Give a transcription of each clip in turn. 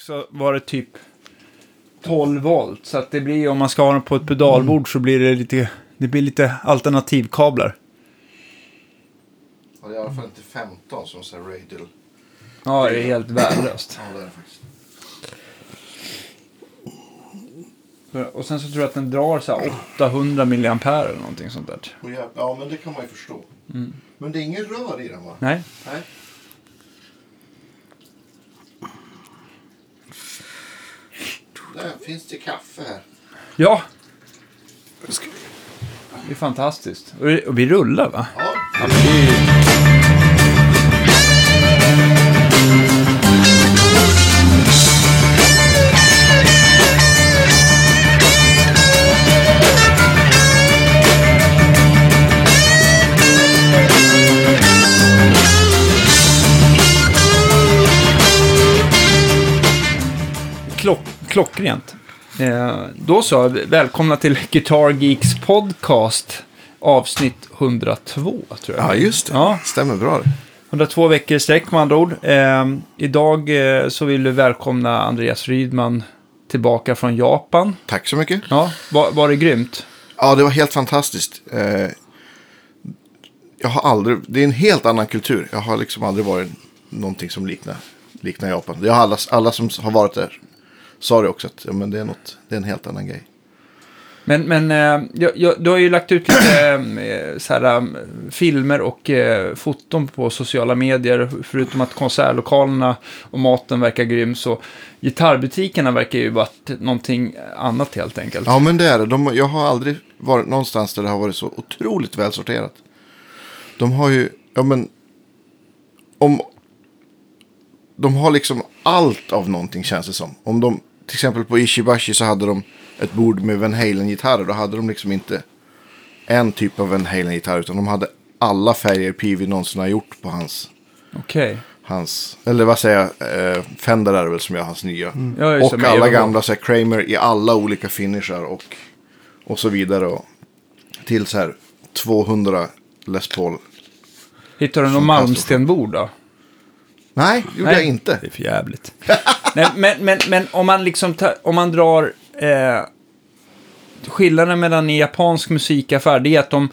så var det typ 12 volt. Så att det blir, om man ska ha den på ett pedalbord så blir det lite, det blir lite alternativkablar. Ja, det är i alla fall inte 15 som här radial. Ja, det är helt värdelöst. Ja, det är det faktiskt. Och sen så tror jag att den drar så här 800 milliampere eller någonting sånt där. Ja, men det kan man ju förstå. Men det är ingen rör i den va? Nej, Nej. Där finns det kaffe här. ja. Det är fantastiskt. Och vi- rullar va? Ja, klockrent. Eh, då så, välkomna till Guitar Geeks podcast. Avsnitt 102, tror jag. ja just det. Ja, Stämmer bra det. 102 veckor i sträck med andra ord. Eh, idag eh, så vill vi välkomna Andreas Rydman tillbaka från Japan. Tack så mycket. Ja, var, var det grymt? Ja, det var helt fantastiskt. Eh, jag har aldrig, det är en helt annan kultur. Jag har liksom aldrig varit någonting som liknar, liknar Japan. Jag har alla, alla som har varit där sa det också att ja, men det, är något, det är en helt annan grej. Men, men eh, jag, jag, du har ju lagt ut lite eh, så här, eh, filmer och foton på sociala medier. Förutom att konsertlokalerna och maten verkar grym så gitarrbutikerna verkar ju varit någonting annat helt enkelt. Ja, men det är det. De, jag har aldrig varit någonstans där det har varit så otroligt välsorterat. De har ju, ja men, om, de har liksom allt av någonting känns det som. Om de, till exempel på Ishibashi så hade de ett bord med Van Halen-gitarrer. Då hade de liksom inte en typ av Van Halen-gitarr, utan de hade alla färger Peavy någonsin har gjort på hans, Okej. hans eller vad säger jag, eh, Fender är väl som gör hans nya. Ja, just det, och alla gamla så här, Kramer i alla olika finishar och, och så vidare. Och, till så här 200 Les Paul. Hittar du någon Malmstenbord då? Nej, det gjorde jag inte. Det är för jävligt. Nej, men, men, men om man liksom tar, om man drar eh, skillnaden mellan en japansk musikaffär, det är att de,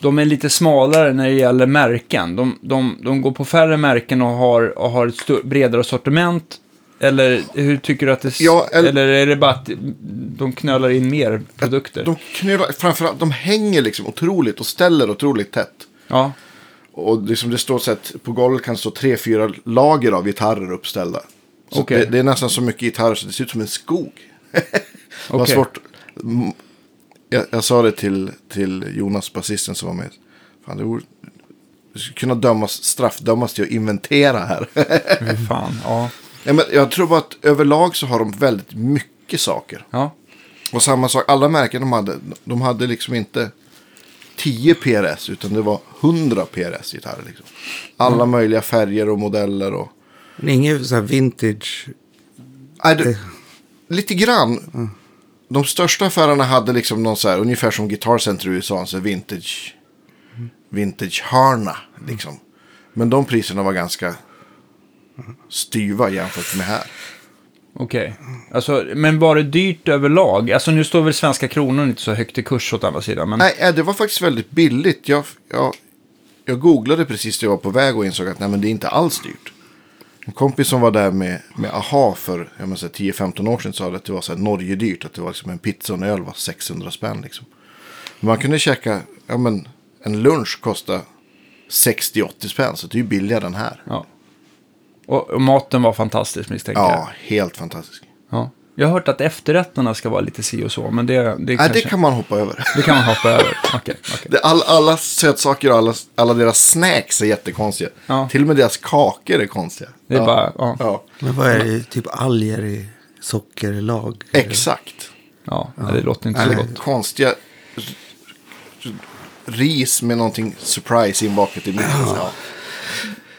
de är lite smalare när det gäller märken. De, de, de går på färre märken och har, och har ett bredare sortiment. Eller hur tycker du att det... Ja, eller- eller är det bara att de knölar in mer produkter? De knölar, framförallt, de hänger liksom otroligt och ställer otroligt tätt. Ja, Och det, som det står så att på golvet kan stå tre, fyra lager av gitarrer uppställda. Så Okej. det, det är nästan så mycket gitarrer så det ser ut som en skog. det var Okej. svårt. Mm, Jag, jag sa det till, till Jonas, basisten som var med. Fan, det vore, du skulle kunna dömas, straffdömas till att inventera här. fan. Ja. Nej, men jag tror bara att överlag så har de väldigt mycket saker. ja. Och samma sak, alla märken de hade, de hade liksom inte 10 PRS utan det var 100 PRS gitarrer. Liksom. Alla möjliga färger och modeller. Och... Men Inget så här vintage. Nej, det, lite grann. De största affärerna hade liksom någon så här, ungefär som Guitar Center i USA, en så vintage, vintage hörna. Liksom. Men de priserna var ganska styva jämfört med här. Okej. Alltså, men var det dyrt överlag? Alltså nu står väl svenska kronor inte så högt i kurs åt andra sidan. Men... Nej, eh, det var faktiskt väldigt billigt. Jag, jag, jag googlade precis när jag var på väg och insåg att nej, men det är inte alls dyrt. En kompis som var där med, med AHA för jag menar, så här 10-15 år sedan sa att det var så här Norge dyrt. Att det var liksom en pizza och en öl var 600 spänn. Liksom. Man kunde käka, ja men en lunch kostade 60-80 spänn. Så det är ju billigare än här. Ja. Och, och maten var fantastisk misstänker jag. Ja, helt fantastiskt. Ja. Jag har hört att efterrätterna ska vara lite si och så, men det, det, Nej, kanske, det kan man hoppa över. det kan man hoppa över. Okej, okej. Det, all, alla sötsaker och alla, alla deras snacks är jättekonstiga. Ja. Till och med deras kakor är konstiga. Det är ja. bara, ja. Ja, Men vad är det? Typ alger i sockerlag? exakt. Ja, det låter inte så Eller gott. konstiga ris med någonting surprise inbakat i mitten. Ja.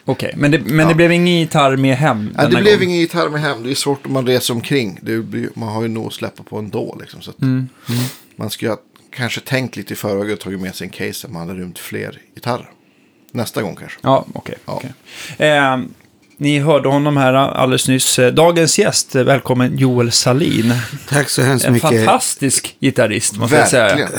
Okej, men, det, men det blev ingen gitarr med hem Nej, denna det blev gång. ingen gitarr med hem. Det är svårt om man reser omkring. Det blir, man har ju nog att släppa på ändå. Liksom, så att Mm, Man skulle ha kanske tänkt lite i förväg och tagit med sig en case där man hade rymt fler gitarrer. Nästa gång kanske. Ja, okej. Ja. okej. Ehm, ni hörde honom här alldeles nyss. Eh, Dagens gäst, eh, välkommen Joel Salin. Tack så hemskt En mycket. fantastisk gitarrist, måste jag säga. Verkligen.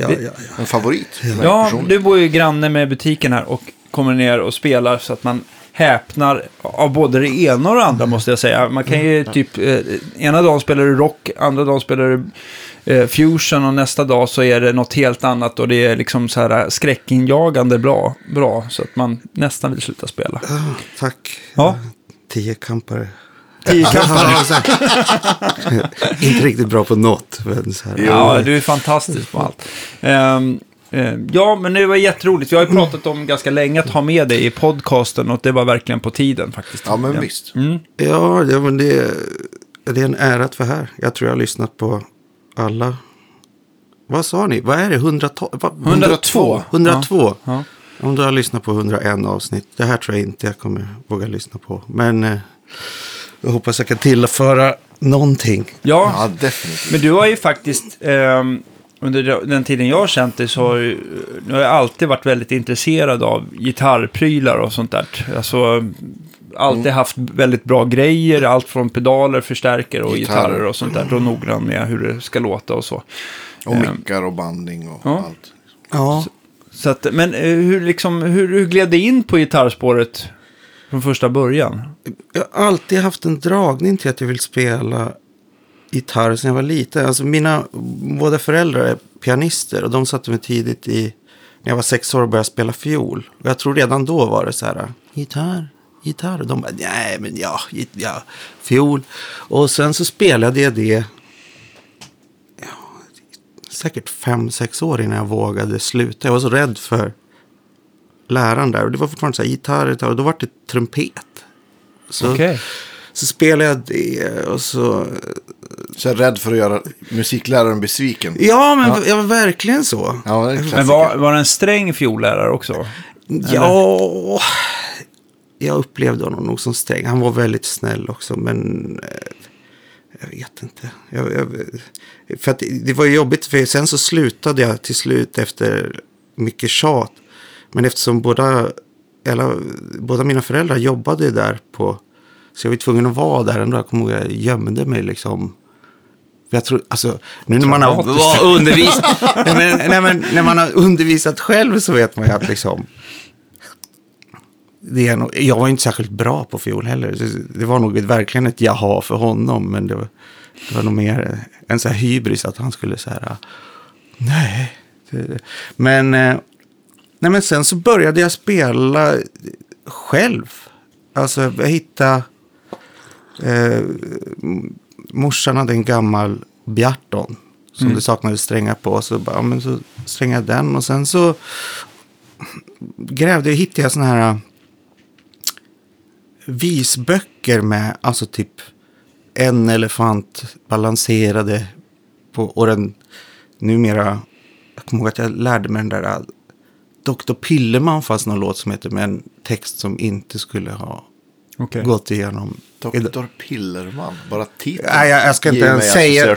Ja, ja, ja. En favorit. Ja, du bor ju granne med butiken här och kommer ner och spelar så att man häpnar av både det ena och det andra måste jag säga. Man kan ju typ, eh, ena dagen spelar du rock, andra dagen spelar du eh, fusion och nästa dag så är det något helt annat och det är liksom så här skräckinjagande bra, bra så att man nästan vill sluta spela. Ah, Tack. Ja. Tio kampare. Inte riktigt bra på något. Men så här. Ja, du är fantastisk på allt. Eh, ja, men det var jätteroligt. Vi har ju pratat om ganska länge att ha med dig i podcasten och det var verkligen på tiden faktiskt. Ja, men visst. Mm. Ja, ja men det, det är en ära att vara här. Jag tror jag har lyssnat på alla. Vad sa ni? Vad är det? 112? Va? 102. 102. Ja. Om du har lyssnat på 101 avsnitt. Det här tror jag inte jag kommer våga lyssna på. Men eh, jag hoppas jag kan tillföra någonting. Ja, Ja, definitivt. men du har ju faktiskt, ehm, under den tiden jag har känt dig så har du har jag alltid varit väldigt intresserad av gitarrprylar och sånt där. Alltså, alltid haft väldigt bra grejer, allt från pedaler, förstärkare och Gitarrer. gitarrer och sånt där. Och noggrann med hur det ska låta och så. Och mickar och banding och Ja. allt. Ja, Så att, men eh, hur, liksom, hur, hur gled det in på gitarrspåret från första början? jag har alltid haft en dragning till att jag vill spela gitarr sedan jag var liten. Alltså mina båda föräldrar är pianister och de satte mig tidigt i, när jag var sex år och började spela fiol. Och jag tror redan då var det så här, gitarr, gitarr. Och de bara, nej men ja, ja, fiol. Och sen så spelade jag det ja, säkert fem, sex år innan jag vågade sluta. Jag var så rädd för läraren där. Och det var fortfarande så här, gitarr, gitarr. Och då var det trumpet. Så, okay så spelade jag det och så... Så jag är rädd för att göra musikläraren besviken. Ja, men jag var verkligen så. Ja, det är en Men var, var det en sträng fiollärare också? Ja, jag upplevde honom nog som sträng. Han var väldigt snäll också, men eh, jag vet inte. Jag, jag, för att det, var ju jobbigt, för sen så slutade jag till slut efter mycket tjat. Men eftersom båda, eller, båda mina föräldrar jobbade där på, så jag var tvungen att vara där ändå. Jag kommer ihåg jag gömde mig liksom. Jag tror, alltså, nu när man har undervisat, nej, men, nej, men, när man har undervisat själv så vet man ju att liksom, det är nog, jag var inte särskilt bra på fiol heller. Det var nog verkligen ett jaha för honom. Men det var, det var nog mer en så här hybris att han skulle så här. Nej. Men, eh, nej, men sen så började jag spela själv. Alltså jag hittade. Eh, morsan hade en gammal Bjarton. Som det saknades strängar på. Så, bara, ja, men så strängade jag den. Och sen så grävde jag hittade jag såna här visböcker med alltså typ en elefant balanserade på och den numera jag kommer ihåg att jag lärde mig den där äh, Dr. Pillerman fanns någon låt som heter med en text som inte skulle ha Okej. gått igenom. Doktor Pillerman, bara titeln. Nej, jag- jag ska inte ens säga-.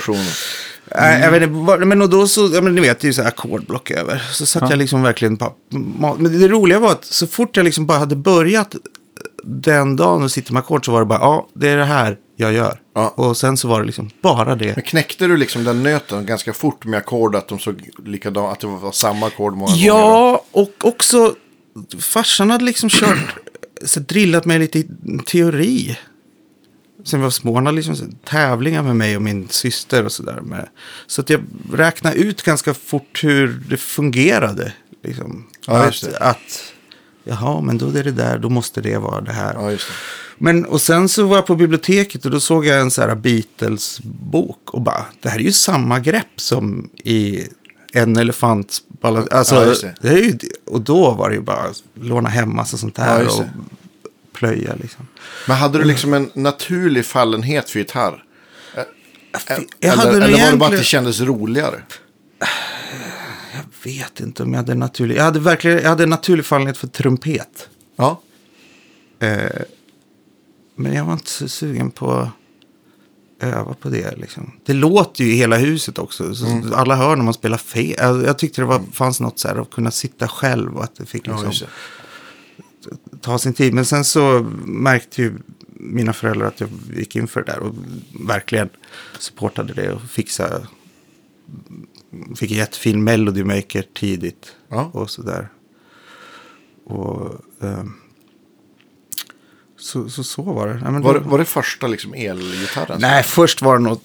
Nej, jag vet inte, men och då så, ja, men ni vet, det är ju så här ackordblock över. Så satt jag liksom verkligen bara, ma- men det roliga var att så fort jag liksom bara hade börjat den dagen och sitta med ackord så var det bara, ja, det är det här jag gör. Ja. Och sen så var det liksom bara det. Men knäckte du liksom den nöten ganska fort med ackord att de såg likadant, att det var samma ackord många gånger? Ja, och också farsan hade liksom kört, så drillat mig lite i teori. Sen vi var små, han hade liksom tävlingar med mig och min syster och sådär. med- Så att jag räknade ut ganska fort hur det fungerade. Liksom. Ja, att, att, jaha, men då är det där, då måste det vara det här. Ja, det. Men, och sen så var jag på biblioteket och då såg jag en så här Beatles-bok och bara, det här är ju samma grepp som i en elefants balans. Alltså, Ja, det. det. är ju, och då var det ju bara låna hem massa sånt Ja, här och det. Plöja liksom. Men hade du liksom en naturlig fallenhet för gitarr? Eller eller var det bara att egentligen- det kändes roligare? Jag vet inte om jag hade naturlig, jag hade verkligen, jag hade naturlig fallenhet för trumpet. Ja. Eh, men jag var inte så sugen på att öva på det. Liksom. Det låter ju i hela huset också. Så Mm. Alla hör när man spelar fel. Jag, jag tyckte det var, fanns något så här att kunna sitta själv och att det fick Ja, liksom, det. Ta sin tid. Men sen så märkte ju mina föräldrar att jag gick in för det där och verkligen supportade det och fixade. Fick en jättefin Melody Maker tidigt Ja. och sådär. Och ehm, så, så, så var det. Men Var, det- var det första liksom elgitarren? Nej, först var det något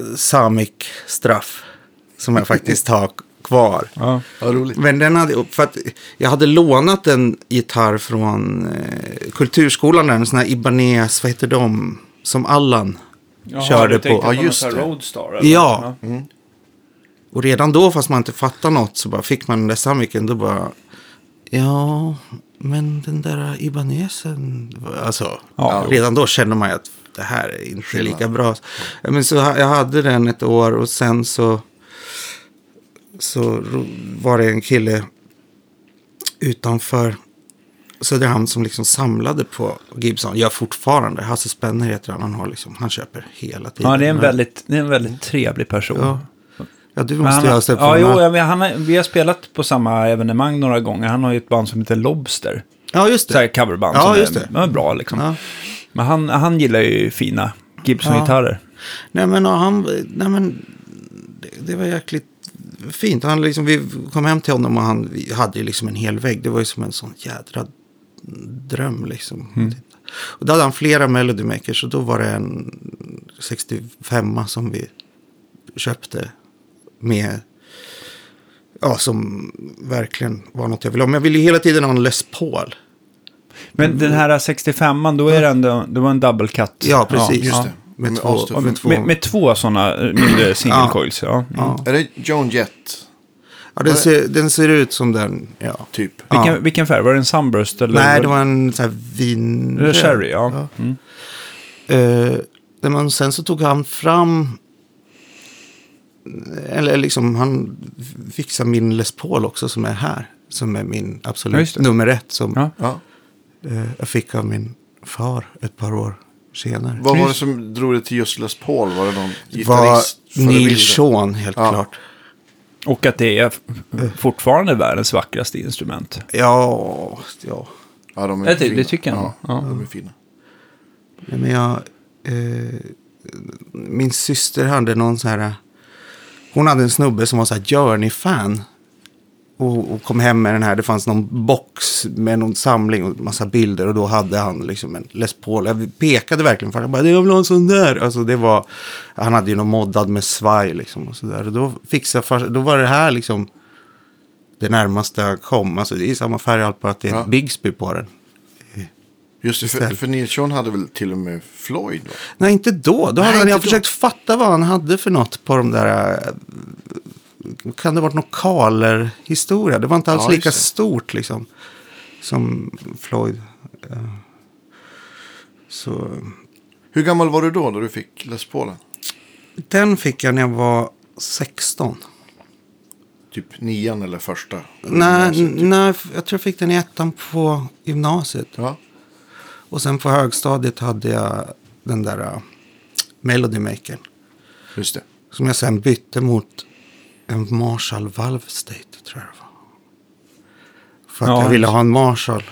eh, Samic-straff som jag faktiskt har kvar. Ja. Men den hade, för att jag hade lånat en gitarr från eh, Kulturskolan, där, en sån här Ibanez, vad heter de, som Allan Jaha, körde du på. Ja, någon just det. Roadstar? eller? Ja. Och redan då, fast man inte fattade något, så bara fick man den där Samicen, då bara, ja, men den där Ibanesen, alltså, Ja. redan då kände man ju att det här är inte lika bra. Men så jag hade den ett år och sen så, så var det en kille utanför Söderhamn som liksom samlade på Gibson. Gör fortfarande. Hasse Spenner heter han. Han, har liksom, han köper hela tiden. Ja, det är en Men- väldigt, det är en väldigt trevlig person. Ja. Ja, du Men måste han, ju har- ha på ja, jo, ja, men han har, vi har spelat på samma evenemang några gånger. Han har ju ett band som heter Lobster. Ja, just Så här det. coverband Ja, som just är, det. de är bra liksom. Ja. Men han, han gillar ju fina Gibson-gitarrer. Nej, men, ja, han, nej, men det, det var jäkligt fint. Han, liksom, vi kom hem till honom och han hade ju liksom en hel vägg. Det var ju som en sån jädra dröm liksom. Mm. Och då hade han flera Melody Makers och då var det en 65 som vi köpte med Ja, som verkligen var något jag ville ha. Men jag ville ju hela tiden ha en Les Paul. Men den här 65an, då är det ändå, det var en double cut. Ja, precis. just det. Med, Med två, med, två, Med, med två sådana mindre single Ja. coils, ja. Mm. ja. Är det Joan Jett, ja, den, ser, den ser ut som den. Ja. typ? Vilken, Ja. vilken färg? Var det en Sunburst? Eller Nej, det var en sån här vin... Det är Cherry, ja. Mm. Men man- sen så tog han fram... Eller liksom, han fixade min Les Paul också som är här. Som är min Ja, absolut nummer ett. Som Ja. Ja. eh, jag fick av min far ett par år senare. Vad var det som drog det till just Les Paul? Var det någon Det var gitarrist? Neil Sean, helt Ja. klart. Och att det är f- fortfarande världens vackraste instrument. Ja, ja. Ja, de är Det, det, fina. tycker jag. Ja, Ja. de är fina. Men jag, eh, min syster hade någon så här. Hon hade en snubbe som var så här Journey-fan. Och, och kom hem med den här. Det fanns någon box med någon samling och massa bilder. Och då hade han liksom en Les Paul. Jag pekade verkligen för honom. Jag vill ha en sån där. Alltså det var, han hade ju någon moddad med svaj liksom. Och så där. Och då fixade far, Då var det här liksom det närmaste jag kom. Alltså det är samma färg allt bara att det är Ja. Bigsby på den. Just det, för, för Neil Sean hade väl till och med Floyd? Va? Nej, inte då. då hade Nej, han, jag då. försökt fatta vad han hade för något på de där... Kan det ha varit någon Kahler-historia? Det var inte alls Ja, lika stort liksom. Som Floyd. Eh, Så Hur gammal var du då, då du fick Les Paulen? den fick jag när jag var 16. Typ nian eller första? Nej, typ. nej, jag tror jag fick den i ettan på gymnasiet. Ja, Och sen på högstadiet hade jag den där uh, Melody Maker. just det. Som jag sen bytte mot en Marshall Valve State, tror jag det var. För att Ja, jag ville ha en Marshall.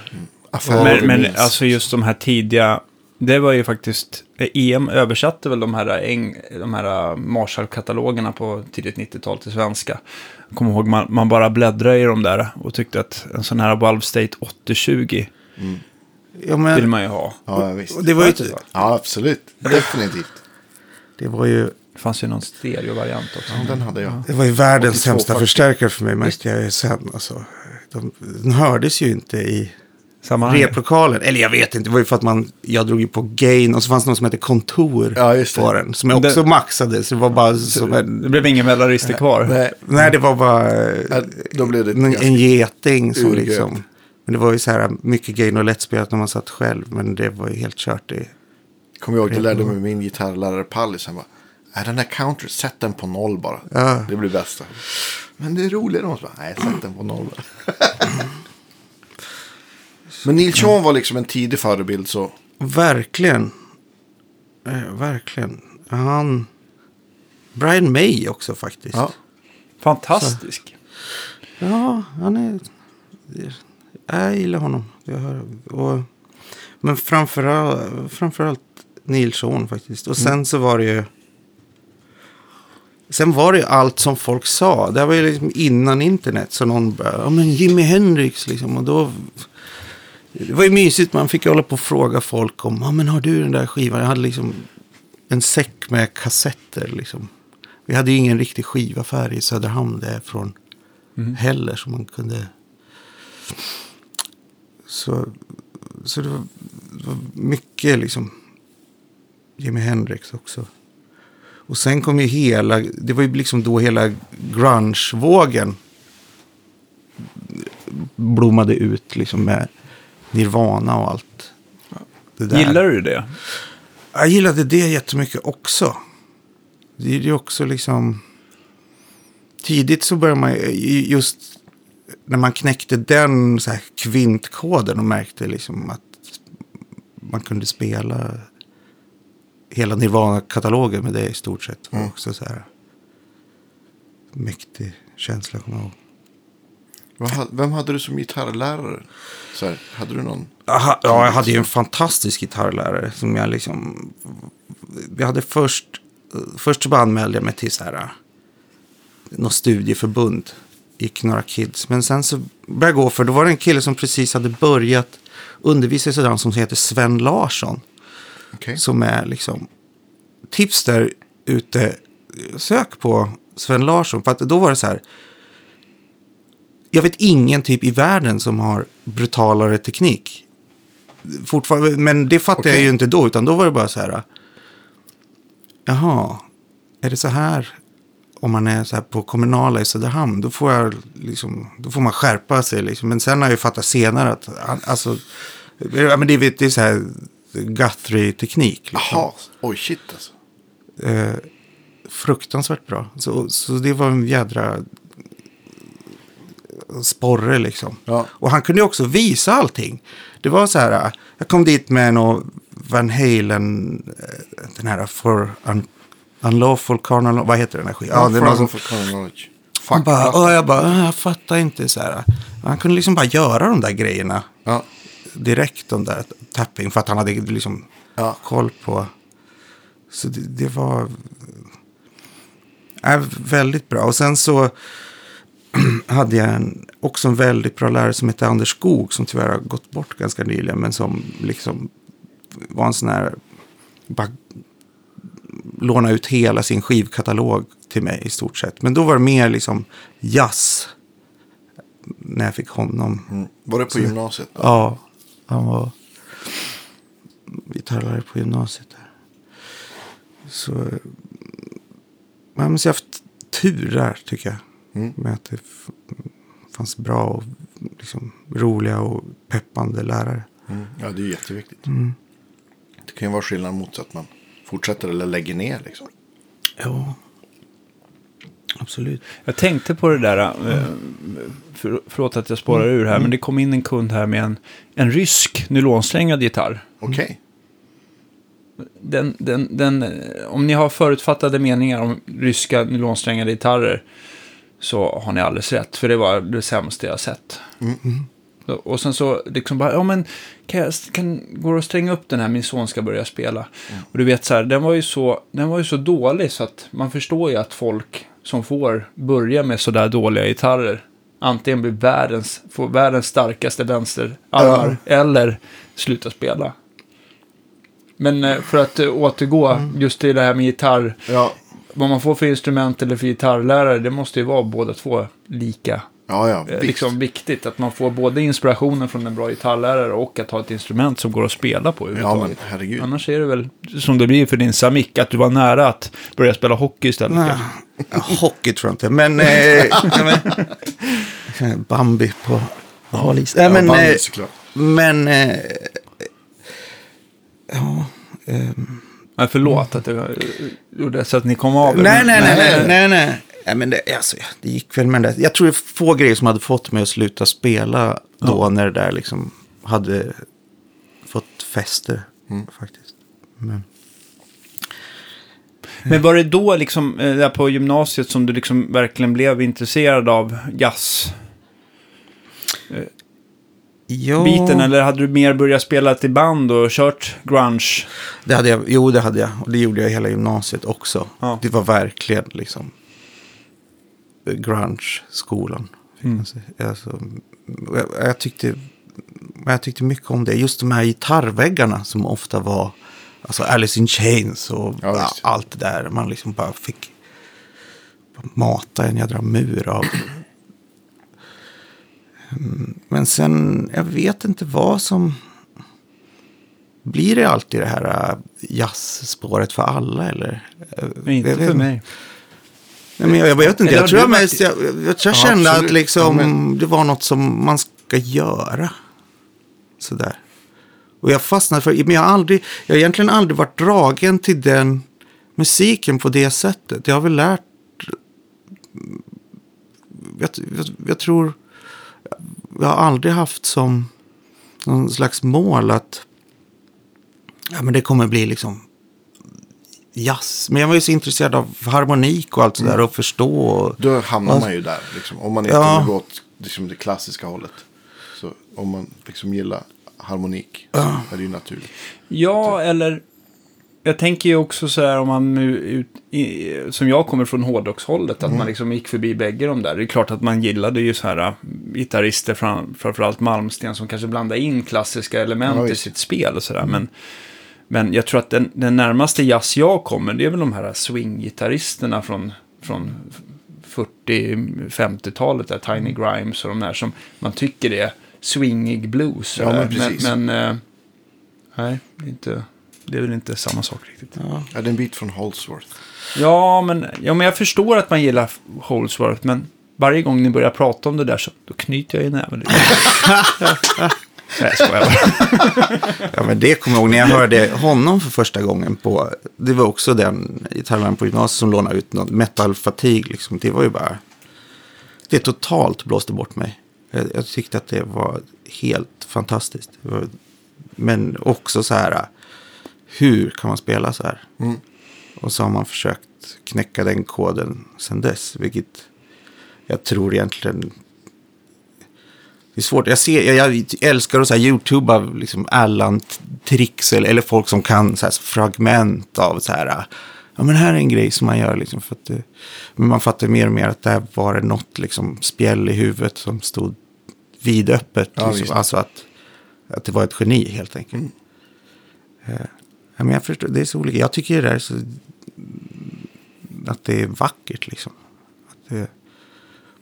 Affärer Men, men alltså just de här tidiga, det var ju faktiskt, EM översatte väl de här, eng, de här Marshall-katalogerna på tidigt 90-tal till svenska. Jag kommer ihåg, man, man bara bläddrade i de där och tyckte att en sån här Valve State 8020 Ja, men, vill man ju ha. Ja, visst. och det var ju, Ja, absolut. Definitivt. det var ju, Det fanns ju någon stereovariant också. Ja, den hade jag. det var ju världens 82 sämsta förstärkare för mig, märkte jag ju sen. Alltså, de, den hördes ju inte i Sammanhanget. replokalen. Eller jag vet inte, det var ju för att man, jag drog ju på gain och så fanns det något som hette kontor Ja, på den. Som jag också Det- maxade, så det var bara som en, Det blev inga mellarister kvar. Nej, Nej, det var bara Ja, då blev det en, en geting som urgröpt. liksom. Men det var ju så här mycket gain och lättspelat när man satt själv. Men det var ju helt kört i. Kommer jag ihåg, det lärde mig min gitarrlärare Pallis. Han bara, är den där counter, sätt den på noll bara. Ja. Det blir bästa. Men det är roligare om nej, sätt den på noll bara. Men Neil Sean var liksom en tidig förebild så. Verkligen. Eh, verkligen. Han. Brian May också faktiskt. Ja. Fantastisk. Ja, han är. jag gillar honom. Jag hör, och, men framförallt, framförallt Neil Sean faktiskt. Och sen så var det ju... Sen var det ju allt som folk sa. Det var ju liksom innan internet. Så någon bara, ja men Jimi Hendrix liksom. Och då... Det var ju mysigt. Man fick hålla på och fråga folk om, ja men har du den där skivan? Jag hade liksom en säck med kassetter liksom. Vi hade ju ingen riktig skivaffär i Söderhamn därifrån heller. Så man kunde... Så, så det, var, det var mycket liksom Jimi Hendrix också. Och sen kom ju hela, det var ju liksom då hela grunge-vågen blommade ut liksom med Nirvana och allt. Det där. Gillar du det? Jag gillade det jättemycket också. Det är ju också liksom... Tidigt så började man ju- just när man knäckte den så här kvintkoden och märkte liksom att man kunde spela hela Nirvana-katalogen med det i stort sett. var också så här mäktig känsla. kommer jag ihåg. Vem hade du som gitarrlärare? Så här, hade du någon? Aha, ja, jag hade ju en fantastisk gitarrlärare som jag liksom... Vi hade först... Först så bara anmälde jag mig till så här... Något studieförbund. Gick några kids. Men sen så började jag gå för... Då var det en kille som precis hade börjat undervisa i sådär som heter Sven Larsson. Okej. Som är liksom... Tips där ute. Sök på Sven Larsson. För att då var det så här... Jag vet ingen typ i världen som har brutalare teknik. Fortfarande, men det fattade jag Okej. ju inte då. Utan då var det bara så här. Jaha, är det så här? Om man är så här på kommunala i Söderhamn. Då får, jag liksom, då får man skärpa sig. Liksom. Men sen har jag ju fattat senare att... Alltså, men det, det är så här Guthrie-teknik. Liksom Jaha, oj shit alltså. eh, fruktansvärt bra. Så, så det var en jädra sporre liksom. Ja. Och han kunde också visa allting. Det var så här, jag kom dit med någon Van Halen, eh, den här For un, Unlawful Carnal, vad heter den här skivan? Ja, Ja, det är någon som, för Fuck. bara, och jag bara, "Ah, jag fattar inte så här. Han kunde liksom bara göra de där grejerna Ja. Direkt, de där tapping, för att han hade liksom Ja. koll på. Så det, det var är väldigt bra. Och sen så hade jag en, också en väldigt bra lärare som hette Anders Skog som tyvärr har gått bort ganska nyligen. Men som liksom var en sån här, bara låna ut hela sin skivkatalog till mig i stort sett. Men då var det mer liksom jazz när jag fick honom. Mm. Var det på gymnasiet? Ja, han var gitarrlärare på gymnasiet. Där. Så, jag har haft tur där tycker jag. Mm. Med att det fanns bra och liksom, roliga och peppande lärare. Mm. Ja, det är jätteviktigt. Mm. Det kan ju vara skillnad mot att man fortsätter eller lägger ner liksom. Ja, absolut. Jag tänkte på det där, eh, för, förlåt att jag spårar ur här, men det kom in en kund här med en, en rysk nylonsträngad gitarr. Okej. Den, den, den, eh, om ni har förutfattade meningar om ryska nylonsträngade gitarrer så har ni alldeles rätt, för det var det sämsta jag sett. Och sen så liksom bara, ja men kan jag, kan, går det att stränga upp den här, min son ska börja spela. Och du vet så här, den var, ju så, den var ju så dålig så att man förstår ju att folk som får börja med sådär dåliga gitarrer antingen blir världens, får världens starkaste vänsterarmar eller slutar spela. Men eh, för att eh, återgå just till det här med gitarr, Ja. vad man får för instrument eller för gitarrlärare, det måste ju vara båda två lika Ja, ja. eh, Visst. liksom viktigt. Att man får både inspirationen från en bra gitarrlärare och att ha ett instrument som går att spela på ja, men herregud. Annars är det väl som det blir för din Samik, att du var nära att börja spela hockey istället. Nej, hockey tror jag inte, men... Eh, men Bambi på hal is. Nej, Ja, men, bandet eh, såklart. men eh, ja, ehm, Nej, förlåt att jag eh, gjorde så att ni kom av er, nej, men- nej, nej, nej, nej, nej. Nej men det, alltså, det gick väl med det. Jag tror det är få grejer som hade fått mig att sluta spela då när det där liksom hade fått fäste faktiskt. Men, Men var det då liksom, eh, där på gymnasiet som du liksom verkligen blev intresserad av jazz? Ja, biten eller hade du mer börjat spela till band och kört grunge? det hade jag, jo det hade jag. Och det gjorde jag hela gymnasiet också. Ja. Det var verkligen liksom grunge-skolan. Mm. Alltså, jag, jag, tyckte, jag tyckte mycket om det. Just de här gitarrväggarna som ofta var alltså Alice in Chains och Ja, allt det där. Man liksom bara fick mata en jädra mur av. Mm, Men sen, jag vet inte vad som... Blir det alltid det här äh, jazzspåret för alla eller? Men inte för mig. Nej, men jag, jag vet inte. Jag tror jag, mest, jag, jag, jag Ja, kände absolut. att liksom, Ja, men- det var något som man ska göra. Sådär. Och jag fastnade för men jag har aldrig, jag har egentligen aldrig varit dragen till den musiken på det sättet. Jag har väl lärt, jag, jag, jag tror, jag har aldrig haft som någon slags mål att ja, men det kommer bli liksom jazz. Men jag var ju så intresserad av harmonik och allt sådär och förstå. Och, Då hamnar Ja. man ju där. Liksom, om man inte Ja. vill gå åt liksom, det klassiska hållet. Så om man liksom gillar harmonik så är det ju naturligt. Ja, eller... Jag tänker ju också så här om man nu, ut, i, som jag kommer från hårdrockshållet, att man liksom gick förbi bägge de där. Det är klart att man gillade ju så här äh, gitarrister, fram, framförallt Malmsten, som kanske blandade in klassiska element Ja, i sitt spel och sådär. Men, men jag tror att den, den närmaste jazz jag kommer, det är väl de här swing-gitarristerna från, från 40-50-talet, där Tiny Grimes och de där som man tycker är swingig blues. Ja, men precis. men, men eh, nej, det är, inte, det är väl inte samma sak riktigt. ja. Ja, det är en bit från Holsworth. Ja, men, ja, men jag förstår att man gillar Holsworth, men varje gång ni börjar prata om det där så då knyter jag i näven. Nej, jag skojar bara. Ja, men det kommer jag ihåg när jag hörde honom för första gången på, det var också den gitarrläraren på gymnasiet som lånade ut något metal fatigue liksom. Det var ju bara, det totalt blåste bort mig. Jag, jag tyckte att det var helt fantastiskt. Var, men också så här, hur kan man spela så här? Mm. Och så har man försökt knäcka den koden sedan dess, vilket jag tror egentligen det är svårt. Jag, ser, jag, jag älskar att så här, youtuba liksom Allan-tricks eller, eller folk som kan så här, fragment av så här. Ja, men här är en grej som man gör. Liksom, för att, det- men man fattar mer och mer att där var det något liksom, spjäll i huvudet som stod vidöppet. Ja, liksom. Alltså att, att det var ett geni helt enkelt. Eh, ja, men jag förstår, det är så olika. Jag tycker det där är så, att det är vackert liksom. Att det,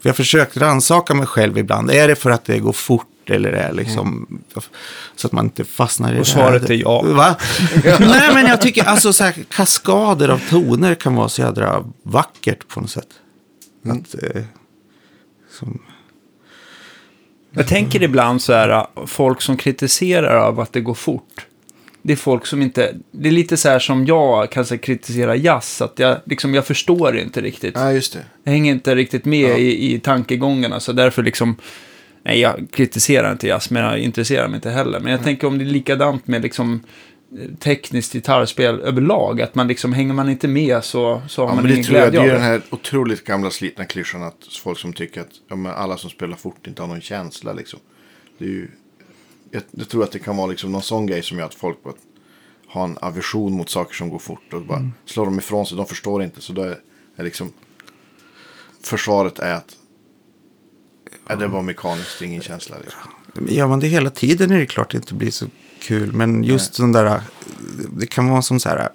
för jag har försökt rannsaka mig själv ibland. Är det för att det går fort eller är liksom så att man inte fastnar i Och det svaret här? är ja. Va? Nej, men jag tycker alltså så här, kaskader av toner kan vara så jädra vackert på något sätt. Att, eh, som, Jag tänker ibland så här, folk som kritiserar av att det går fort. Det är folk som inte, det är lite så här som jag kan så kritisera jazz, att jag, liksom, jag förstår inte riktigt. Ja, just det. Jag hänger inte riktigt med i, i tankegångarna, så därför liksom... Nej, jag kritiserar inte jazz, men jag intresserar mig inte heller. Men jag tänker om det är likadant med liksom eh, tekniskt gitarrspel överlag, att man liksom, hänger man inte med så, så har Ja, man det ingen tror jag, det glädje är av den det. här otroligt gamla slitna klyschan att folk som tycker att ja, alla som spelar fort inte har någon känsla liksom. Det är ju, jag, jag tror att det kan vara liksom någon sån grej som gör att folk bara har en aversion mot saker som går fort och bara Mm. slår dem ifrån sig. De förstår inte så då är, är liksom försvaret är att ja, det var mekaniskt, ingen känsla. Liksom. Gör man det hela tiden är det klart det inte blir så kul. Men just sån där, det kan vara som så här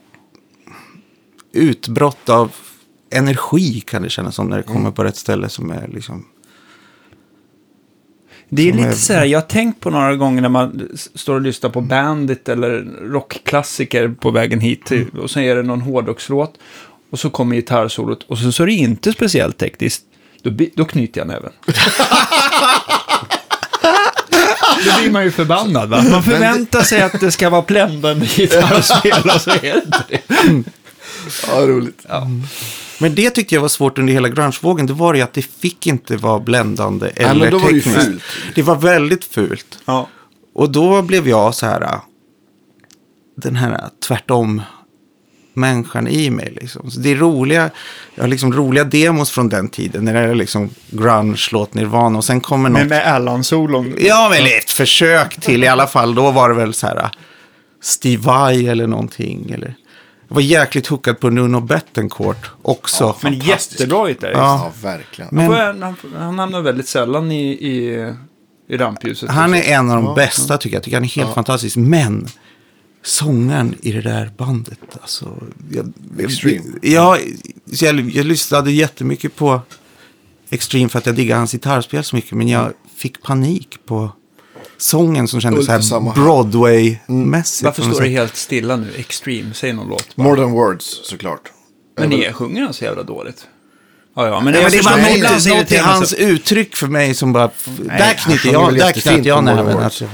utbrott av energi kan det kännas som när det kommer på rätt ställe som är liksom. Det är lite är- så här, jag har tänkt på några gånger när man står och lyssnar på Bandit eller rockklassiker på vägen hit till, och så är det någon hårdrockslåt och så kommer gitarrsolot och så, så är det inte speciellt tekniskt. Då, då knyter jag näven. Då blir man ju förbannad va? Man förväntar sig att det ska vara bländande gitarrspel och så är det inte det. Ja, roligt. Men det tyckte jag var svårt under hela grungevågen. Det var ju att det fick inte vara bländande eller men då var det ju tekniskt. fult. Det var väldigt fult. Ja. Och då blev jag så här, äh, den här äh, tvärtom människan i mig. Liksom. Så det är roliga, jag har liksom roliga demos från den tiden. När det är liksom grunge, låt Nirvana och sen kommer något. Men med Allan-solon. Ja, men ett försök till i alla fall. Då var det väl så här uh, Steve Vai eller någonting. Eller. Jag var jäkligt hookad på Nuno Bettencourt också. Men Fantastisk. jättebra gitarrist. Ja. Ja, verkligen. Men- Han, han, han hamnar väldigt sällan i, i, i rampljuset. Han är en av de Ja, bästa tycker jag. Jag tycker han är helt fantastisk. Men sångaren i det där bandet, alltså. Jag, Extreme. Ja, så jag, jag lyssnade jättemycket på Extreme för att jag diggar hans gitarrspel så mycket. Men jag fick panik på sången som kändes så Lite samma här. Broadway-mässigt. Varför på något står det helt stilla nu? Extreme, säg någon låt. bara. More than words, såklart. Men ni sjunger han så jävla dåligt? Ja, ja, men, Ja, jag men det var så något i hans sig. uttryck för mig som bara... där knyter jag, där knöt jag näven. Alltså,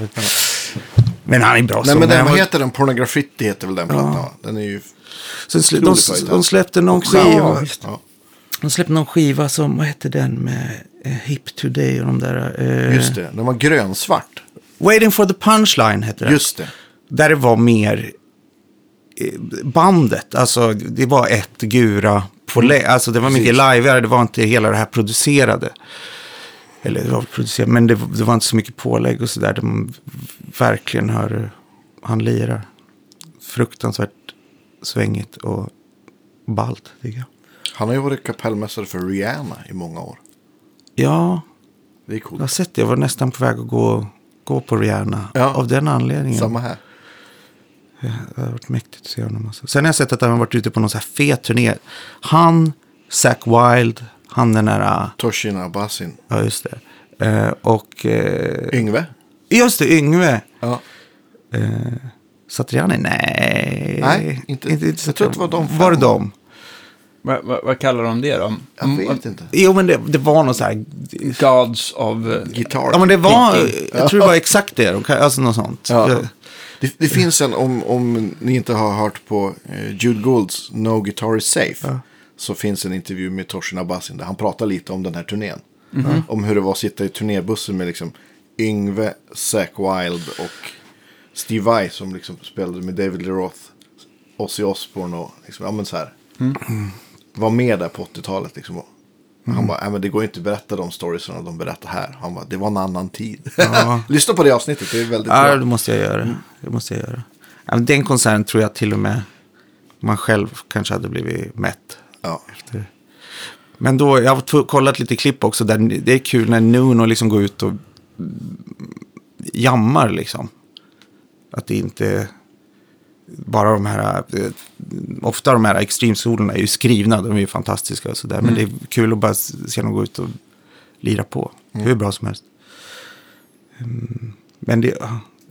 men han är bra Nej, men den, vad heter den? Pornograffiti heter väl den plattan? va? Den är ju... Sen sl- de, de släppte någon skiva. Ja, De släppte någon skiva som, vad hette den med eh, Hip Today och de där. Eh, just det. Den var grönsvart. Waiting for the punchline hette den. Just det. Där det var mer eh, bandet, alltså det var ett gura på lä- alltså det var mycket liveare, det var inte hela det här producerade. Eller det var producerat, men det, det var inte så mycket pålägg och sådär. De verkligen hör han lirar. Fruktansvärt svängigt och ballt tycker jag. Han har ju varit kapellmästare för Rihanna i många år. Ja, Det är jag har coolt. sett det. Jag var nästan på väg att gå, gå på Rihanna. Ja. Av den anledningen. Samma här. Det har varit mäktigt att se honom. Alltså. Sen har jag sett att han har varit ute på någon så här fet turné. Han, Zack Wild, han den där, Toshin Abbasin. ja just det. Eh, och, eh, Yngve. just det, Yngve. Ja. Eh, Satriani? Nej. Nej, inte- jag tror att det var de fem. Var det de? Vad, vad, vad kallar de det då? Jag vet inte. Jo, men det, det var något så här. Gods of... eh, Guitar. Ja, men det var, jag tror det var exakt det. De, alltså något sånt. Ja. Jag- Det, det finns en, om, om ni inte har hört på eh, Jude Goulds No Guitar Is Safe. Så finns en intervju med Toshin Abbasin där han pratar lite om den här turnén. Om hur det var att sitta i turnébussen med liksom Yngve, Zack Wild och Steve Vai som liksom spelade med David Lee Roth, Ozzy Osbourne och liksom, ja men så här. Var med där på 80-talet liksom. Han bara, "Nej, men det går inte att berätta de storiesarna de berättar här. Han bara, det var en annan tid. Lyssna på det avsnittet, det är väldigt Ja, bra. det måste jag göra. Det måste jag göra. Ja, den konserten tror jag till och med man själv kanske hade blivit mätt. Ja. Efter. Men då, jag har kollat lite klipp också. Där det är kul när Nuno liksom går ut och mm, jammar liksom. Att det inte bara de här, eh, ofta de här extremsolorna är ju skrivna, de är ju fantastiska och sådär. Men det är kul att bara se dem gå ut och lira på. Hur bra som helst. Mm, Men det,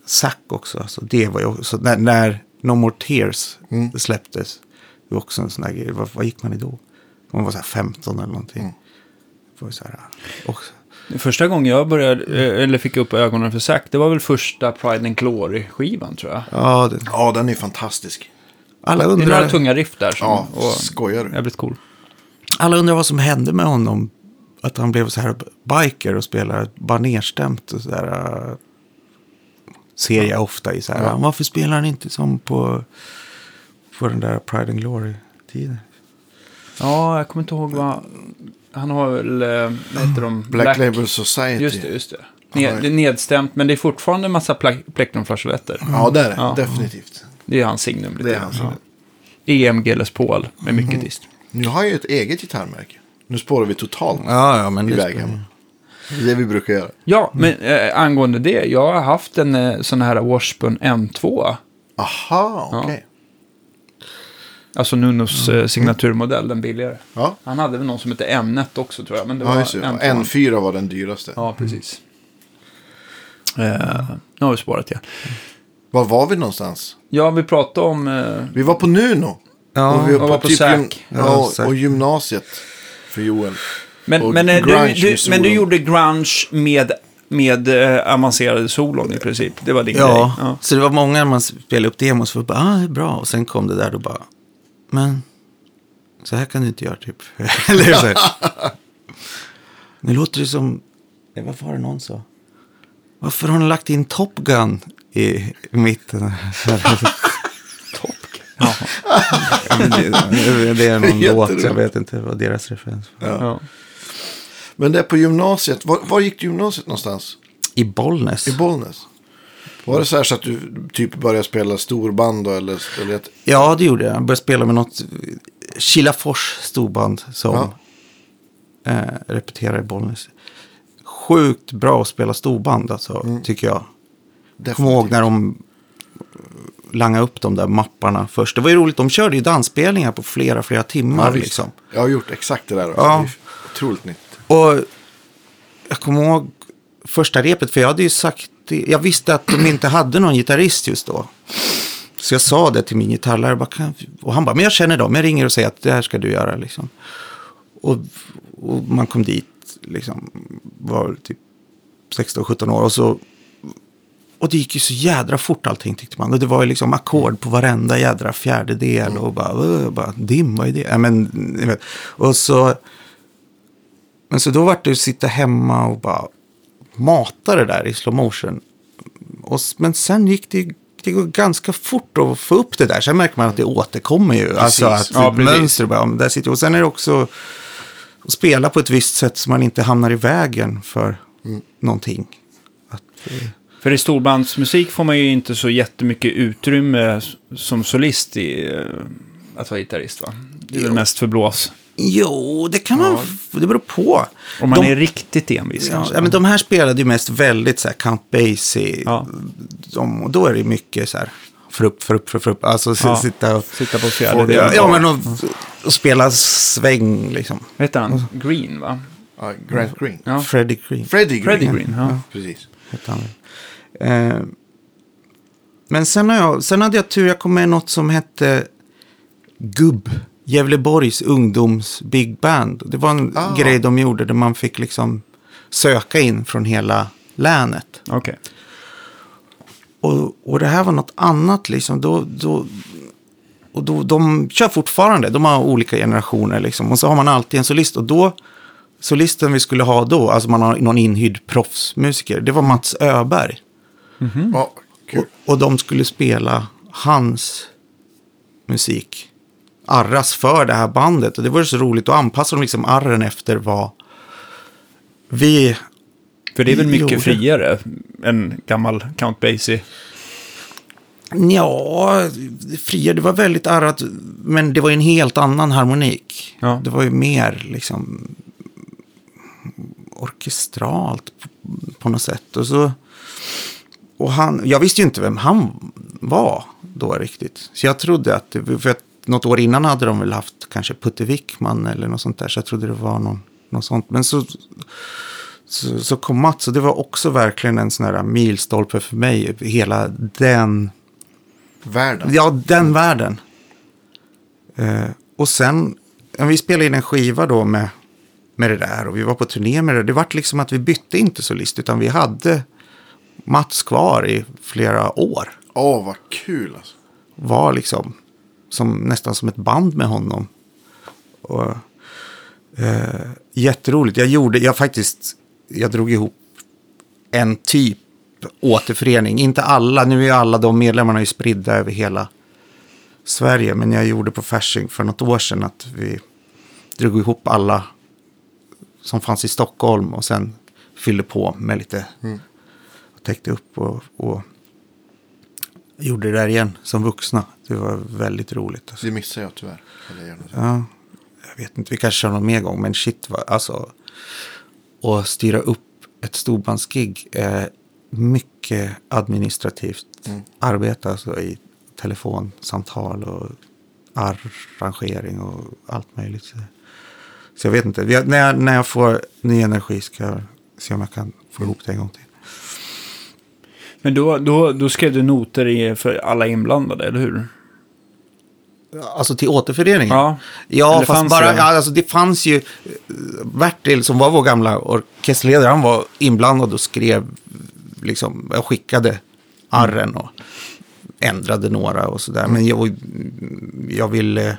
Zack också, alltså, det var ju också, när, när No More Tears släpptes, det var också en sån här grej, vad, vad gick man i då? Man var så här 15 eller någonting. Det var så här, också. Första gången jag började, eh, eller fick upp ögonen för Zack, det var väl första Pride and Glory-skivan tror jag. Ja, det, Ja, den är fantastisk. alla, Det är några undrar, tunga riff där som Ja, och skojar du? jävligt cool. alla undrar vad som hände med honom. Att han blev så här biker och spelade bara nedstämt och så där. äh, Ser jag ofta i så här. Varför spelar han inte som på, på den där Pride and Glory-tiden? Ja, jag kommer inte ihåg vad... Han har väl, eh, vad heter de? Black, Label Society. Just det, just det. Ned, det är nedstämt, men det är fortfarande en massa pla- plektrumflageoletter. Ja, det är det. Ja. Definitivt. Det är hans signum. lite Det är hans signum. Ja. EMG Les Paul med mycket dist. Nu har jag ju ett eget gitarrmärke. Nu spårar vi totalt Ja, ja, men det iväg hem. Det är det vi brukar göra. Ja, men eh, angående det. Jag har haft en eh, sån här Washburn M2. Aha, okej. Alltså Nunos eh, signaturmodell, den billigare. Ja, Han hade väl någon som hette M-net också tror jag. Men det ja var just det. M2. N4 var den dyraste. Ja, precis. Eh, nu har vi sparat igen. Var var vi någonstans? Ja, vi pratade om... Eh, Vi var på Nuno. Ja, och vi och var på typ gym- Ja, ja, Zack. och gymnasiet för Joel. men, Och men, eh, du, du, med men du gjorde grunge med, med eh, avancerade solon i princip. Det var din Ja, grej. Ja. så det var många när man spelade upp demos för bara, ah, bra. Och sen kom det där och bara, men så här kan du inte göra typ. Eller så här. Nu låter det som, eh, vad var det någon sa? Varför har ni lagt in Top Gun i mitten? Top Jaha. Ja, det, det är någon låt, jag vet inte vad deras referens var. Ja. Men det är på gymnasiet. Var, var gick du gymnasiet någonstans? I Bollnäs. I Bollnäs? Var det så här så att du typ började spela storband då? Eller, eller ett, Ja, det gjorde jag. Jag började spela med något Kilafors storband som Ja. eh, repeterar i Bollnäs. Sjukt bra att spela storband, alltså, tycker jag. Kommer ihåg när de langade upp de där mapparna först. Det var ju roligt, de körde ju dansspelningar på flera, flera timmar. Ja, liksom. Jag har gjort exakt det där också. Ja. Det är otroligt nytt. Och jag kommer ihåg första repet, för jag hade ju sagt, det- jag visste att de inte hade någon gitarrist just då. Så jag sa det till min gitarrlärare, och han bara, men jag känner dem, jag ringer och säger att det här ska du göra. Liksom. Och, och man kom dit, liksom, var typ 16-17 år och så och det gick ju så jädra fort allting tyckte man. Och det var ju liksom ackord på varenda jädra fjärdedel. Och bara, bara dim, vad är det? Ja, men. Och så, men så då var det att sitta hemma och bara mata det där i slow motion. Och, men sen gick det, det går ganska fort att få upp det där. Sen märker man att det återkommer ju. Alltså att Ja, precis. mönster bara, där sitter, och sen är det också att spela på ett visst sätt så man inte hamnar i vägen för någonting. Att, eh, För i storbandsmusik får man ju inte så jättemycket utrymme som solist i eh, att vara gitarrist va? Det är väl Jo. mest för blås. Jo, det kan man, f- det beror på. Om man De- är riktigt envis Ja, ja, men de här spelade ju mest väldigt så här Count Basie. Ja. De, och då är det mycket så här, för upp, för upp, för upp. Alltså Ja. sitta och... Sitta på och fjärde ja, ja, men och, och spela sväng liksom. Vad heter han? Green va? Ja, Grant Green. Ja. Freddie Green. Freddie Green. Freddie Green, ja. Precis. hette han. Eh, men sen, har jag, sen hade jag tur, jag kom med något som hette Gubb. Gävleborgs ungdoms big band. Det var en Ah. grej de gjorde där man fick liksom söka in från hela länet. Okej. Och, och det här var något annat liksom. Då, då, och då, de kör fortfarande. De har olika generationer liksom. Och så har man alltid en solist. Och då, solisten vi skulle ha då, alltså man har någon inhyrd proffsmusiker. Det var Mats Öberg. Ja, kul. Och, och de skulle spela hans musik. Arras för det här bandet. Och det var så roligt. Då anpassade de liksom arren efter vad vi För det är väl mycket Gjorde. friare än gammal Count Basie. Ja, fria, det var väldigt arrat, men det var ju en helt annan harmonik. Ja. Det var ju mer liksom orkestralt på, något sätt. Och så, och han, jag visste ju inte vem han var då riktigt. Så jag trodde att, för att något år innan hade de väl haft kanske Putte Wickman eller något sånt där. Så jag trodde det var någon, något sånt. Men så, så, så kom Mats och det var också verkligen en sån här milstolpe för mig. Hela den Världen. Ja, den världen. Eh, och sen, vi spelade in en skiva då med, med det där och vi var på turné med det. Det vart liksom att vi bytte inte solist utan vi hade Mats kvar i flera år. Åh, vad kul alltså. Var liksom som, nästan som ett band med honom. Och, eh, jätteroligt. Jag gjorde, jag faktiskt, jag drog ihop en typ återförening. Inte alla, nu är alla de medlemmarna ju spridda över hela Sverige. Men jag gjorde på Fasching för något år sedan att vi drog ihop alla som fanns i Stockholm och sen fyllde på med lite och täckte upp och, och gjorde det där igen som vuxna. Det var väldigt roligt. Alltså. Det missar jag tyvärr. Så. Ja, jag vet inte, vi kanske kör någon mer gång, men shit, vad, alltså. Att styra upp ett storbandsgig är mycket administrativt arbete, alltså i telefonsamtal och arrangering och allt möjligt. Så, så jag vet inte, har- när jag, när jag får ny energi ska jag se om jag kan få ihop det en gång till. Men då, då, då skrev du noter i, för alla inblandade, eller hur? Alltså till återföreningen? Ja. Ja, Eller fast bara, det? ja, alltså det fanns ju, eh, Bertil som var vår gamla orkesterledare, han var inblandad och skrev, liksom, jag skickade arren och ändrade några och sådär. Men jag, jag ville,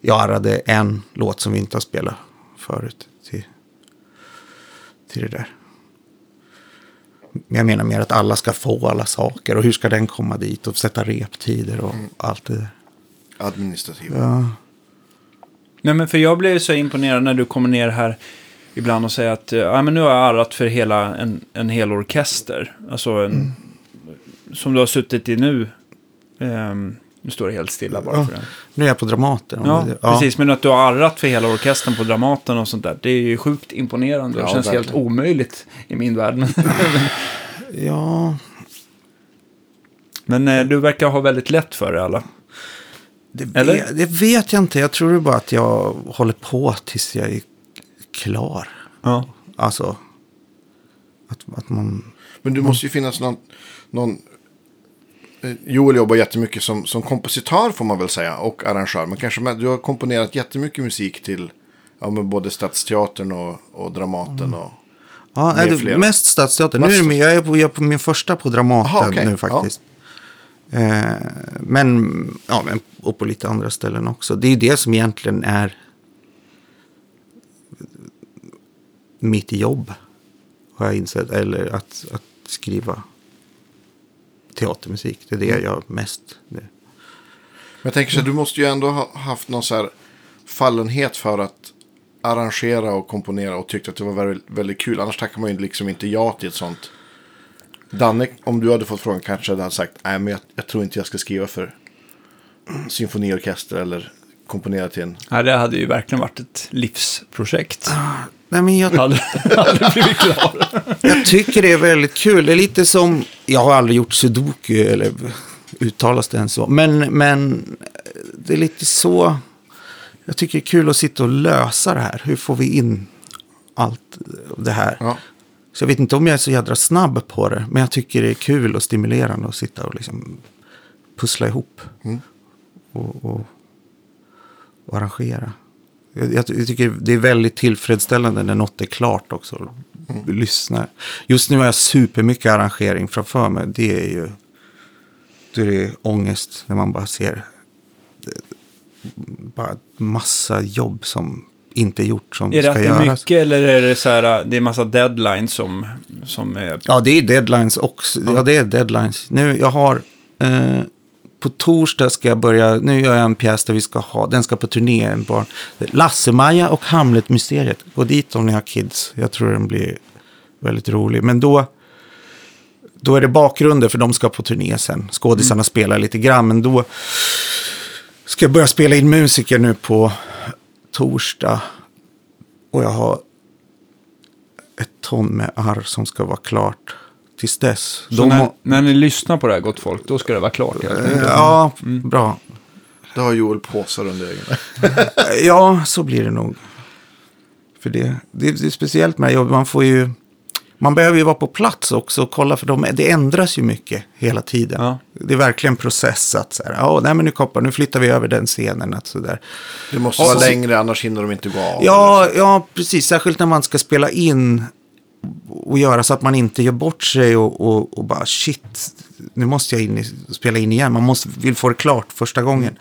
jag arrade en låt som vi inte har spelat förut till, till det där. Jag menar mer att alla ska få alla saker och hur ska den komma dit och sätta reptider och allt det där. administrativa. Ja. Nej, men för jag blev så imponerad när du kommer ner här ibland och säger att eh, ja, men nu har jag arrat för hela en, en hel orkester. Alltså en, som du har suttit i nu. Ehm, nu står det helt stilla bara Ja. för det. Nu är jag på Dramaten. Ja, precis. Men att du har arrat för hela orkestern på Dramaten och sånt där. Det är ju sjukt imponerande. Det Ja, känns helt verkligen. omöjligt i min värld. Ja, men eh, du verkar ha väldigt lätt för det alla. det, Eller? Vet, det vet jag inte. Jag tror det bara att jag håller på tills jag är klar. Ja. Alltså, att, att man... Men det måste ju finnas någon... någon Joel jobbar jättemycket som, som kompositör får man väl säga. Och arrangör. Men kanske du har komponerat jättemycket musik till ja, både Stadsteatern och, och Dramaten. Och, Ja, är det mest Stadsteatern. Nu är det, Mest- jag, är på, jag är på min första på Dramaten Aha, okej. nu faktiskt. Eh, men, ja, men, och på lite andra ställen också. Det är ju det som egentligen är mitt jobb. Har jag insett. Eller att, att skriva teatermusik. Det är det jag gör mest. Det. Men jag tänker så här, du måste ju ändå ha haft någon så här fallenhet för att arrangera och komponera och tyckte att det var väldigt, väldigt kul. Annars tackar man ju liksom inte ja till ett sånt. Danne, om du hade fått frågan kanske hade han sagt nej men jag, jag tror inte jag ska skriva för symfoniorkester eller komponera till en. Ja, det hade ju verkligen varit ett livsprojekt. Nej, men jag, hade blivit klar. Jag tycker det är väldigt kul. Det är lite som, jag har aldrig gjort sudoku eller uttalas det ens så. Men, men det är lite så, jag tycker det är kul att sitta och lösa det här. Hur får vi in allt det här? Ja. Så jag vet inte om jag är så jädra snabb på det. Men jag tycker det är kul och stimulerande att sitta och liksom pussla ihop. Och, och, och arrangera. Jag, jag, tycker det är väldigt tillfredsställande när något är klart också. Lyssna. Just nu har jag supermycket arrangering framför mig. Det är ju då är det ångest när man bara ser bara massa jobb som inte gjort som Är det ska att det är göras. mycket eller är det så här, det är massa deadlines som, som är... Ja, det är deadlines också. Ja, det är deadlines. Nu, jag har... Eh, på torsdag ska jag börja... Nu gör jag en pjäs där vi ska ha... Den ska på turné. En barn. Lasse-Maja och Hamlet-mysteriet. Gå dit om ni har kids. Jag tror den blir väldigt rolig. Men då... Då är det bakgrunder för de ska på turné sen. Skådisarna spelar lite grann. Men då ska jag börja spela in musiker nu på torsdag. Och jag har ett ton med arr som ska vara klart tills dess. Så när, när ni lyssnar på det här, gott folk, då ska det vara klart. Eh, enkelt. ja, bra. Det har Joel påsar under ögonen. Ja, så blir det nog. För det, det, det är speciellt med jobbet. Man får ju... Man behöver ju vara på plats också och kolla för de, det ändras ju mycket hela tiden. Ja. Det är verkligen process att så här, ja, nej men nu koppar, nu flyttar vi över den scenen. Att så där. Det måste Och vara så- längre annars hinner de inte gå av. Ja, ja, precis. Särskilt när man ska spela in och göra så att man inte gör bort sig och, och, och bara shit, nu måste jag in i, spela in igen. Man måste, vill få det klart första gången.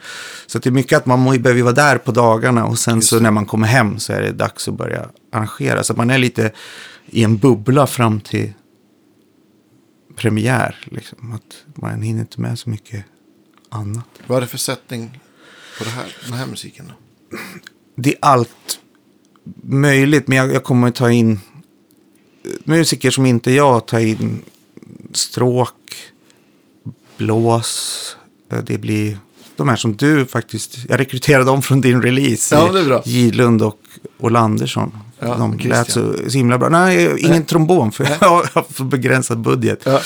Så det är mycket att man må, behöver vara där på dagarna och sen så när man kommer hem så är det dags att börja arrangera. Så att man är lite i en bubbla fram till premiär. Liksom. Att man hinner inte med så mycket annat. Vad är det för sättning på det här, den här musiken? Då? det är allt möjligt. Men jag, jag kommer att ta in musiker som inte jag tar in stråk, blås. Eh, Det blir de här som du faktiskt, jag rekryterade dem från din release. Ja, det är bra. Gidlund och Olandersson. Ja, de lät så, så himla bra. Nej, ingen Nej. trombon för jag har för begränsad budget. Ja.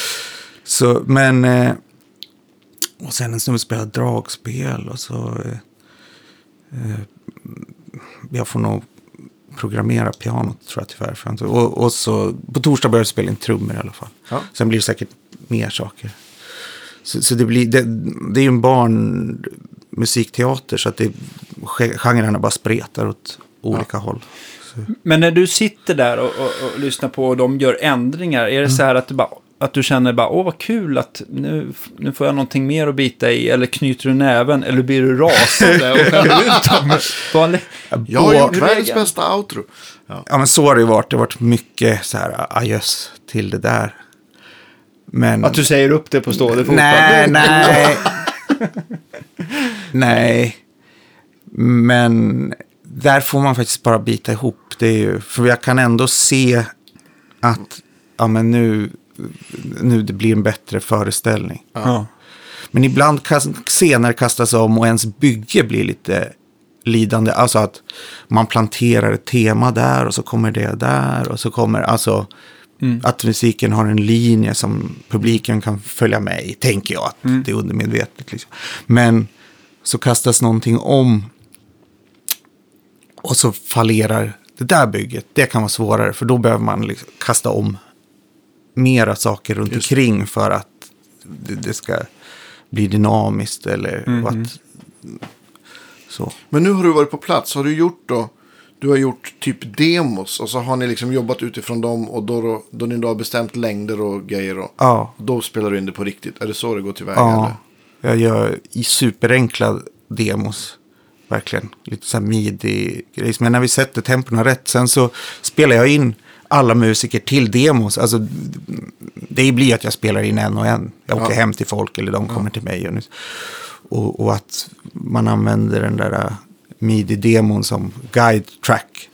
Så, men... Eh, och sen en snubbe spelar dragspel och så... Eh, jag får nog programmera pianot tror jag tyvärr. Och, och så på torsdag börjar jag spela in trummor i alla fall. Ja. Sen blir det säkert mer saker. Så, så det blir... Det, det är ju en barnmusikteater så att det, genrerna bara spretar åt olika håll. Så. Men när du sitter där och, och, och lyssnar på och de gör ändringar, är det Mm. så här att du, bara, att du känner bara, åh vad kul att nu, nu får jag någonting mer att bita i, eller knyter du näven, eller blir du rasande och skäller ut dem? Jag har gjort världens bästa outro. Ja. Ja, men så har det ju varit. Det har varit mycket så här ajöss till det där. Men... Att du säger upp det på stående fot? Nej, nej. Nej, men där får man faktiskt bara bita ihop. Det är ju, för jag kan ändå se att ja, men nu, nu det blir en bättre föreställning. Ja. Men ibland kan scener kastas om och ens bygge blir lite lidande. Alltså att man planterar ett tema där och så kommer det där och så kommer, alltså att musiken har en linje som publiken kan följa med i, tänker jag. Att det är undermedvetet. Liksom. Men så kastas någonting om och så fallerar det där bygget. Det kan vara svårare för då behöver man liksom kasta om mera saker runt omkring för att det, det ska bli dynamiskt eller och att så. Men nu har du varit på plats. Har du gjort då? Du har gjort typ demos och så har ni liksom jobbat utifrån dem och då, då, då ni då har bestämt längder och grejer och Ja. då spelar du in det på riktigt. Är det så det går tillväga? Ja, Eller? jag gör i superenkla demos. Verkligen. Lite så här midi-grejer. Men när vi sätter tempona rätt. Sen så spelar jag in alla musiker till demos. Alltså, det blir att jag spelar in en och en. Jag åker Ja. hem till folk eller de kommer till mig. Och, nu- och, att man använder den där äh, midi-demon som guide track.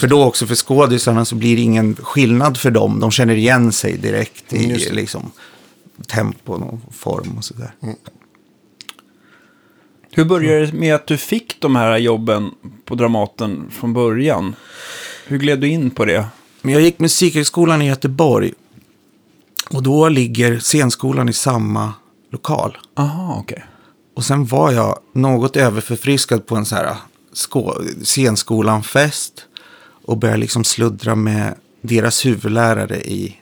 För då också för skådisarna så blir det ingen skillnad för dem. De känner igen sig direkt Mm, i just det. liksom, tempon och form och sådär. Hur började det med att du fick de här jobben på Dramaten från början? Hur gled du in på det? Men jag gick musikhögskolan i Göteborg. Och då ligger scenskolan i samma lokal. Aha, okej. Och sen var jag något överförfriskad på en så här scenskolan-fest. Och började liksom sluddra med deras huvudlärare i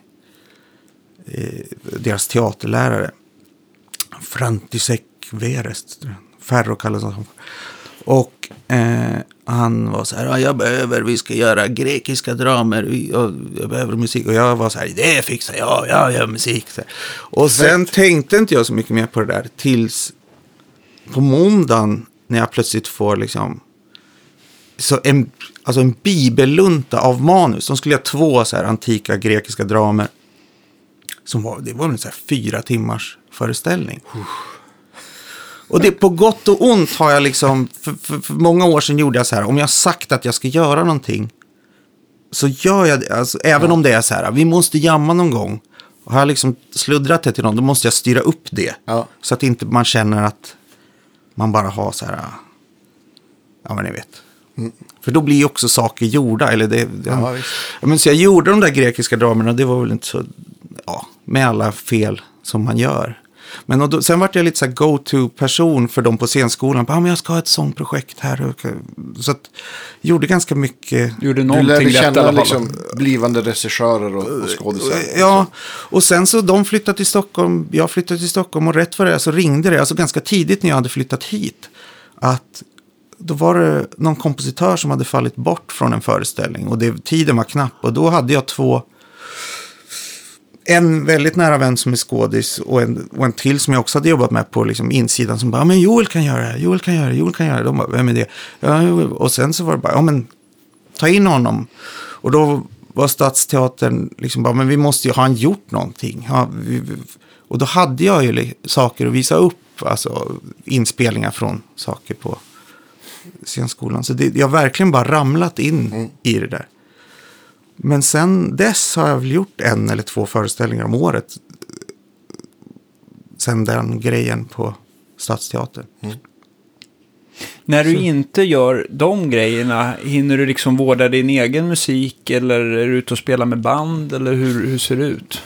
eh, deras teaterlärare. Frantisek Verest. Ferro kallas han. Och eh, han var så här, "Ja, jag behöver, vi ska göra grekiska dramer, jag, jag behöver musik. Och jag var så här, det fixar jag, jag gör musik. Och sen tänkte inte jag så mycket mer på det där tills på måndagen när jag plötsligt får liksom så en, alltså en bibellunta av manus. De skulle göra två så här antika grekiska dramer. Som var, det var en så här fyra timmars föreställning. Och det på gott och ont har jag liksom, för, för, för många år sedan gjorde jag så här, om jag sagt att jag ska göra någonting, så gör jag det, alltså, även om det är så här, vi måste jamma någon gång. Och har jag liksom sluddrat det till någon, då måste jag styra upp det. Ja. Så att inte man känner att man bara har så här, ja men ni vet. För då blir ju också saker gjorda. Eller det, Ja, ja, men så jag gjorde de där grekiska dramerna, det var väl inte så, ja, med alla fel som man gör. Men och då, sen vart jag lite så här go-to-person för dem på scenskolan. Ja, men jag ska ha ett sånt projekt här. Så att, gjorde ganska mycket. Du gjorde Du någonting lärde rätt i känna liksom blivande regissörer och, och skådisar. Ja, och sen så de flyttade till Stockholm, jag flyttade till Stockholm och rätt vad det så ringde det, alltså ganska tidigt när jag hade flyttat hit, att då var det någon kompositör som hade fallit bort från en föreställning och det, tiden var knapp och då hade jag två, en väldigt nära vän som är skådis och en, och en till som jag också hade jobbat med på liksom insidan som bara, "Ja, men Joel kan göra det, Joel kan göra det, Joel kan göra det. De bara, vem är det? Ja, och sen så var det bara, ja men ta in honom. Och då var Stadsteatern liksom bara, men vi måste ju ha han gjort någonting. Ja, vi, och då hade jag ju saker att visa upp, alltså inspelningar från saker på scenskolan. Så det, jag har verkligen bara ramlat in i det där. Men sen dess har jag väl gjort en eller två föreställningar om året. Sen den grejen på Stadsteatern. När du inte gör de grejerna, hinner du liksom vårda din egen musik eller är du ute och spelar med band eller hur, hur ser det ut?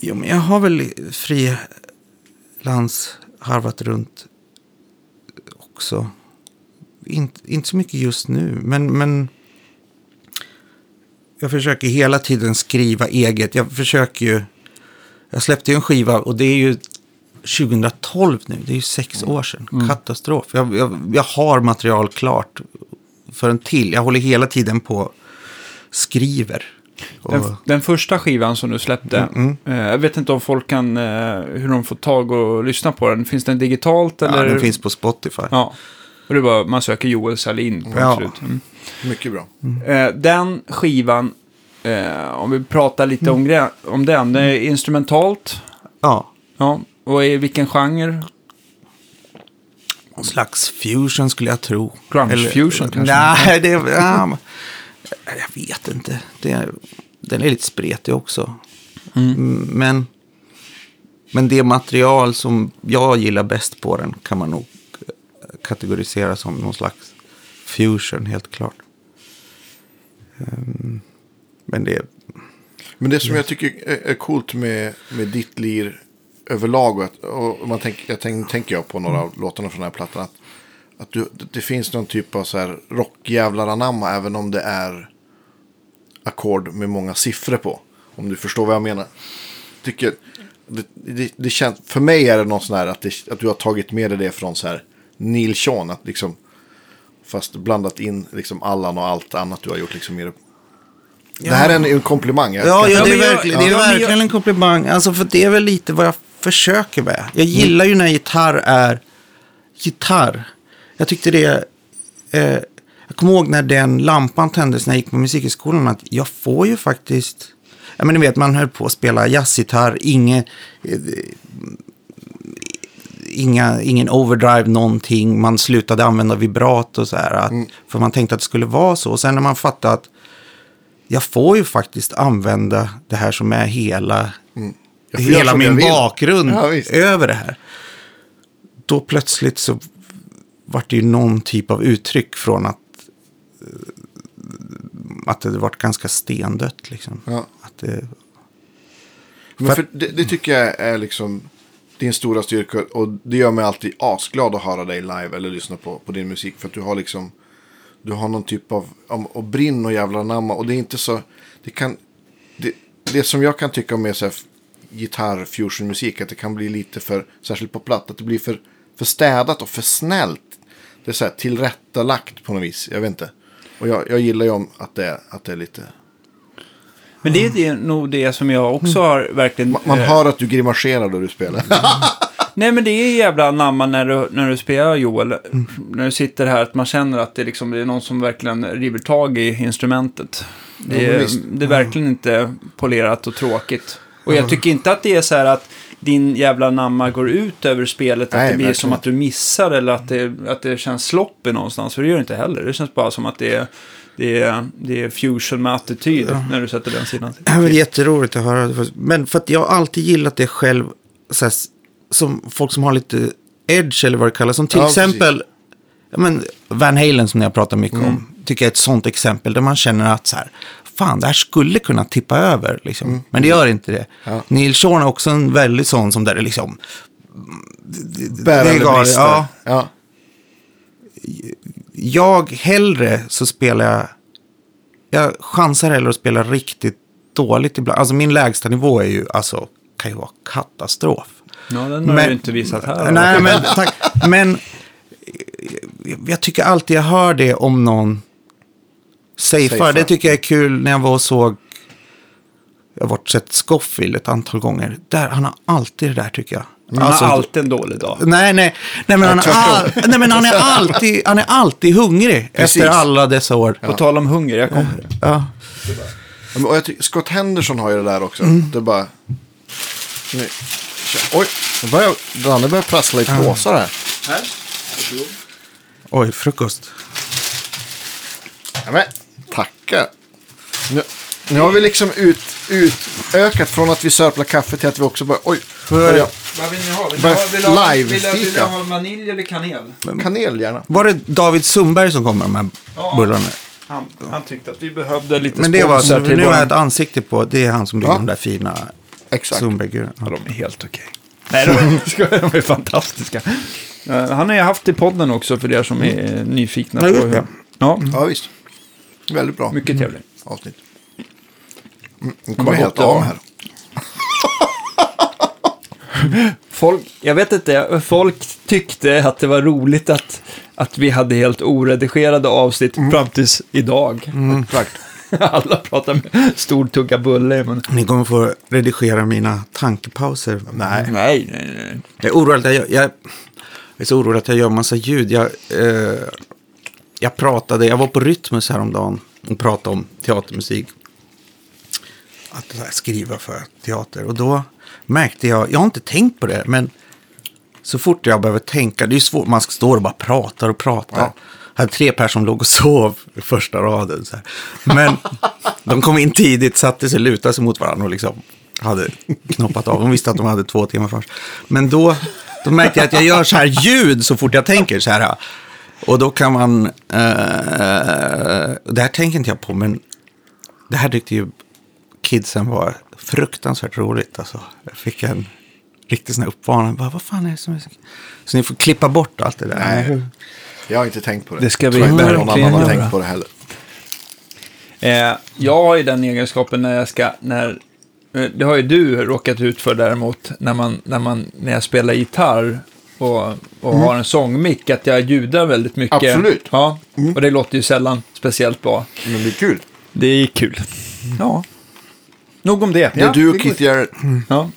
Jo, men jag har väl frilans harvat runt också. Inte, inte så mycket just nu, men, men jag försöker hela tiden skriva eget. Jag försöker ju, jag släppte ju en skiva och det är ju 2012 nu, det är ju sex år sedan. Katastrof. Jag, jag, jag har material klart för en till. Jag håller hela tiden på skriver. Och, Den, den första skivan som du släppte, eh, jag vet inte om folk kan, eh, hur de får tag och lyssna på den. Finns den digitalt ja, eller? den finns på Spotify. Ja. Och det bara, man söker Joel Salin på Ja. slut. Mm. Mycket bra. Eh, den skivan, eh, om vi pratar lite om, gre- om den, det är instrumentalt. Ja. Ja, och i vilken genre någon slags fusion skulle jag tro. Grunge-fusion kanske? Nej, det, ja, jag vet inte. Det, den är lite spretig också. Mm, Men, men det material som jag gillar bäst på den kan man nog kategorisera som någon slags fusion, helt klart. Ehm, Men det, Men det som jag tycker är, är coolt med, med ditt lir överlag. Och, att, och man tänk, jag tänk, tänker jag på några av låtarna från den här plattan. Att, att du, det finns någon typ av så här rockjävlar anamma. Även om det är ackord med många siffror på. Om du förstår vad jag menar. Tycker, det, det, det känns, för mig är det någon sån här att, det, att du har tagit med dig det från så här Neil Sean. Att liksom, fast blandat in liksom Allan och allt annat du har gjort. Liksom, i det. det här är en, en komplimang. Jag Ja, ja, Ja, det är, verkligen, ja, det är verkligen en komplimang. Alltså, för det är väl lite vad jag försöker med. Jag gillar ju när gitarr är gitarr. Jag tyckte det... Eh, jag kommer ihåg när den lampan tändes när jag gick på musikhögskolan. Att jag får ju faktiskt... Ja, men ni vet, man höll på att spela jazzgitarr. Inge, eh, inga, ingen overdrive någonting. Man slutade använda vibrat och så här. Att, För man tänkte att det skulle vara så. Och sen när man fattade att jag får ju faktiskt använda det här som är hela, göra hela min bakgrund Ja, över det här. Då plötsligt så vart det ju någon typ av uttryck från att, eh, att det varit ganska stendött. Liksom. Ja. Att det, Men för det, det tycker jag är liksom din stora styrka. Och det gör mig alltid asglad att höra dig live eller lyssna på, på din musik. För att du har liksom, du har någon typ av, och brinn och jävla namma. Och det är inte så, det kan, det, det som jag kan tycka om är så här gitarr, fusion musik. Att det kan bli lite för, särskilt på platt, att det blir för, för städat och för snällt. Det är så här tillrättalagt på något vis, jag vet inte. Och jag, jag gillar ju om att det, att det är lite, men det är det, nog det som jag också har verkligen... man, man eh, hör att du grimaserar då du spelar. Nej, men det är jävla namma när du, när du spelar Joel. När du sitter här, att man känner att det, liksom, det är någon som verkligen river tag i instrumentet. Det Ja, är, visst. det är verkligen inte polerat och tråkigt. Och jag tycker inte att det är så här att din jävla namma går ut över spelet. Att Nej, det blir verkligen som att du missar eller att det, att det känns sloppy någonstans. För det gör det inte heller. Det känns bara som att det är, det är, det är fusion med attityd när du sätter den sidan. det är jätteroligt att höra. Men för att jag har alltid gillat det själv. Så här, som folk som har lite edge eller vad det kallas. Som till Ja, exempel ja, men Van Halen som jag pratar mycket Mm. om. Tycker jag är ett sånt exempel där man känner att så här, fan det här skulle kunna tippa över. Liksom. Men det gör inte det. Mm. Ja. Neil Sean är också en väldigt sån som där det liksom... Bärande brister. ja. ja. Jag hellre så spelar jag... Jag chansar hellre att spela riktigt dåligt ibland. Alltså min lägsta nivå är ju, alltså, kan ju vara katastrof. Ja, den har du inte visat här. Nej, men tack. Men jag tycker alltid jag hör det om någon. Safear. Det tycker jag är kul när jag var och såg... Jag har varit sett Scofield ett antal gånger. Där, han har alltid det där tycker jag. Han Alltså, har alltid en dålig dag. Nej, nej, nej, men han, är all, nej, men han, är alltid, han är alltid hungrig Precis. efter alla dessa år. På tal om hunger, jag kommer. Ja. Ja, och jag tycker, Scott Henderson har ju det där också. Mm. Det är bara... Nu. Oj, nu börjar, Danne börjar prassla i påsar här. Här. Oj, frukost. Ja, men, tackar. Nu, nu har vi liksom ut, utökat från att vi sörplar kaffe till att vi också börjar... Oj, börja, Vad vill ni ha? Vill ni ha, vill ha, live vill ha, vill ha vanilj eller kanel? kanel gärna. Var det David Sundberg som kom med de här Ja. bullarna? Han, han tyckte att vi behövde lite Men det var, så, sponsor till nu har jag ett ansikte på, det är han som gjorde Ja. de där fina. Sundberg-gurorna. Ja, de är helt okej. Nej, de är, de är fantastiska. Han har ju haft i podden också för er som är nyfikna Ja, på hur... Ja, Ja, visst. Väldigt bra mycket trevligt. avsnitt. Mm, nu kommer jag helt av här. Folk, jag vet inte, folk tyckte att det var roligt att, att vi hade helt oredigerade avsnitt fram tills idag. Exakt. Alla pratar med stor tugga bulle. Men... Ni kommer få redigera mina tankepauser. Nej. Nej, nej, nej. Jag är orolig att jag, jag, jag är så orolig att jag gör massa ljud. Jag, eh, jag pratade, jag var på Rytmus häromdagen och pratade om teatermusik. Att skriva för teater. Och då märkte jag, jag har inte tänkt på det, men Så fort jag behöver tänka, det är ju svårt, man står och bara pratar och pratar. Ja. Jag hade tre personer som låg och sov i första raden. Så här. Men de kom in tidigt, satte sig, lutade sig mot varandra och liksom hade knoppat av. De visste att de hade två timmar först. Men då, då märkte jag att jag gör så här ljud så fort jag tänker så här. Och då kan man, eh, det här tänker inte jag på, men det här tyckte ju kidsen var fruktansvärt roligt. Alltså. Jag fick en riktig sån här uppvarning. Bara, Vad fan är det som är så... Så ni får klippa bort allt det där. Nej. Jag har inte tänkt på det. Det ska vi inte någon annan har tänkt på det heller. Eh, jag har ju den egenskapen när jag ska, när, eh, det har ju du råkat ut för däremot, när, man, när, man, när jag spelar gitarr och, och har en sångmick, att jag ljudar väldigt mycket. Mm. Absolut. Ja, och det låter ju sällan speciellt bra. Men det är kul. Det är kul. Ja. Nog om det. Det är Ja, du och Keith Jarrett. Ja.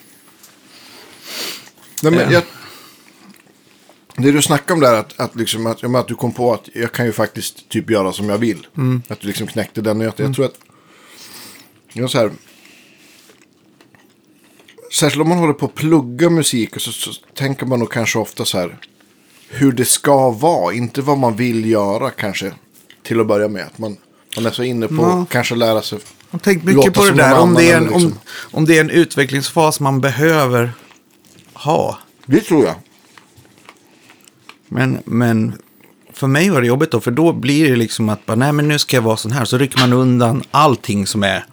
Nej, men Ja. jag, det du snackade om där, att, att, liksom, att, att du kom på att jag kan ju faktiskt typ göra som jag vill. Att du liksom knäckte den nöten. Jag tror att, jag så här, särskilt om man håller på att plugga musik så, så tänker man nog kanske ofta så här, hur det ska vara, inte vad man vill göra kanske, till att börja med. Att man, man är så inne på att kanske lära sig. Jag har tänkt Låta mycket på det där, om det, är en, liksom. om, om det är en utvecklingsfas man behöver ha. Det tror jag. Men, men för mig var det jobbigt då, för då blir det liksom att bara, nej men nu ska jag vara sån här. Så rycker man undan allting som är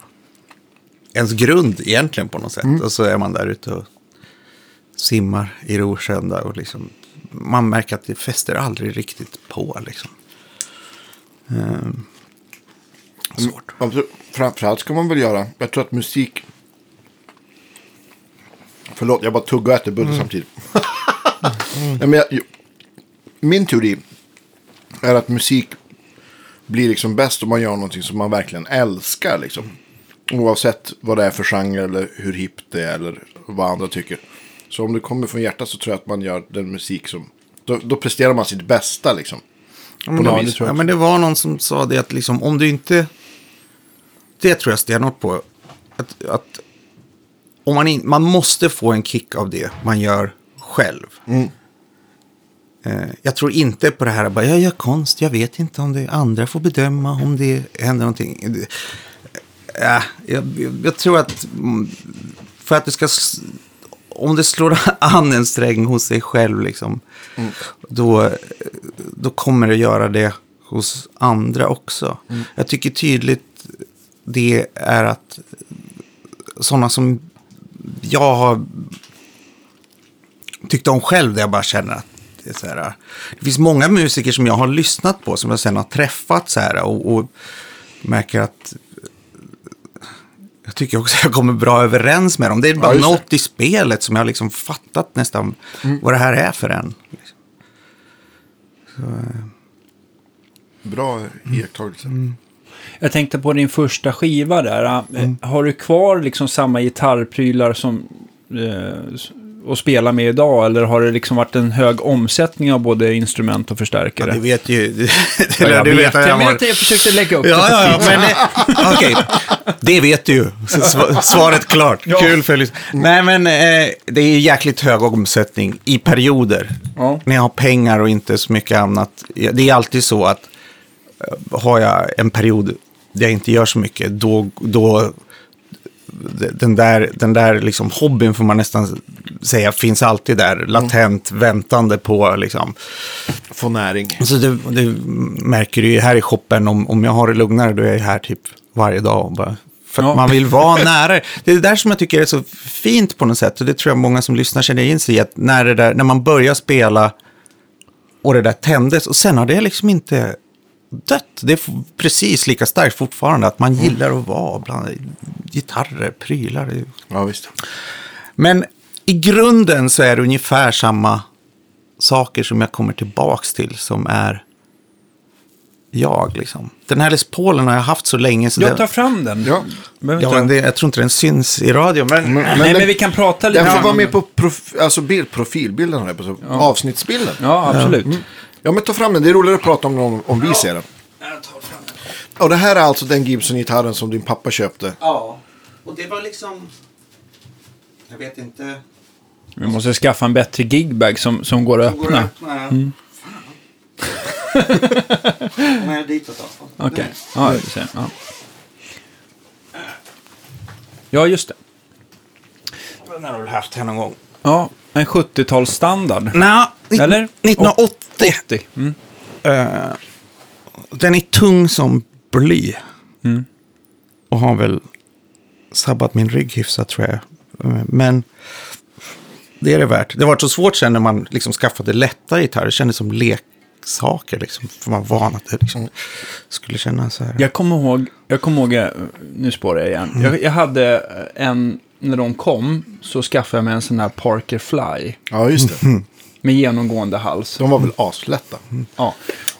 ens grund egentligen på något sätt. Och så är man där ute och simmar i Rosjön där och liksom, man märker att det fäster aldrig riktigt på liksom. Ehm, svårt. Absolut. Framförallt ska man väl göra, jag tror att musik... Förlåt, jag bara tuggar och äter bulle samtidigt. Nej, men jag, min teori är att musik blir liksom bäst om man gör någonting som man verkligen älskar. Liksom. Oavsett vad det är för genre eller hur hippt det är eller vad andra tycker. Så om det kommer från hjärtat så tror jag att man gör den musik som... Då, då presterar man sitt bästa liksom. Ja, men, det, ja, men det var någon som sa det att liksom, om du inte... Det tror jag stenhårt på. Att, att om man, in, man måste få en kick av det man gör själv. Eh, jag tror inte på det här bara, jag gör konst, jag vet inte om det andra får bedöma om det händer någonting. Ja, jag, jag, tror att mm, för att det ska, om det slår an en sträng hos sig själv, liksom, då, då kommer det göra det hos andra också. Jag tycker tydligt det är att sådana som jag har tyckt om själv, där jag bara känner att det är så här. Det finns många musiker som jag har lyssnat på, som jag sen har träffat så här och, och märker att jag tycker också att jag kommer bra överens med dem. Det är bara det. något i spelet som jag liksom fattat nästan vad det här är för en. Bra iakttagelse. Jag tänkte på din första skiva där. Eh, Mm. Har du kvar liksom samma gitarrprylar som eh, att spela med idag? Eller har det liksom varit en hög omsättning av både instrument och förstärkare? Ja, det vet ju... Det, det, Ja, jag du vet, att jag, vet, jag försökte lägga upp Ja, det. ja, ja, men det, okej. Det vet du ju. Svaret klart. Kul för Nej, men eh, det är jäkligt hög omsättning i perioder. Ja. När jag har pengar och inte så mycket annat. Det är alltid så att har jag en period där jag inte gör så mycket, då, då den där, den där liksom hobbyn får man nästan säga finns alltid där, latent, väntande på liksom. Få näring. Så det, det märker du ju här i shoppen, om, om jag har det lugnare, då är jag här typ varje dag. Och bara, för Ja. man vill vara nära. Det är det där som jag tycker är så fint på något sätt. Och det tror jag många som lyssnar känner in sig i. Att när, där, när man börjar spela och det där tändes. Och sen har det liksom inte dött. Det är precis lika starkt fortfarande. Att man gillar att vara bland gitarrer, prylar. Ja, visst. men i grunden så är det ungefär samma saker som jag kommer tillbaks till som är jag. Liksom. Den här Les Paulen har jag haft så länge. Så Jag tar fram den. Ja. Ja, men det, jag tror inte den syns i radio. Men, Men, Nej, den- men vi kan prata lite Den får vara med på prof, alltså bild, profilbilden, här, på, så, avsnittsbilden. Ja. Ja, men ta fram den. Det är roligare att prata om den om, vi ser den. Och det här är alltså den Gibson-gitarren som din pappa köpte. Ja, och det var liksom... Jag vet inte... Vi måste skaffa en bättre gigbag som, som går att öppna. Mm. Nej, ditåt alltså. Okej, ja, vi ser. Ja. ja, just det. Den har du haft här någon gång. Ja, en 70-talsstandard. Nej, Eller? 1980. 80. Mm. Eh, den är tung som bly. Mm. Och har väl sabbat min rygg hyfsat tror jag. Eh, Men det är det värt. Det var så svårt sen när man liksom skaffade lätta gitarrer. Det kändes som leksaker liksom. För man var van att det liksom skulle kännas så här. Jag kommer ihåg, jag kommer ihåg, eh, nu spårar jag igen. Jag, jag hade en, när de kom, så skaffade jag mig en sån här Parker Fly. Ja, just det. Med genomgående hals. De var väl aslätta. Ja.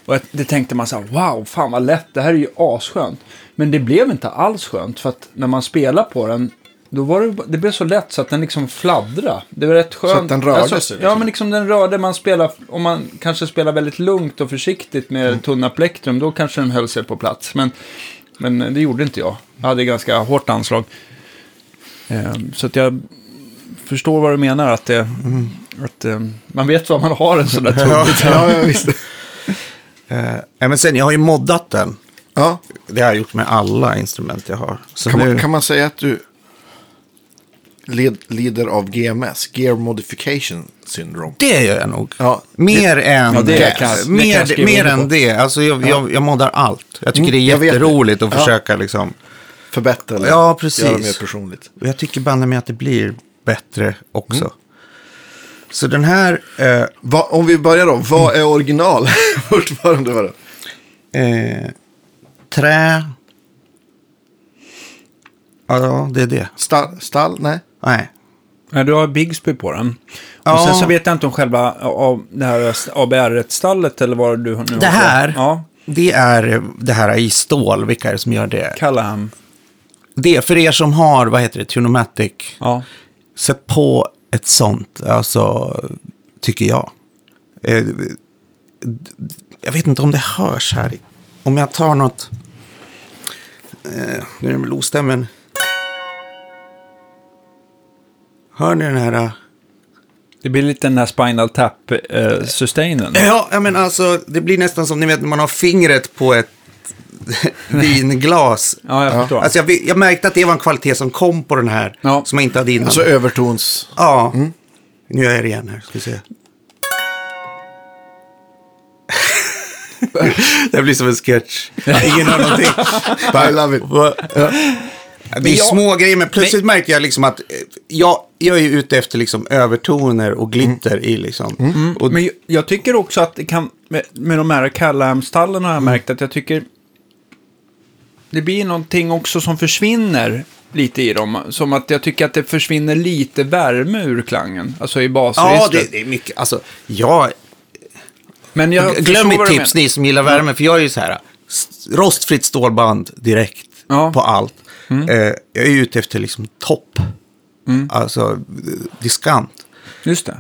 Och det tänkte man så här, wow, fan vad lätt, det här är ju asskönt. Men det blev inte alls skönt, för att när man spelar på den, då var det, det blev så lätt så att den liksom fladdrade. Det var rätt skönt. att den rörde sig, liksom. Ja, men liksom den rörde, man spelar, om man kanske spelar väldigt lugnt och försiktigt med Mm. tunna plektrum, då kanske den höll sig på plats. Men, men det gjorde inte jag. Jag hade ganska hårt anslag. Ehm, så att jag förstår vad du menar, att, det, att eh, man vet vad man har en sån där tung Ja. gitarr. Ja, ja visst. Eh, ja, men sen, jag har ju moddat den. Ja. Det har jag gjort med alla instrument jag har. Så Kan, nu, man, kan man säga att du led, lider av GMS, Gear Modification Syndrome? Det gör jag nog. Ja. Mer än Ja, det det. kan jag- det kan mer mer på. än det. Alltså, jag, jag, jag moddar allt. Jag tycker Mm, det är det. jätteroligt att Ja. försöka liksom. Förbättra eller Ja, precis. göra mer personligt. Och Jag tycker banne med att det blir bättre också. Mm. Så den här eh, Va, om vi börjar då, vad är original? Fortfarande var det. eh, trä. Ja, det är det. Stall? stall? Nej. Nej. Ja, du har Bigsby på den. Ja. Och sen så vet jag inte om själva av det här ABR-stallet eller vad du nu har. Det här, Ja, det är det här i stål. Vilka är det som gör det? Callahan. Det för er som har, vad heter det, Tunomatic. Ja. Sätt på ett sånt, alltså, tycker jag. Eh, Jag vet inte om det hörs här. Om jag tar något... Eh, Nu är det med lostämmen. Hör ni den här... eh, Det blir lite den här Spinal Tap-sustainen. Ja, men alltså, det blir nästan som ni vet när man har fingret på ett vinglas. Ja, jag förstår. Alltså jag, jag märkte att det var en kvalitet som kom på den här, Ja. som jag inte hade innan. Alltså övertons... ja, nu gör jag det igen här, ska vi se. det blir som en sketch. Ingen har någonting. I love it. Det är jag- små grejer, men plötsligt märker jag liksom att eh, jag, jag är ute efter liksom övertoner och glitter i liksom. Och, Men jag, jag tycker också att det kan, med, med de här Callahan-stallen har jag märkt att jag tycker det blir någonting också som försvinner lite i dem. Som att jag tycker att det försvinner lite värme ur klangen. Alltså i ja, basregistret. det, det är mycket. Alltså, jag, Men jag Glöm mitt tips, ni som gillar värme, för jag är ju så här, rostfritt stålband direkt Ja. på allt. Eh, jag är ute efter liksom topp, alltså eh, diskant. Just det.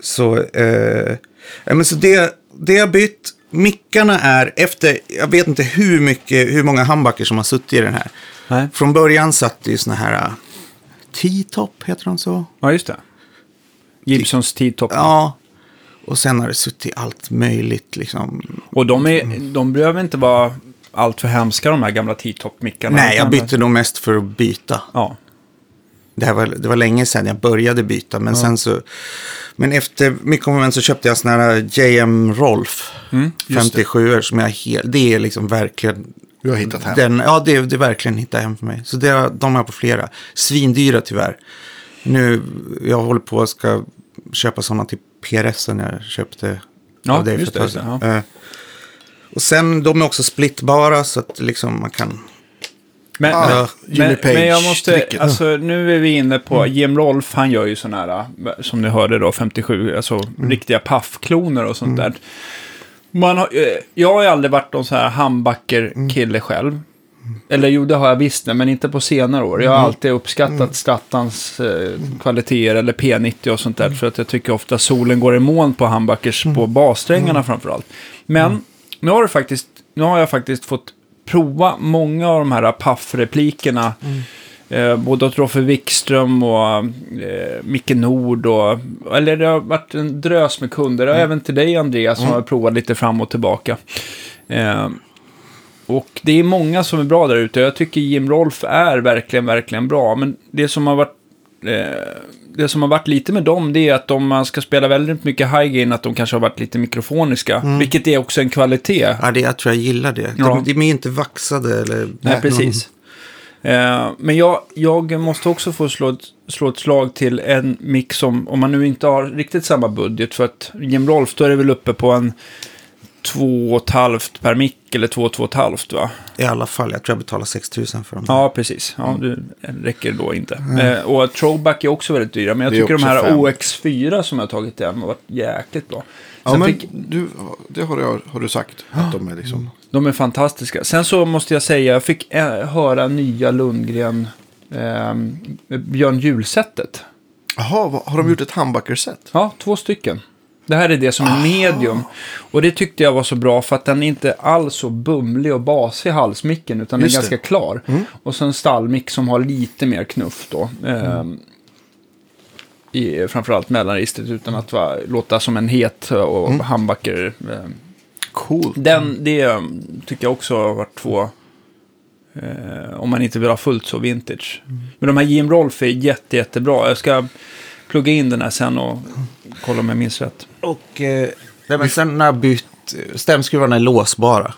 Så, eh, ja, men så det, det jag bytt, mickarna är efter, jag vet inte hur mycket, hur många handbacker som har suttit i den här. Nej. Från början satt det ju såna här uh, T-top, heter de så? Ja, just det. Gibsons T-top. Ja. Och sen har det suttit allt möjligt liksom. Och de, är, de behöver inte vara allt för hemska de här gamla T-top-mickarna. Nej, jag bytte nog mest för att byta. Ja. Det, här var, det var länge sedan jag började byta, men sen så... Men efter mycket om så köpte jag såna här JM Rolf. Mm, just 57 som jag helt... Det är liksom verkligen... Du har hittat hem. Den, ja, det, det är verkligen hittat hem för mig. Så det, de har på flera. Svindyra tyvärr. Nu, jag håller på att ska köpa sådana till PRS när jag köpte Ja, av dig för ett det, tag sedan. Eh, Och sen, de är också splittbara så att liksom man kan... Men, Ah, men, Jimmy men, jag måste, alltså nu är vi inne på, Jim Rolf han gör ju sådana här, som ni hörde då, 57, alltså riktiga paffkloner och sånt där. Man har, eh, jag har ju aldrig varit någon så här handbacker-kille själv. Eller jo, det har jag visst, men inte på senare år. Jag har alltid uppskattat Strattans eh, kvaliteter eller P90 och sånt där. För att jag tycker ofta solen går i moln på handbackers på bassträngarna framförallt. Men nu har, det faktiskt, nu har jag faktiskt fått prova många av de här paff-replikerna. Eh, både åt Roffe Wikström och eh, Micke Nord och... Eller det har varit en drös med kunder. Och även till dig Andreas som har provat lite fram och tillbaka. Eh, och det är många som är bra där ute. Jag tycker Jim Rolf är verkligen, verkligen bra. Men det som har varit... Eh, det som har varit lite med dem, det är att om man ska spela väldigt mycket high gain, att de kanske har varit lite mikrofoniska. Vilket är också en kvalitet. Ja, det, jag tror jag gillar det. Ja. De, de är inte vaxade eller... Nej, precis. Eh, men jag, jag måste också få slå ett, slå ett slag till en mix som, om man nu inte har riktigt samma budget, för att Jim Rolf, då är det väl uppe på en två och ett halvt per mick, eller två, två och ett halvt va? I alla fall, jag tror jag betalar 6 000 för dem. Ja, precis. Ja, det räcker då inte. Eh, och Throwback är också väldigt dyra, men jag Det tycker de här fem. OX4 som jag har tagit hem har varit jäkligt bra. Ja, men fick, du, det har, jag, har du sagt. Att de är liksom... de är fantastiska. Sen så måste jag säga, jag fick eh, höra nya Lundgren, eh, Björn Julsättet. Jaha, har de gjort ett handbackerset? Ja, två stycken. Det här är det som är medium. Och det tyckte jag var så bra för att den är inte alls så bumlig och basig halsmicken utan Just den är det. ganska klar. Och så en stallmick som har lite mer knuff då. ehm, I framförallt mellanregistret utan att va, låta som en het och handbacker. ehm. Coolt. Den, det ehm, tycker jag också har varit två. Eh, om man inte vill ha fullt så vintage. Men de här Jim Rolf är jätte, jättebra. Jag ska plugga in den här sen och kolla om jag minns rätt. Och eh, nej, men sen när jag bytt, stämskruvarna är låsbara.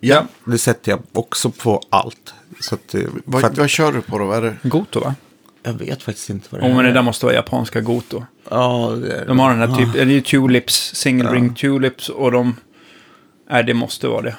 Ja. Det sätter jag också på allt. Så att, eh, för Vad, att, vad kör du på då? Vad är det? Goto va? jag vet faktiskt inte vad det Om men det är. där måste vara japanska Goto. Ja, det är De har den här typ, det är ju tulips, single ring tulips och de... Nej, det måste vara det.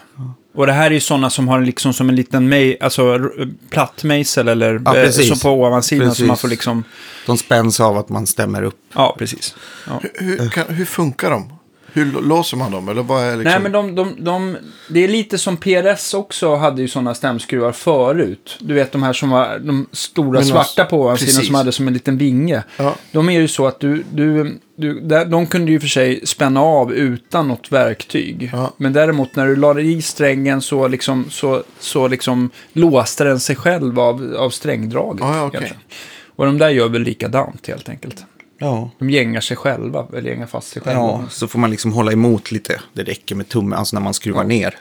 Och det här är ju sådana som har liksom som en liten mej, alltså r- platt mejsel eller Ja, eh, precis. så på ovansidan Precis. man får liksom... De spänns av att man stämmer upp. Ja, precis. Ja. Hur, kan, hur funkar de? Hur lå- låser man dem? Eller vad är liksom... Nej, men de, de, de, det är lite som PRS också hade ju sådana stämskruvar förut. Du vet de här som var de stora Men svarta på ovansidan som hade som en liten vinge. Ja. De är ju så att du, du, du där, de kunde ju för sig spänna av utan något verktyg. Ja. Men däremot när du lade i strängen så liksom, så, så liksom låste den sig själv av, av strängdraget. Ja, kanske. Och de där gör väl likadant helt enkelt. Ja. De gängar sig själva, eller gängar fast sig själva. ja, så får man liksom hålla emot lite. Det räcker med tummen, alltså när man skruvar ner.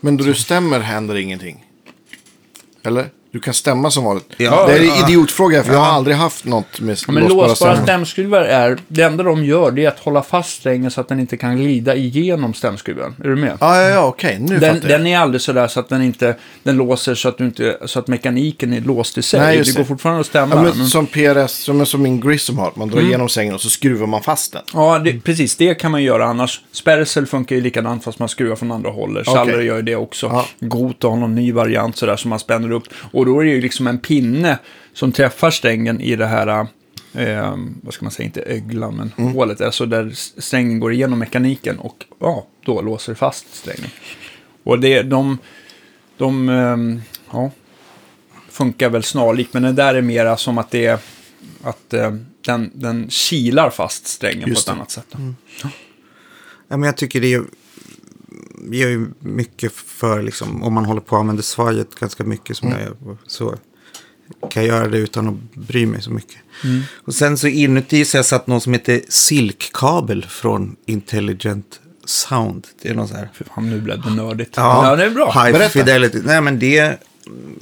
Men då du stämmer händer ingenting? Eller? Du kan stämma som vanligt. Ja, det är en ja. idiotfråga, för jag har aldrig haft något med Ja, men låsbara låsbara stämskruvar är, det enda de gör det är att hålla fast strängen så att den inte kan glida igenom stämskruven. Är du med? Ja, ja, ja, okej. Nu Den, fattar jag. den är aldrig sådär så att den inte, den låser så att, du inte, så att mekaniken är låst i sig. Nej, det går fortfarande att stämma. Ja, men som PRS, som, som min Grissom har. Man drar Mm. igenom sängen och så skruvar man fast den. Ja, det, precis. Det kan man göra annars. Sperrsel funkar ju likadant fast man skruvar från andra hållet. Okej. Schaller gör ju det också. Ja. Goto har någon ny variant sådär som man spänner upp. Och då är det ju liksom en pinne som träffar strängen i det här, eh, vad ska man säga, inte öglan, men Mm. hålet. Alltså där strängen går igenom mekaniken och ja, då låser fast strängen. Och det, de, de, ehm, ja, funkar väl snarlikt, men det där är mera som att det är, att eh, den, den kilar fast strängen Just på ett det. annat sätt. Ja, men jag tycker det är, gör ju mycket för, liksom, om man håller på att använda svajet ganska mycket som jag gör, så kan jag göra det utan att bry mig så mycket. Och sen så inuti så har jag satt något som heter silkkabel från Intelligent Sound. Det är någon så här. Fy fan, nu blev det nördigt. Ja, det är bra. High Berätta. fidelity. Nej, men det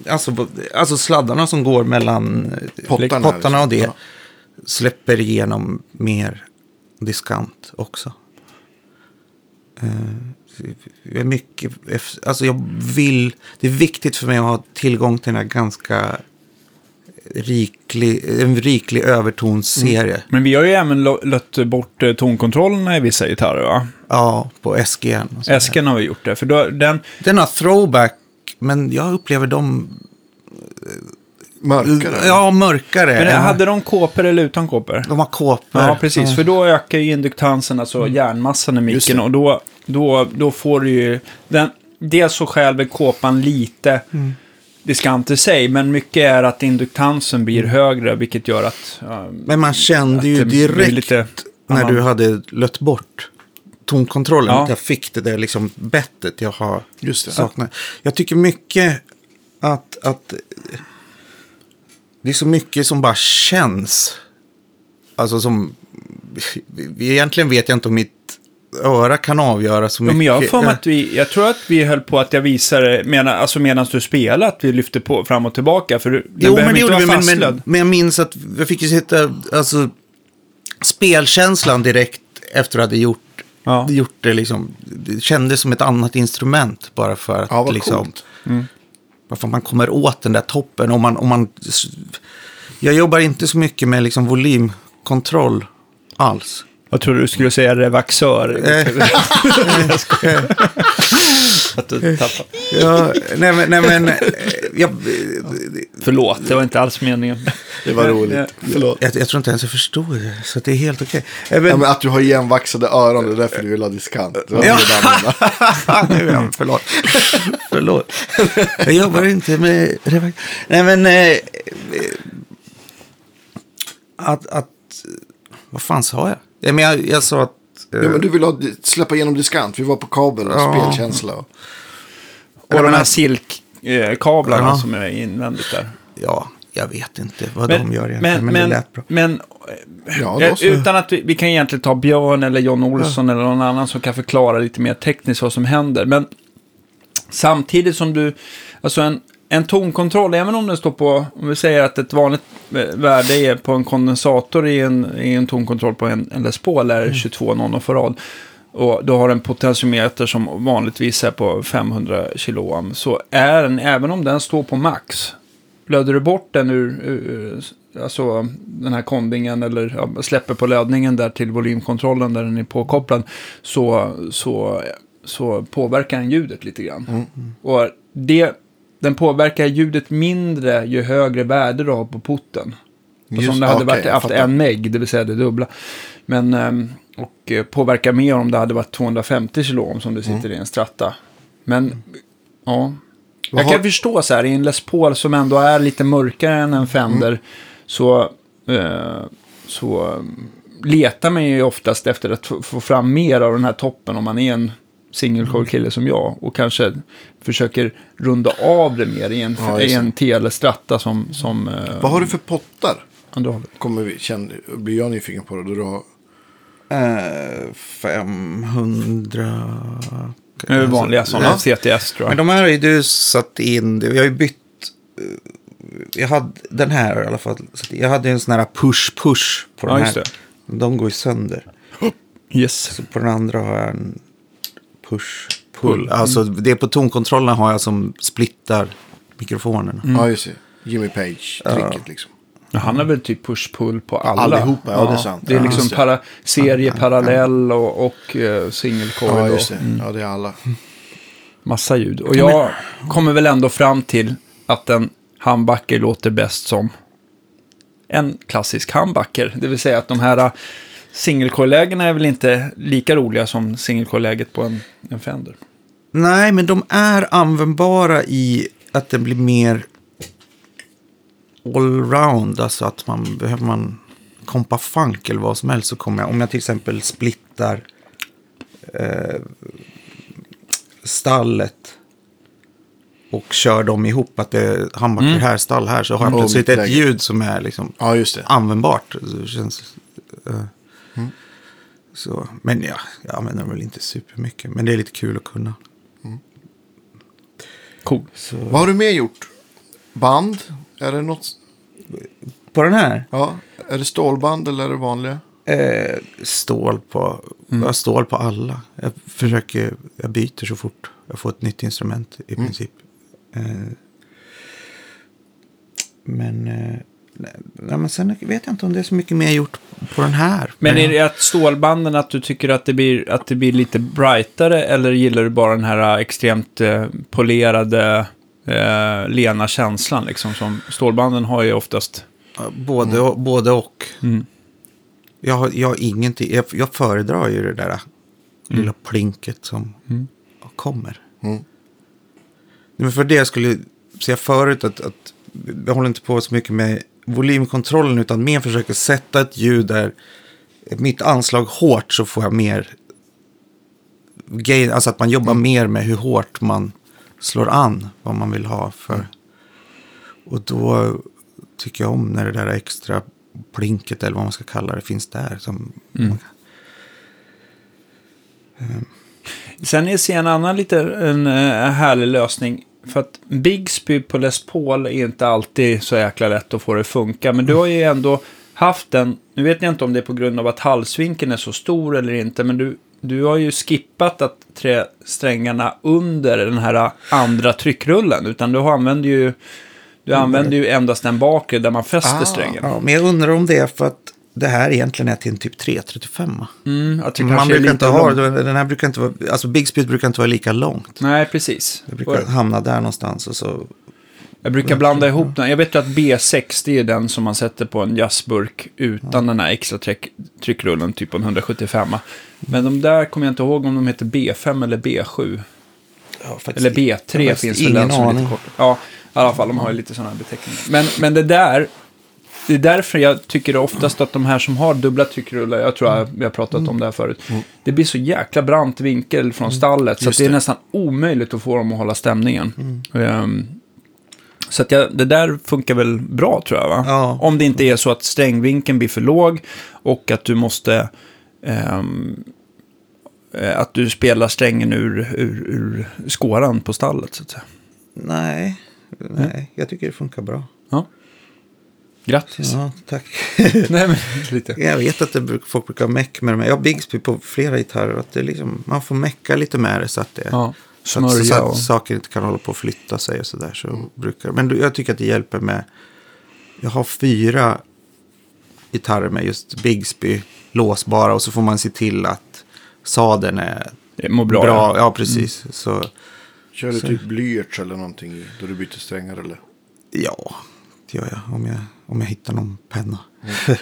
alltså, alltså sladdarna som går mellan eh, Pottarna, pottarna och det liksom. släpper igenom mer diskant också. Eh, är mycket, alltså jag vill, det är viktigt för mig att ha tillgång till den här ganska riklig, en riklig övertonsserie. Men vi har ju även lött bort eh, tonkontrollerna i vissa gitarrer, va? Ja, på SGN. Esken har vi gjort det, för då, den... Den har throwback, men jag upplever dem Mörkare. Ja, mörkare. Men hade de kåpor eller utan kåpor? De har kåpor. Ja, precis. Ja. För då ökar ju induktansen, alltså järnmassan i micken. Och då, då, då får du ju... Den, dels så stjäl väl kåpan lite diskant i sig, men mycket är att induktansen blir högre, vilket gör att... ja, Men man kände ju direkt lite när du hade lött bort tonkontrollen Ja. att jag fick det där liksom bettet jag har Just det. saknat. Jag tycker mycket att, att det är så mycket som bara känns. Alltså som... Egentligen vet jag inte om mitt öra kan avgöra så Ja, mycket. men jag för att vi, jag tror att vi höll på att jag visade, medan, alltså medan du spelade, att vi lyfte på fram och tillbaka. För den Jo, men det gjorde vi, men, men, men jag minns att jag fick ju sitta, alltså, spelkänslan direkt efter att jag hade gjort, Ja. gjort det liksom. Det kändes som ett annat instrument bara för att Ja, vad liksom, coolt. bara för att man kommer åt den där toppen. Om man, om man, jag jobbar inte så mycket med liksom volymkontroll alls. Jag trodde du skulle säga revaxör. Att du tappade. Ja, nej men, nej, men eh, jag, Förlåt, det var inte alls meningen. Det var roligt. Ja. Förlåt. jag, jag tror inte ens jag förstod det, så det är helt okej. Eh, men- Ja, men att du har igenvaxade öron, det är därför du vill ha diskant. Ja. förlåt. förlåt. Jag jobbar inte med revac- Nej, men... Eh, eh, att, att... Vad fan sa jag? Ja, men jag, jag sa att... Eh, Ja, men du vill ha, släppa igenom diskant. Vi var på kabel och Ja. spelkänsla. Och... Och de men här silkkablarna Ja. som är invändigt där. ja, jag vet inte vad de gör egentligen, men, men, det men, lät bra. men Ja, eh, utan att vi, vi kan egentligen ta Björn eller John Olsson eller någon annan som kan förklara lite mer tekniskt vad som händer. Men samtidigt som du, alltså en, en tonkontroll, även om den står på, om vi säger att ett vanligt eh, värde är på en kondensator i en, i en tonkontroll på en, en Les Paul är 22 nanofarad. Och då har en potentiometer som vanligtvis är på 500 kiloohm. Så är den, även om den står på max, blöder du bort den ur, ur alltså den här kondingen eller ja, släpper på lödningen där till volymkontrollen där den är påkopplad så, så, så påverkar den ljudet lite grann. Och det, den påverkar ljudet mindre ju högre värde du har på putten. Just- som det hade okej, varit haft en meg, det vill säga det dubbla. Men, ehm, och eh, påverkar mer om det hade varit 250 kilo om som det sitter i en stratta. Men, ja. Vad Jag kan har- förstå så här, i en Les Paul som ändå är lite mörkare än en Fender, så, eh, så eh, letar man ju oftast efter att få- få fram mer av den här toppen om man är en single coil kille som jag och kanske försöker runda av det mer i en, Ja, i en telestratta som... som eh, Vad har du för pottar? ja, har vi. Kommer vi, känner, blir jag nyfiken på det. Då du har, Eh, 500... Det är vanliga sådana Ja. CTS tror Men jag. de här har ju du satt in. Jag har ju bytt. eh, Jag hade den här i alla fall. Jag hade en sån här push-push på Ja, den just här. De går ju sönder. Yes. Så på den andra har jag en push-pull. Pull. Alltså det på tonkontrollen har jag som splittar mikrofonerna. Ja, just det. Jimmy Page-tricket liksom. Ja, Han har väl typ push-pull på alla. Allihopa, ja, det är sant. Det är Ja, liksom para, serie parallell och, och uh, single coil Ja, just det. Ja, det är alla. massa ljud. Och jag kommer väl ändå fram till att en humbucker låter bäst som en klassisk humbucker. Det vill säga att de här single coil-lägena är väl inte lika roliga som single coil-läget på en, en Fender. Nej, men de är användbara i att det blir mer allround. Alltså att man behöver man kompa funk eller vad som helst så kommer jag. Om jag till exempel splittar eh, stallet och kör dem ihop. Att det är humbucker här, stall här. Så har jag Mm. plötsligt ett ljud som är liksom Ja, just det. användbart. Så det känns, eh, så, men ja, jag använder dem väl inte supermycket. Men det är lite kul att kunna. Cool. Så, Vad har du mer gjort? Band? Är det något? på den här? Ja, är det stålband eller är det vanliga? Eh, stål på, jag har stål på alla. Jag försöker, jag byter så fort jag får ett nytt instrument i princip. Eh, men, eh, nej, men sen vet jag inte om det är så mycket mer gjort på den här. Men är det att stålbanden, att du tycker att det blir, att det blir lite brightare eller gillar du bara den här äh, extremt eh, polerade, eh, lena känslan liksom? Som stålbanden har ju oftast. Både, och, både och. Mm. Jag har, jag har ingenting, jag, jag föredrar ju det där lilla plinket som Mm. kommer. Mm. Men för det jag skulle säga förut att, att jag håller inte på så mycket med volymkontrollen utan mer försöker sätta ett ljud där mitt anslag hårt så får jag mer gain, alltså att man jobbar mer med hur hårt man slår an vad man vill ha för. Och då, tycker jag om när det där extra blinket eller vad man ska kalla det finns där. Som Mm. kan- Sen är en annan lite en, eh, härlig lösning. För att Bigsby på Les Paul är inte alltid så jäkla lätt att få det att funka. Men du har ju ändå haft den, nu vet jag inte om det är på grund av att halsvinkeln är så stor eller inte, men du, du har ju skippat att trä strängarna under den här andra tryckrullen. Utan du använder ju, du använder ju endast den bakre där man fäster Ah. strängen. Ja, men jag undrar om det är för att det här egentligen är till en typ 335. Mm, det Man brukar inte ha, långt. den här brukar inte vara, alltså Big Speed brukar inte vara lika långt. Nej, precis. Det brukar hamna där någonstans och så. Jag brukar blanda ihop den. Jag vet ju att B6 det är den som man sätter på en jazzburk utan den här extra tryck, tryckrullen, typ en 175. Men de där kommer jag inte ihåg om de heter B5 eller B7. Ja, Eller B3 jag har finns väl den som är lite kort. Ja, i alla fall, de har ju lite sådana här beteckningar. Men, men det där, det är därför jag tycker oftast att de här som har dubbla tryckrullar, jag tror jag, vi har pratat om det här förut, det blir så jäkla brant vinkel från stallet så att det är nästan omöjligt att få dem att hålla stämningen. Ehm, så att jag, det där funkar väl bra tror jag va? Ja. Om det inte är så att strängvinkeln blir för låg och att du måste... eh, att du spelar strängen ur, ur, ur skåran på stallet så att säga. Nej, nej, jag tycker det funkar bra. Ja. Grattis. Ja, tack. Nej, men lite. jag vet att det folk brukar mecka med de här. Jag har Bigsby på flera gitarrer. Att det är liksom, man får mecka lite med det så att det Ja. så att, så att saker inte kan hålla på att flytta sig och sådär. Så brukar, men jag tycker att det hjälper med. Jag har fyra gitarrer med just Bigsby låsbara och så får man se till att sadeln är Det mår bra. bra. ja. Ja, precis. Så Kör du typ blyerts eller någonting i då du byter strängar eller? ja, det gör jag om jag, om jag hittar någon penna.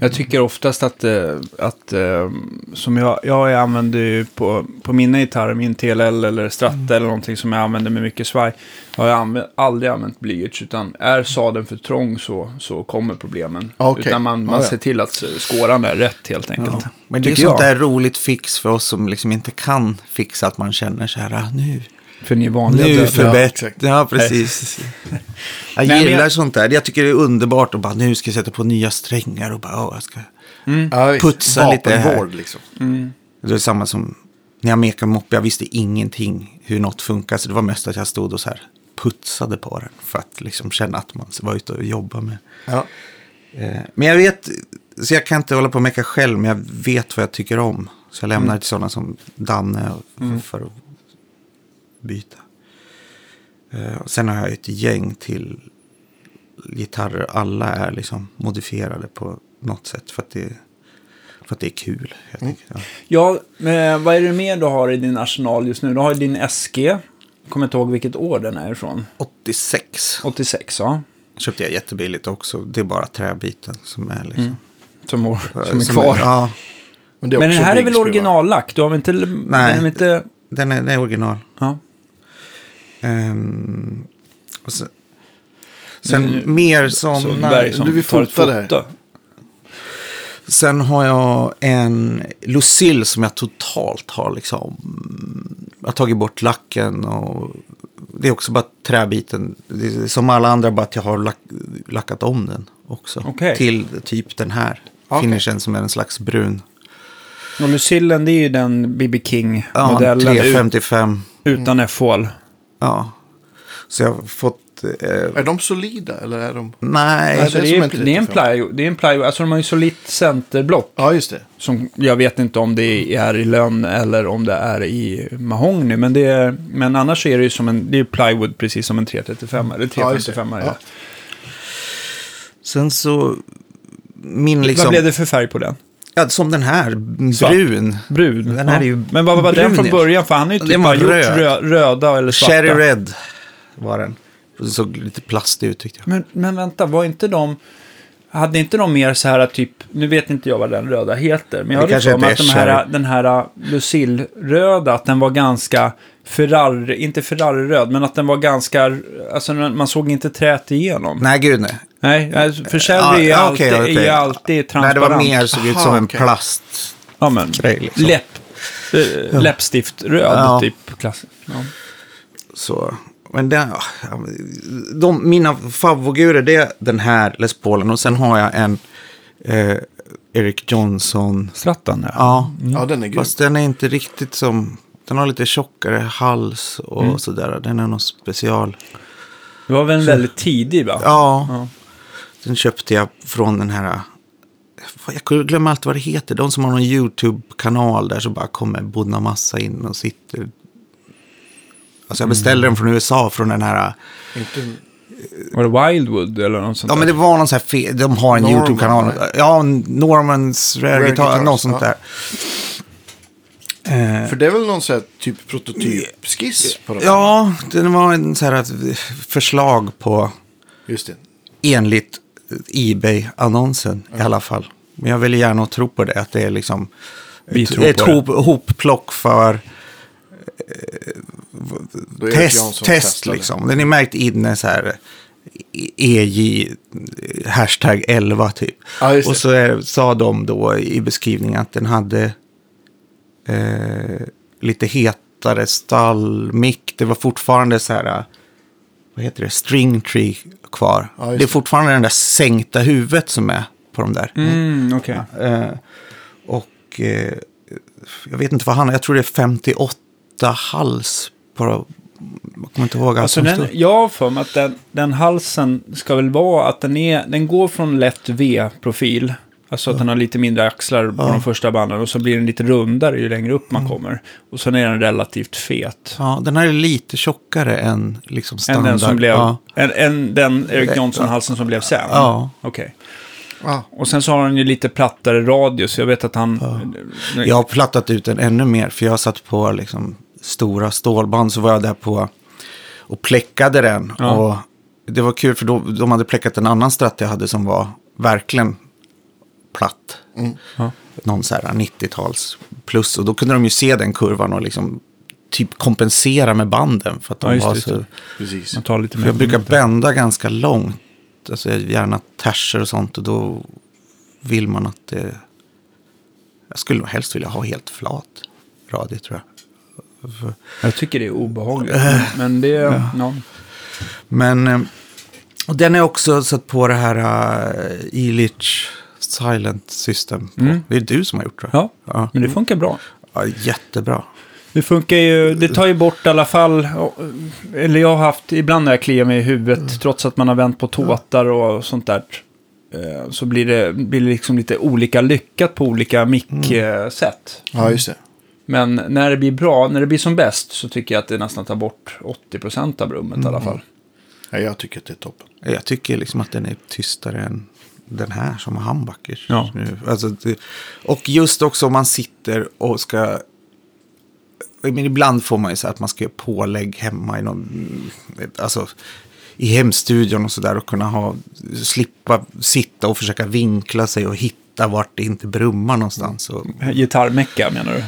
Jag tycker oftast att, eh, att eh, som jag, jag använder ju på, på mina gitarrer, min TLL eller Stratta Mm. eller någonting som jag använder med mycket svaj, har jag använt, aldrig använt blyerts, utan är sadeln för trång så, så kommer problemen. Okej. Utan man, man Ja, ja. ser till att skåran är rätt helt enkelt. Men det är sånt där roligt fix för oss som liksom inte kan fixa att man känner så här, ah, nu, För ni vanliga nu förbättrar. Ja, precis. Jag gillar jag- sånt där. Jag tycker det är underbart att bara, nu ska jag sätta på nya strängar och bara, åh, jag ska... Ja, visst. Putsa lite här. Liksom. Det är samma som när jag mekade moppe, jag visste ingenting hur något funkar. Så det var mest att jag stod och så här putsade på den för att liksom känna att man var ute och jobbade med. Ja. Eh, Men jag vet, så jag kan inte hålla på och meka själv, men jag vet vad jag tycker om. Så jag lämnar det till sådana som Danne och- för att byta. Eh, Sen har jag ett gäng till gitarrer. Alla är liksom modifierade på något sätt för att det, för att det är kul. enkelt. Ja. Ja, men vad är det mer du har i din arsenal just nu? Du har din SG. Jag kommer inte ihåg vilket år den är ifrån. 86 86, ja. köpte jag jättebilligt också. Det är bara träbiten som är liksom. Som, som är som kvar. ja, Men, det är Men den här är väl originallack? Du har väl inte... Nej. Den är inte den är, den är original. ja. Ehm, och sen, sen Nu- mer sådana. som du vill fota foto. Sen har jag en Lucille som jag totalt har liksom. Jag har tagit bort lacken och det är också bara träbiten. Det är som alla andra bara att jag har lack, lackat om den också. Okej. Till typ den här. Okej. Finishen som är en slags brun. Och Lucillen, det är ju den BB Ja, King-modellen ut, 355. utan F-hål. Ja. Så jag har fått... Eh, Är de solida eller är de? nej. Nej, Så det är det, är, en det är en 35. plywood. Det är en plywood. Alltså de har ju solitt centerblock. Ja, just det. Som jag vet inte om det är i lönn eller om det är i mahogny. Men, det är, men annars är det ju som en, det är plywood precis som en 335 eller Ja, just det. 355. Ja. Sen så... Min Vad liksom... blev det för färg på den? Ja, som den här. Svart. Brun. Brun. Den här är ju Men vad var den från början? För han har ju typ Den bara gjort röd. rö, röda eller svarta. Cherry Red var den. Det såg lite plastig ut tyckte jag. Men, men vänta, var inte de... Hade inte de mer så här typ, nu vet inte jag vad den röda heter, men jag hade kanske för mig att är de här, den här Lucille-röda, att den var ganska Ferrari, inte Ferrari-röd, men att den var ganska, alltså man såg inte trät igenom. Nej, gud nej. Nej, för Ja, är, ju ja, alltid, är ju alltid Nej, transparent. det var mer såg ut Aha, som en okej. plast. ja, men, grej, liksom. läpp, äh, läppstift röd, Ja. typ. Klass. Ja. Så. Men ja, de, mina favogurer det är den här Les Paulen och sen har jag en eh, Eric Johnson. Slattan, ja. Ja, Ja, den är grym. fast den är inte riktigt som... Den har lite tjockare hals och Mm. sådär. Den är någon special. Det var väl en väldigt tidig, va? Ja, Ja. den köpte jag från den här... Jag glömmer alltid vad det heter. De som har någon YouTube-kanal där så bara kommer Bodna Massa in och sitter. Alltså jag beställde den från USA, från den här... Inte, Var det Wildwood eller något sånt Ja, men det där? var någon sån här... Fe- de har en YouTube-kanal. Ja, Normans Rare, Rare Guitar, Guitars, något sånt ja. där. Eh, för det är väl någon sån här typ prototypskiss på den? ja, det var en sån här förslag på... Just det. enligt Ebay-annonsen i alla fall. Men jag vill gärna tro på det, att det är liksom Vi ett, tror ett på det. hop, hopplock för det test, test liksom. Den är märkt in så här EJ hashtag 11 typ. Ja, det. Och så är, sa de då i beskrivningen att den hade eh, lite hetare stallmick. Det var fortfarande så här, vad heter det, string tree kvar. Ja, det är fortfarande den där sänkta huvudet som är på de där. Mm, okej. Eh, och eh, jag vet inte vad han jag tror det är 58 hals på, jag kommer inte ihåg allt Alltså den, jag har för mig att den, den halsen ska väl vara att den, är, den går från lätt V-profil. Alltså att den har lite mindre axlar på de första banden och så blir den lite rundare ju längre upp man Mm. kommer. Och sen är den relativt fet. Ja, den här är lite tjockare än liksom Än standard. den som blev, Ja. än, än den Eric Johnson-halsen som blev sen? Ja. Okej. Ja. Och sen så har han ju lite plattare radius. Jag vet att han... Jag har plattat ut den ännu mer, för jag har satt på liksom stora stålband, så var jag där på och pläckade den. Ja. Och det var kul, för då, de hade pläckat en annan stratt jag hade som var verkligen platt. Ja. Någon så här 90-tals plus. Och då kunde de ju se den kurvan och liksom typ kompensera med banden. För att de Ja, just var det, just så... Precis. Man tar lite För mer... jag brukar bända ganska långt. Alltså gärna terser och sånt. Och då vill man att det... Jag skulle nog helst vilja ha helt flat radie tror jag. För- Jag tycker det är obehagligt. Äh. Men det... Ja. Men eh, och den är också satt på det här uh, Elich Silent System. På. Mm. Det är du som har gjort det. ja, Ja. men det funkar bra. ja jättebra. Det funkar ju, det tar ju bort i alla fall, eller jag har haft, ibland när jag kliar mig i huvudet, Mm. trots att man har vänt på tåtar och sånt där, eh, så blir det, blir det liksom lite olika lyckat på olika Mm. mick-sätt. Ja, just det. Men när det blir bra, när det blir som bäst, så tycker jag att det nästan tar bort 80% av rummet i Mm. alla fall. Ja, jag tycker att det är toppen. Jag tycker liksom att den är tystare än den här som har humbuckers. Ja. nu. Alltså, och just också om man sitter och ska... Men ibland får man ju så att man ska göra pålägg hemma i någon... Alltså i hemstudion och sådär och kunna ha... Slippa sitta och försöka vinkla sig och hitta vart det inte brummar någonstans. Och, Gitarrmecka menar du?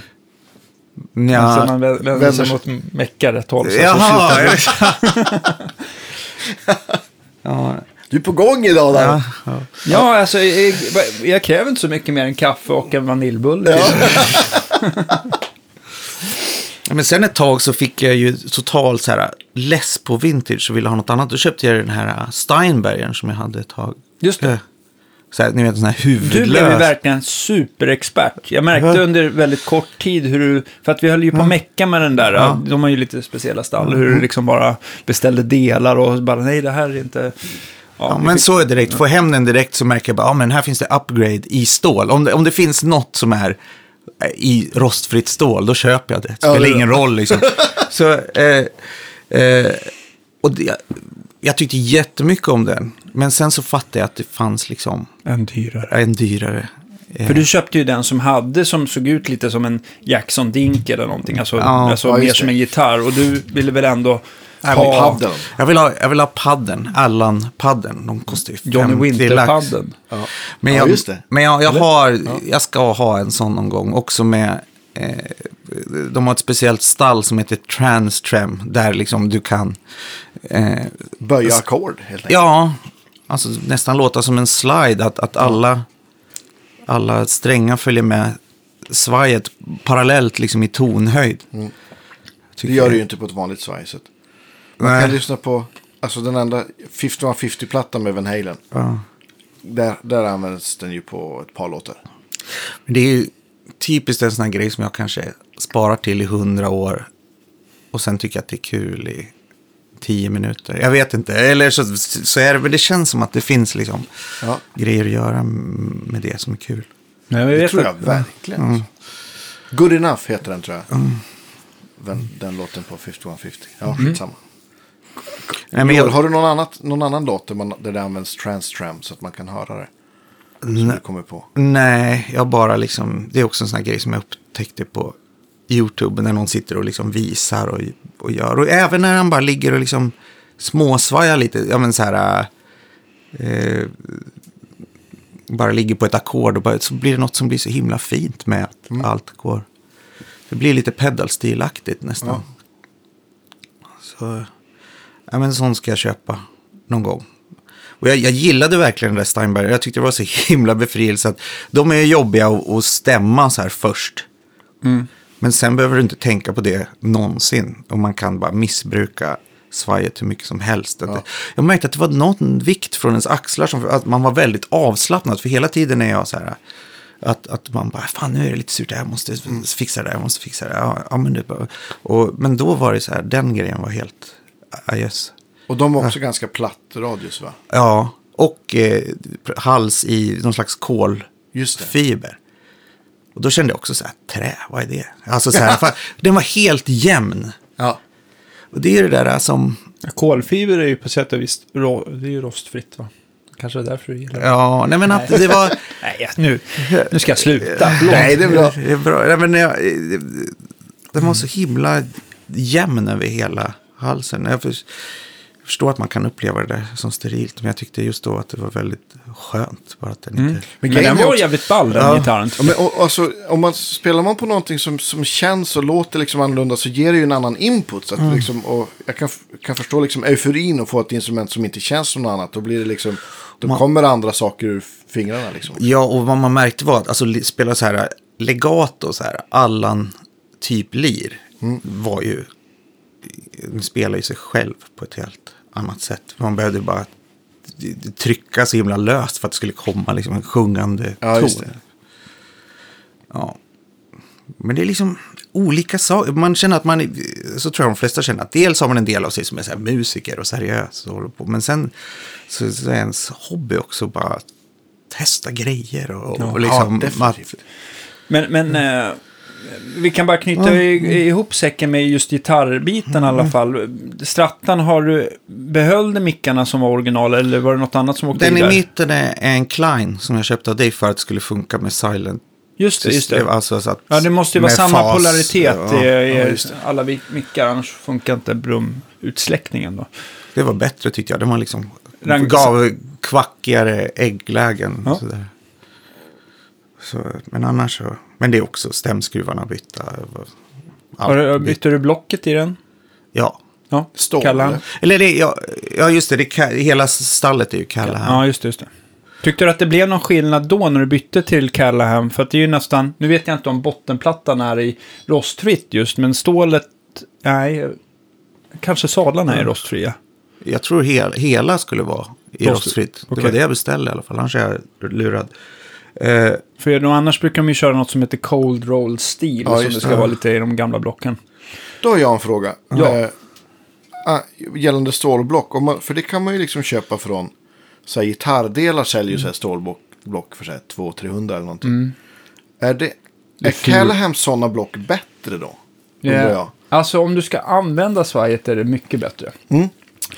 ja, Så man vä- vänder sig mot mecka rätt håll. Så Jaha! slutar- ja, Du är på gång idag där. ja, ja. Ja, alltså jag, jag kräver inte så mycket mer än kaffe och en vaniljbulle. Ja. Ja, Men sen ett tag så fick jag ju totalt så här less på vintage och ville ha något annat. Då köpte jag den här Steinbergern som jag hade ett tag. Just det. Eh, Så här, ni vet, sån här Du blev ju huvudlös. verkligen superexpert. Jag märkte Ja. under väldigt kort tid hur du, för att vi höll ju på att mecka med den där, Ja. Mm. de har ju lite speciella stall, hur du liksom bara beställde delar och bara nej det här är inte... Ja, men fick- så är det direkt. Får jag hem den direkt så märker jag bara, ja men här finns det upgrade i stål. Om det, om det finns något som är eh, i rostfritt stål, då köper jag det. Det Ja, spelar det är ingen roll liksom. så, eh, eh, och det, jag tyckte jättemycket om den. Men sen så fattade jag att det fanns liksom En dyrare. en dyrare. Eh, För du köpte ju den som hade, som såg ut lite som en Jackson Dink eller någonting. Alltså, Ja, alltså ja, mer som det. en gitarr. Och du ville väl ändå Ja, ha paddeln. Jag vill ha, jag vill ha padden, Allan-padden. De kostar ju Johnny 50 lax. Winter-padden. Ja. Men Ja, jag, just det. Men jag, jag, har, jag ska ha en sån någon gång. Också med, eh, de har ett speciellt stall som heter Transtrem. Där liksom du kan, eh, Böja ackord helt enkelt. ja, alltså nästan låta som en slide. Att, att alla, alla strängar följer med svajet parallellt liksom i tonhöjd. Det Tycker gör det ju inte på ett vanligt svaj. Man Nej. kan lyssna på alltså den enda 5150-plattan med Van Halen. Ja. Där, där används den ju på ett par låtar. Men det är ju typiskt en sån här grej som jag kanske sparar till i hundra år. Och sen tycker jag att det är kul i tio minuter. Jag vet inte. Eller så, så är det, men det känns som att det finns liksom Ja, grejer att göra med det som är kul. Men vi det tror jag att, verkligen. alltså. Good enough heter den tror jag. Den, den låten på 5150. Ja, skitsamma. Nej, men jag, har du någon, annat, någon annan låt där, man, där det används transtram så att man kan höra det? Som Nej. du kommer på. nej, jag bara liksom, det är också en sån här grej som jag upptäckte på YouTube när någon sitter och liksom visar och, och gör. Och även när han bara ligger och liksom småsvajar lite, ja men så här, eh, bara ligger på ett ackord och bara, så blir det något som blir så himla fint med att Mm. allt går. Det blir lite pedalstilaktigt nästan. Ja. Så, ja men sån ska jag köpa någon gång. Och jag, jag gillade verkligen det där Steinberg. Jag tyckte det var så himla befrielse att de är jobbiga att, stämma så här först. Men sen behöver du inte tänka på det någonsin. Och man kan bara missbruka svajet hur mycket som helst. Det, jag märkte att det var någon vikt från ens axlar som att man var väldigt avslappnad. För hela tiden är jag så här. Att, att man bara, fan nu är det lite surt, jag måste fixa det jag måste fixa det. Ja, ja, men, det och, men då var det så här, den grejen var helt, ah, yes. Och de var också ganska platt radius va? Ja, och eh, hals i någon slags det. kolfiber. Och då kände jag också så här, trä, vad är det? Alltså så här, fan, den var helt jämn. Ja. Och det är det där som, kolfiber är ju på sätt och vis ro, det är ju rostfritt va? Kanske är därför du gillar det. ja, nej men att det var... Nej, nu, nu ska jag sluta. Nej, det är bra. Det är bra. Nej, men jag, den var så himla jämn över hela halsen. Jag för- förstår att man kan uppleva det där som sterilt. Men jag tyckte just då att det var väldigt skönt. Bara att den inte... Men Men den är var också- jävligt ball den Ja. gitarren. Ja, men, och, alltså, om man spelar man på någonting som, som känns och låter liksom annorlunda så ger det ju en annan input. Så att liksom, och jag kan, kan förstå liksom euforin och få ett instrument som inte känns som något annat. Då blir det liksom, då Man- kommer andra saker ur fingrarna liksom. Ja, och vad man märkte var att alltså, spela så här legato, så här, Allan typ lir, var ju, spelar ju sig själv på ett helt annat sätt. Man behövde bara trycka så himla löst för att det skulle komma liksom en sjungande Ja, ton. Ja. Men det är liksom olika saker. Man känner att man, så tror jag de flesta känner att dels har man en del av sig som är så musiker och seriös och håller på. Men sen så, så är ens hobby också bara att testa grejer och, Ja, och liksom ja, att, Men, men eh, vi kan bara knyta i, ihop säcken med just gitarrbiten i alla fall. Strattan, har du, behöll mickarna som var original eller var det något annat som åkte Den i där? mitten är en Klein som jag köpte av dig för att det skulle funka med silent. Just det, just det. Alltså, så att, Ja, det måste ju vara samma fas, polaritet ja, i, i ja, det. alla mickar, annars funkar inte brummutsträckningen då. Det var bättre tyckte jag. Den var liksom, gav kvackigare ägglägen. Ja. Sådär. Så, men annars så, men det är också stämskruvarna bytta. Har du, Allt bytte du blocket i den? Ja. Ja, Stål, eller? Det, ja, ja just det, det är, hela stallet är ju Callahan. Ja, just det, just det. Tyckte du att det blev någon skillnad då när du bytte till Callahan? För att det är ju nästan, nu vet jag inte om bottenplattan är i rostfritt just, men stålet, nej, kanske sadlarna är rostfria. Jag tror hel, hela skulle vara i Rost- rostfritt. Det okej. var det jag beställde i alla fall, annars är jag lurad. Eh, För de, annars brukar de ju köra något som heter cold roll steel, Ja, som det ska det. vara lite i de gamla blocken. Då har jag en fråga. Ja. Eh, ah, gällande stålblock. Man, för det kan man ju liksom köpa från. Så här, gitarrdelar säljer ju här stålblock block för så här 200-300 eller någonting. Mm. Är, det, är fyr- Callahams sådana block bättre då? Undrar jag. Alltså om du ska använda svajet är det mycket bättre.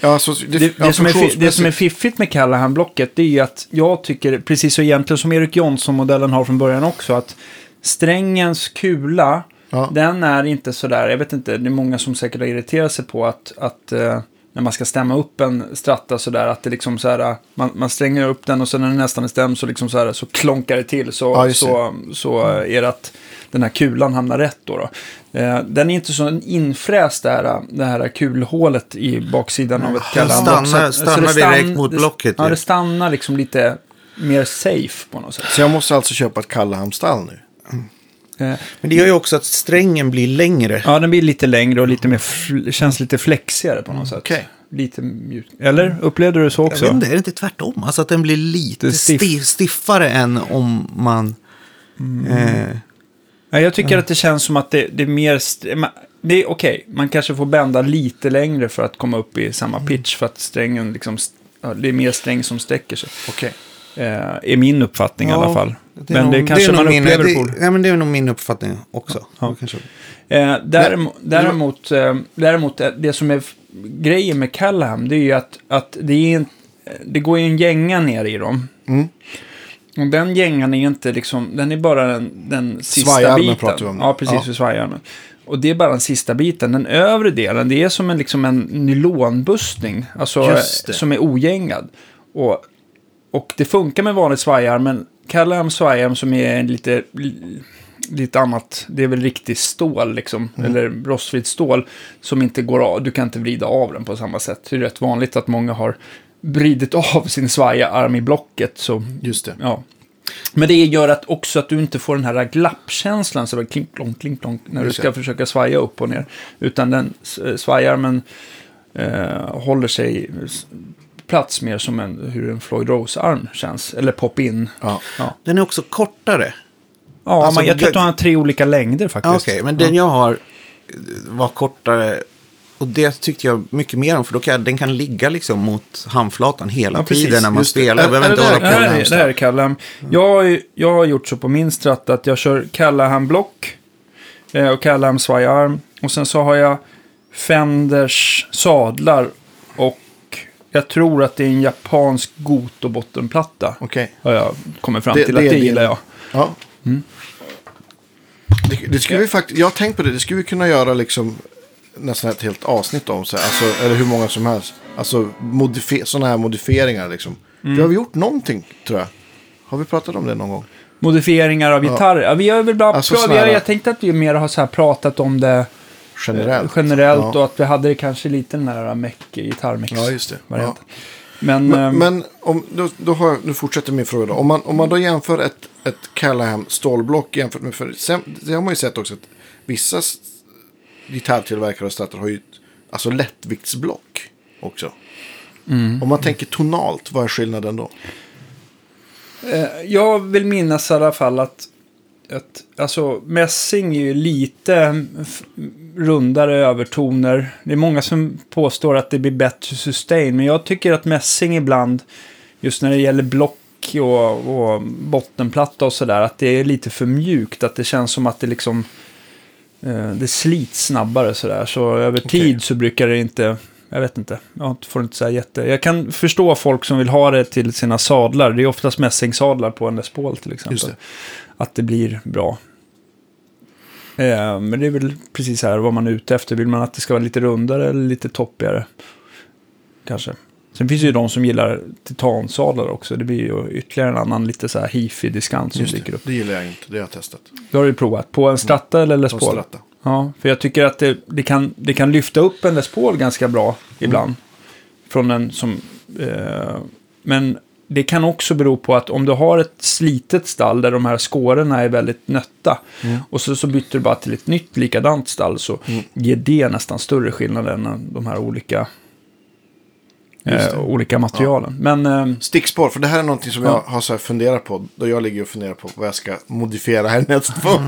Ja, så, det, Det, ja, det, som är, det som är fiffigt med Callahan-blocket det är ju att jag tycker, precis så egentligen som Erik Jonsson-modellen har från början också, att strängens kula, Ja. den är inte sådär, jag vet inte, det är många som säkert har irriterat sig på att, att eh, när man ska stämma upp en stratta sådär, att det liksom så här, man, man stränger upp den och sen när den nästan är stämd så liksom så här, så klonkar det till så, Ja, så, så är det att den här kulan hamnar rätt då. då. Eh, den är inte så infräst där, det här kulhålet i baksidan av ett Den Callahan-block. stannar- stannar det stann- direkt mot det- blocket Ja, det stannar liksom lite mer safe på något sätt. Så jag måste alltså köpa ett Callaham-stall nu. Eh, Men det gör ju också att strängen blir längre. ja, den blir lite längre och lite mer, känns lite flexigare på något sätt. Okej. Lite mjuk. Eller upplevde du det så Jag också? vet inte, är det inte tvärtom? Alltså att den blir lite Det stiff. stiff. stiffare än om man... Eh, Ja, jag tycker att det känns som att det, det är mer... Det är okej, man kanske får bända lite längre för att komma upp i samma pitch för att strängen liksom... det är mer sträng som sträcker sig. Okej. Eh, är min uppfattning i Ja, alla fall. det men nog- det kanske nog man min- upplever det, på... Ja, men det är nog min uppfattning också. Ja. Kanske. Eh, däremot, däremot, eh, däremot, eh, det som är grejen med Callaham, det är ju att, att det, är en, det går ju en gänga ner i dem. Mm. Och den gängan är inte liksom, den är bara den, den sista biten. pratar vi om. Ja, precis, Ja. för svajarmen. Och det är bara den sista biten. Den övre delen, det är som en, liksom en nylonbustning. Alltså, som är ogängad. Och, och det funkar med vanligt svajarm, men Callaham svajarm som är lite, lite annat, det är väl riktigt stål liksom, Mm. eller rostfritt stål som inte går av, du kan inte vrida av den på samma sätt. Det är rätt vanligt att många har vridit av sin svajarm i blocket, så Just det. Ja. Men det gör att också att du inte får den här glappkänslan, så klink, klonk, klink, klonk, när du ska försöka svaja upp och ner. Utan den eh, svajarmen eh, håller sig plats mer som en, hur en Floyd Rose-arm känns. Eller pop-in. Ja. Ja, Den är också kortare. ja Alltså, man, jag tror att det- de har tre olika längder faktiskt. Okej, men den jag har var kortare. Och det tyckte jag mycket mer om, för då kan, den kan ligga liksom mot handflatan hela Ja, precis. tiden när man Just det. spelar. Är- inte det hålla där- på Det här, är, det här är Callaham. Jag, jag har gjort så på min stratt att jag kör Callaham block eh, och Callaham svajarm. Och sen så har jag Fenders sadlar och jag tror att det är en japansk Goto-bottenplatta. Okej. Har jag kommit fram Det- till det att det din- gillar jag. Ja. Det, det skulle vi faktiskt, jag har tänkt på det, det skulle vi kunna göra liksom nästan ett helt avsnitt om. Så, här, alltså, eller hur många som helst. Alltså sådana här modifieringar liksom. Mm. Vi har gjort någonting tror jag. Har vi pratat om det någon gång? Modifieringar av gitarrer. Ja, vi har väl bara Alltså här- jag tänkte att vi mer har så här pratat om det Generellt. eh, generellt Ja. och att vi hade kanske lite den där meck, gitarrmix Ja, just det. varianten. Men, Men, ehm, men om, då, då har jag, nu fortsätter min fråga då. Om man, om man då jämför ett, ett Callahan stålblock jämfört med... För, sen, det har man ju sett också att vissa gitarrtillverkare och strattar har ju alltså lättviktsblock också. Mm. Om man tänker tonalt, vad är skillnaden då? Eh, Jag vill minnas i alla fall att, att alltså, mässing är ju lite rundare övertoner. Det är många som påstår att det blir bättre sustain, men jag tycker att mässing ibland, just när det gäller block och, och bottenplatta och sådär, att det är lite för mjukt. Att det känns som att det liksom, det slits snabbare sådär. Så över tid så brukar det inte, jag vet inte, jag får inte säga jätte... Jag kan förstå folk som vill ha det till sina sadlar. Det är oftast mässingsadlar på en Les Paul till exempel. Det. Att det blir bra. Eh, men det är väl precis här vad man är ute efter. Vill man att det ska vara lite rundare eller lite toppigare? Kanske. Sen finns det ju de som gillar titansadlar också. Det blir ju ytterligare en annan lite så här hifi diskant som dyker upp. det gillar jag inte, det har jag testat. Det har du provat. På en Stratta eller Les På Paul? Stratta. Ja, för jag tycker att det, det, kan, det kan lyfta upp en Les Paul ganska bra ibland. Från en som... Eh, men det kan också bero på att om du har ett slitet stall där de här skårorna är väldigt nötta och så, så byter du bara till ett nytt likadant stall så ger det nästan större skillnad än de här olika, eh, olika materialen. Men eh, Stickspår, för det här är någonting som Ja. jag har så här funderat på. Då jag ligger och funderar på vad jag ska modifiera härnäst på,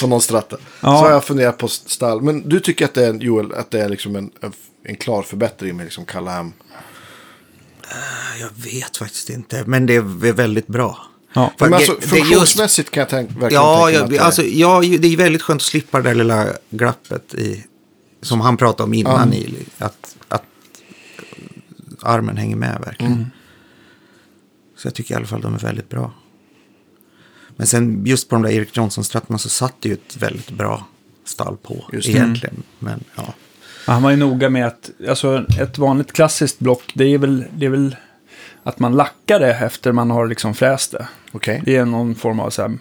på någon stratta. Ja. Så har jag funderat på stall. Men du tycker att det är, Joel, att det är liksom en, en, en klar förbättring med liksom Callahan? Jag vet faktiskt inte, men det är väldigt bra. ja. För Men alltså, är just- funktionsmässigt kan jag tänk, verkligen Ja, tänka mig ja, att det är- alltså, ja, ju- det är väldigt skönt att slippa det där lilla glappet i, som han pratade om innan. I, att, att armen hänger med verkligen. Mm. Så jag tycker i alla fall de är väldigt bra. Men sen just på de där Erik Johnson-strattarna så satt det ju ett väldigt bra stall på Just egentligen. Men ja, Han var ju noga med att, alltså ett vanligt klassiskt block, det är väl, det är väl att man lackar det efter man har liksom fräst det. Okej. Det är någon form av så här,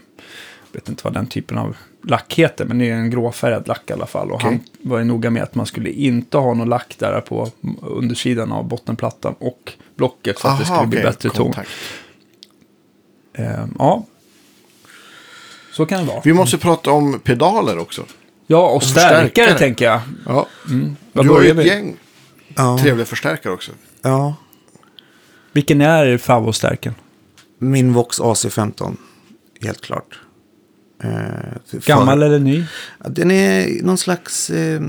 vet inte vad den typen av lack heter, men det är en gråfärgad lack i alla fall. Och Okej. han var ju noga med att man skulle inte ha någon lack där på undersidan av bottenplattan och blocket för att det skulle bli okej, bättre ton. kontakt. Eh, ja, Så kan det vara. Vi måste prata om pedaler också. Ja, och, stärkare, förstärkare. tänker jag. Ja. Vad Du har ju ett gäng Ja. trevliga förstärkare också. ja. Vilken är favoritstärken? Min Vox AC15. Helt klart. Eh, för- Gammal eller ny? Den är någon slags... Eh,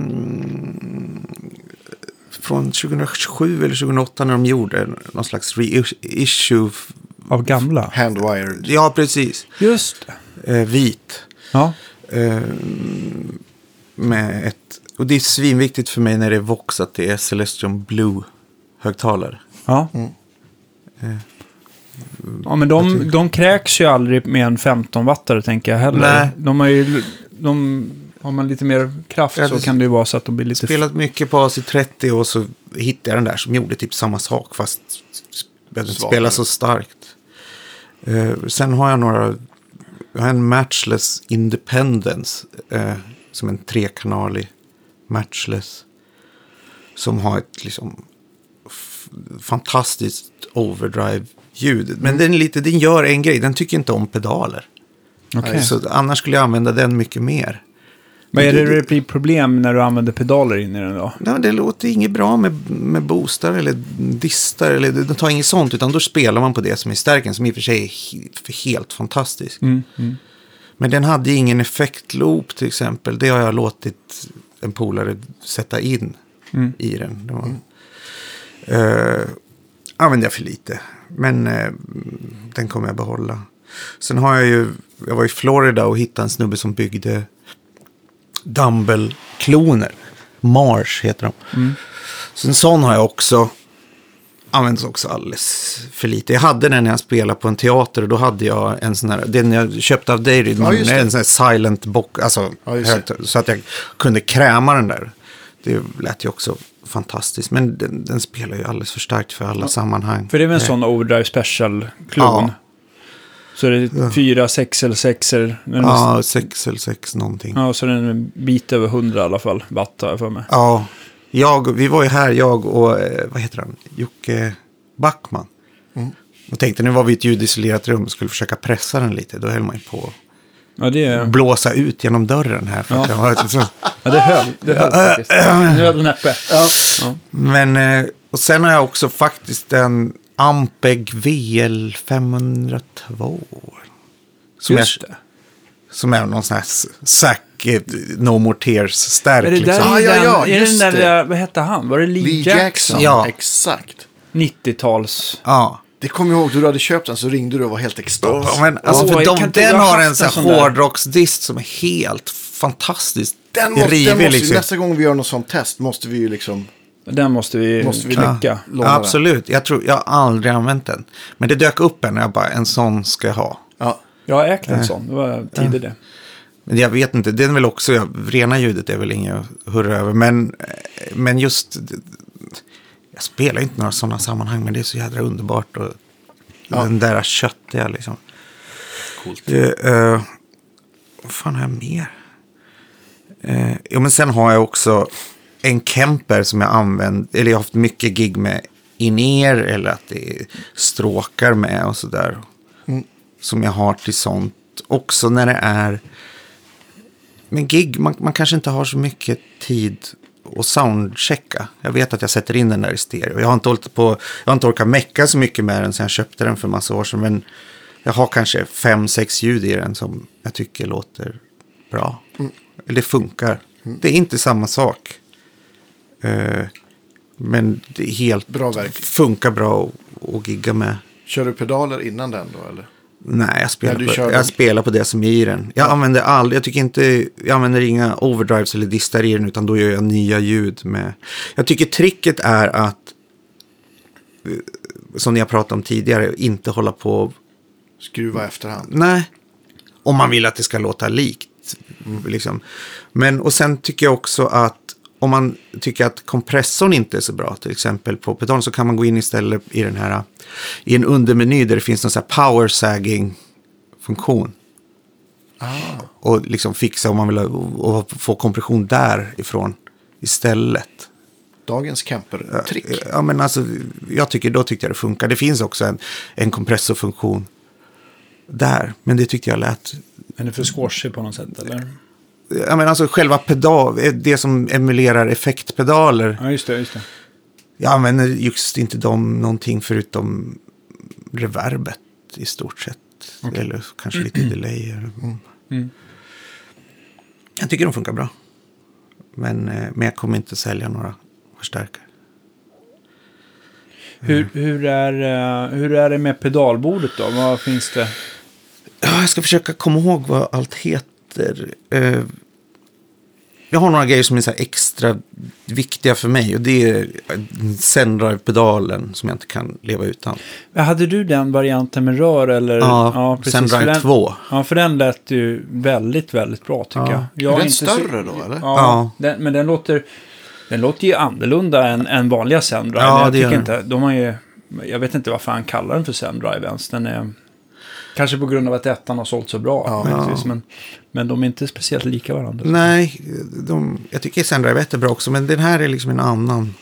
från 2007 eller 2008 när de gjorde någon slags reissue. Av gamla? Handwired. Ja, precis. Just. Eh, vit. Ja. Eh, med ett... Och det är svinviktigt för mig när det är Vox att det är Celestion Blue-högtalare. Ja. Eh, Ja, men de, de kräks ju aldrig med en 15-wattare, tänker jag heller. Nej. De har ju... De, har man lite mer kraft så kan det ju vara så att de blir lite... Spelat mycket på AC30 och så hittade jag den där som gjorde typ samma sak fast behövde inte spela så starkt. Eh, sen har jag några, jag har en Matchless Independence eh, som en trekanalig Matchless. Som har ett liksom fantastiskt overdrive-ljud. Men den, är lite, den gör en grej, den tycker inte om pedaler. Okej. Så annars skulle jag använda den mycket mer. Vad är det det- blir problem när du använder pedaler in i den då? Ja, det låter inget bra med, med boostar eller distar. Eller, det tar inget sånt, utan då spelar man på det som är stärken, som i och för sig är he, helt fantastisk. Mm, mm. Men den hade ingen effektloop till exempel. Det har jag låtit en polare sätta in Mm. i den. Det var, Eh, använde jag för lite, men eh, den kommer jag behålla. Sen har jag ju, jag var i Florida och hittade en snubbe som byggde Dumble-kloner. Mars heter de. Mm. Så en sån har jag också. Används också alldeles för lite. Jag hade den när jag spelade på en teater och då hade jag en sån här, den jag köpte av dig, Ja, en sån här silent box, alltså Ja, högt, så att jag kunde kräma den där. Det lät ju också fantastiskt, men den, den spelar ju alldeles för starkt för alla sammanhang. För det är väl en Eh, sån Overdrive Special-klon? Ja. Så är det fyra, sex eller sexer. Ja, 6 eller 6 någonting. ja, så är den en bit över 100 i alla fall, watt har jag för mig. Ja, jag, vi var ju här, jag och, eh, vad heter han, Jocke Backman. Och tänkte, nu var vi i ett ljudisolerat rum och skulle försöka pressa den lite. Då höll man ju på Ja, det blåsa ut genom dörren här. För att Ja. jag så, ja, det höll. Det höll faktiskt. Nu höll den uppe. Ja. men, eh, och sen har jag också faktiskt en Ampeg VL 502. Som, är, Just det. som är någon sån här s- Zack eh, No More Tears-stärk. Är det där liksom. Ah, ja, den, ja, är det den där, det. vad hette han? Var det Lee, Lee Jackson? Jackson. Ja. Exakt. 90-tals. Ja. Det kommer jag ihåg, du hade köpt den så ringde du och var helt extas. Ja, men, alltså, Åh, för de, den har en sån hårdrocksdist som är helt fantastisk. Den måste, rivig, den måste, liksom. Nästa gång vi gör något sånt test måste vi ju liksom... Den måste vi, Måste vi klicka. Ja, absolut. Jag tror jag har aldrig använt den. Men det dök upp en och jag bara, en sån ska jag ha. Ja. Jag har ägt en sån. Det var tidigt det. Men jag vet inte, den är väl också, ja, rena ljudet är väl inget att hurra över. Men, men just, jag spelar inte några sådana sammanhang, men det är så jädra underbart. Och Ja. Den där köttiga liksom. Coolt. Eh, eh, vad fan har jag mer? Uh, jo, men sen har jag också en Kemper som jag använt, eller jag har haft mycket gig med in-ear eller att det är stråkar med och sådär. Mm. Som jag har till sånt. Också när det är, men gig, man, man kanske inte har så mycket tid att soundchecka. Jag vet att jag sätter in den där i stereo. Jag har inte, hållit på, jag har inte orkat mecka så mycket med den sen jag köpte den för massa år sedan. Men jag har kanske fem, sex ljud i den som jag tycker låter bra. Eller det funkar. Det är inte samma sak. Eh, men det är helt Bra verk. funkar bra att gigga med. Kör du pedaler innan den då eller? Nej, jag spelar, du på, jag spelar på det som är i den. Jag använder aldrig, jag tycker inte, jag använder inga overdrives eller distar i den, utan då gör jag nya ljud med. Jag tycker tricket är att, som ni har pratat om tidigare, inte hålla på, Skruva efterhand. nej, om man vill att det ska låta likt. Liksom. Men, och sen tycker jag också att om man tycker att kompressorn inte är så bra, till exempel på pedalen, så kan man gå in istället i den här, i en undermeny där det finns någon sån här power sagging funktion. Och liksom fixa om man vill ha, och få kompression därifrån istället. Dagens camper-trick. Ja, men alltså, jag tycker, då tyckte jag det funkar. Det finns också en, en kompressorfunktion där. Men det tyckte jag lät Är det för squashy på något sätt eller? Ja, men alltså själva pedal, det som emulerar effektpedaler. Ja, just det. Just det. Jag använder just inte dem någonting förutom reverbet i stort sett. Eller kanske lite delay. Mm. Jag tycker de funkar bra. Men, eh, men jag kommer inte sälja några förstärkare. Hur, hur, är, eh, hur är det med pedalbordet då? Vad finns det? Ja, jag ska försöka komma ihåg vad allt heter. Eh, jag har några grejer som är så här extra viktiga för mig. Och det är Sendrive-pedalen som jag inte kan leva utan. Hade du den varianten med rör eller? Ja, precis. Sendrive För den, 2. Ja, för den lät ju väldigt, väldigt bra tycker Ja. jag. jag Är den inte så- större då, eller? Ja, Ja. Den, men den låter, den låter ju annorlunda än, än vanliga Sendrive. Ja, jag det tycker inte, de har ju, jag vet inte varför han kallar den för Sendrive ens. Den är, kanske på grund av att ettan har sålt så bra. Ja. Men, men de är inte speciellt lika varandra. Nej, de, jag tycker 1 är bra också. Men den här är liksom en annan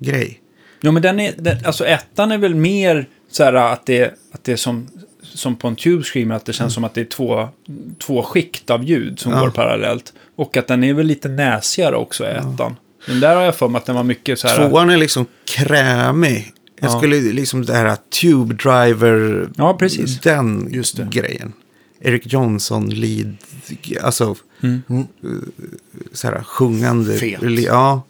grej. Ja, men den är, den, alltså ettan är väl mer så här att det, att det är som, som på en Tube Screamer, att det känns som att det är två, två skikt av ljud som Ja. går parallellt. Och att den är väl lite näsigare också, ettan. Den där har jag för mig att den var mycket så här... Tvåan är liksom krämig. Jag Ja. skulle liksom det här Tube Driver, Ja, precis. den Just det. grejen. Eric Johnson, lead, alltså Mm. eh, så här sjungande. Fet. Ja,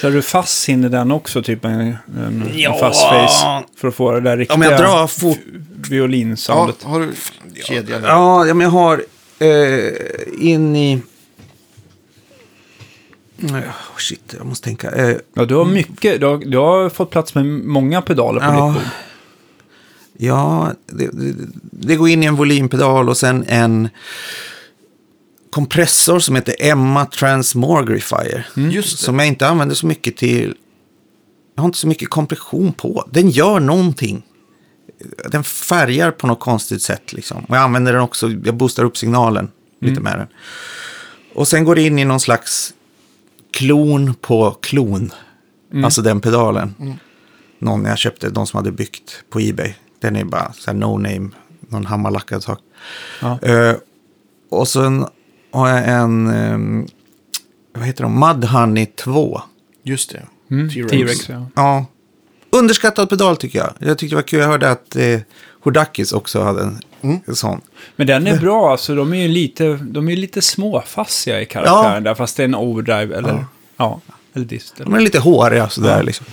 Kör du fast in i den också, typ en, en, Ja. en fast face? För att få det där riktiga om jag drar fort. Ja, violinsoundet. har du kedjan? Ja, ja, men jag har eh, in i... Oh, shit, jag måste tänka. Eh, Ja, du har mycket. Du har, du har fått plats med många pedaler på Ja. ditt bord. Ja, det, det, går in i en volympedal och sen en kompressor som heter Emma Transmogrifier. Det. Som jag inte använder så mycket till. Jag har inte så mycket kompression på. Den gör någonting. Den färgar på något konstigt sätt. Liksom. Och jag använder den också. Jag boostar upp signalen lite med den. Och sen går det in i någon slags klon på klon. Alltså den pedalen. Någon jag köpte, de som hade byggt på Ebay. Den är bara så här no name, någon hammarlackad sak. Ja. Eh, och sen har jag en, ehm, vad heter de, Mudhoney 2. Just det. Mm. T-Rex. Ja. Ja, underskattad pedal tycker jag. Jag tyckte det var kul, jag hörde att eh, Hordakis också hade en, sån. Men den är bra, alltså de är ju lite, de är lite småfassiga i karaktären Ja. där, fast det är en overdrive eller, ja, Ja. Eller dist. De Eller. är lite håriga sådär Ja. liksom.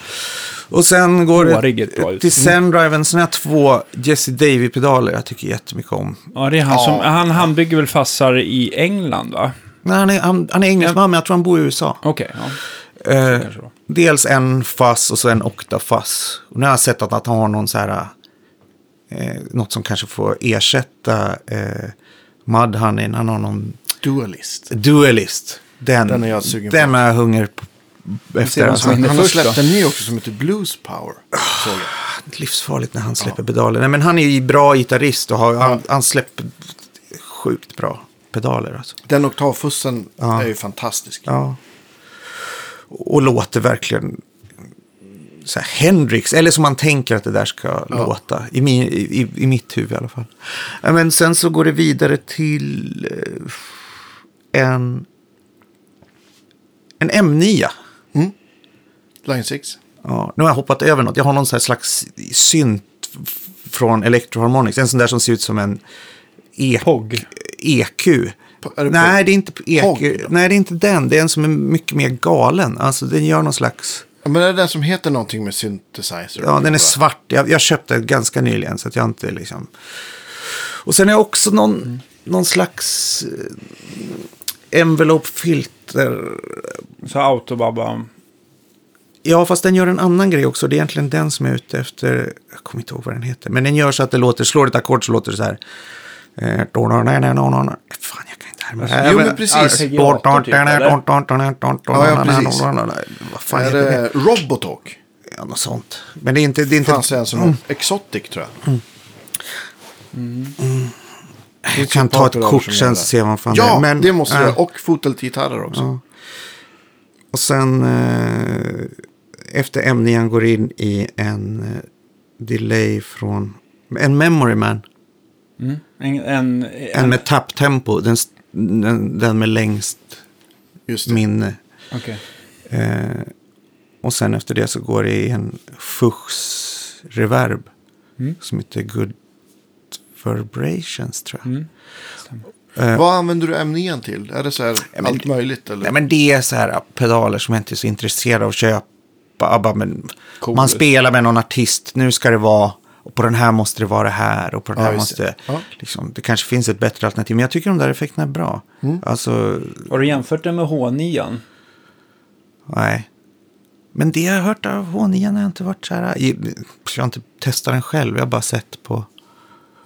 Och sen går Hårig är det till Sendriven, sen har jag två Jesse Davy-pedaler jag tycker jättemycket om. Ja, det är han Ja. som, han, han bygger väl fassar i England va? Nej, han, är, han, han är engelsman, men jag tror han bor i USA. Okej, ja. Eh, dels en fass och så en oktafass. Och nu har jag sett att, att han har någon så här, eh, något som kanske får ersätta eh, Mudhoney. Han har någon Dualist. dualist. Den, Den är jag sugen på. Den har jag hunger på. Efter som vinner Han har släppt en ny också som heter Blues Power. Såg jag. Livsfarligt när han släpper pedaler. Nej, men han är ju bra gitarrist och har, han, han släpper sjukt bra pedaler. Alltså. Den oktavfussen Ja. är ju fantastisk. Ja. Och låter verkligen så här Hendrix, eller som man tänker att det där ska låta. I, min, i, I mitt huvud i alla fall. Ja, Men sen så går det vidare till eh, en, en M9. Line 6. Ja, nu har jag hoppat över något. Jag har någon slags synt från Electroharmonics. En sån där som ser ut som en E- POG. EQ. Är det Nej, det är inte EQ. POG? Nej, det är inte den. Det är en som är mycket mer galen. Alltså, den gör någon slags... Ja, men är det den som heter någonting med synthesizer? Ja, den är svart. Jag, jag köpte den ganska nyligen, så att jag inte liksom... Och sen är också någon, någon slags eh, envelope filter. Så autobabba. Ja, fast den gör en annan grej också. Det är egentligen den som är ute efter... Jag kommer inte ihåg vad den heter. Men den gör så att det låter... Slår ett ackord så låter det så här. Eh, Fan, jag kan inte härma. Jo, men precis. Typ? Ja, ja. Vad fan Är det? det Robotalk? Ja, något sånt. Men det är inte... Det är inte Fanns det en som mm. Exotic tror jag. jag kan ta ett kort sen gör så det. ser man fan Ja, Men, det måste göra. Och fotelgitarrer också. Ja. Och sen eh, efter M9 går in i en eh, delay från en Memory Man. Mm. En, en, En med tapptempo, den, den, den med längst minne. Okej. Eh, och sen efter det så går det i en Fuchs-reverb. Mm. Som heter Good Vibrations tror jag. Mm. Eh, Vad använder du M9 till? Är det så här men- allt möjligt? Eller? Nej, men det är så här pedaler som jag inte är så intresserad av att köpa. Bara, men Coolest. man spelar med någon artist, nu ska det vara, och på den här måste det vara det här, och på den Ja, här det. måste, Ja. liksom, det kanske finns ett bättre alternativ. Men jag tycker de där effekterna är bra. Mm. Alltså, Har du jämfört den med H9? nej. Men det jag har hört av H9 har jag inte varit så här, jag har inte testat den själv, jag har bara sett på.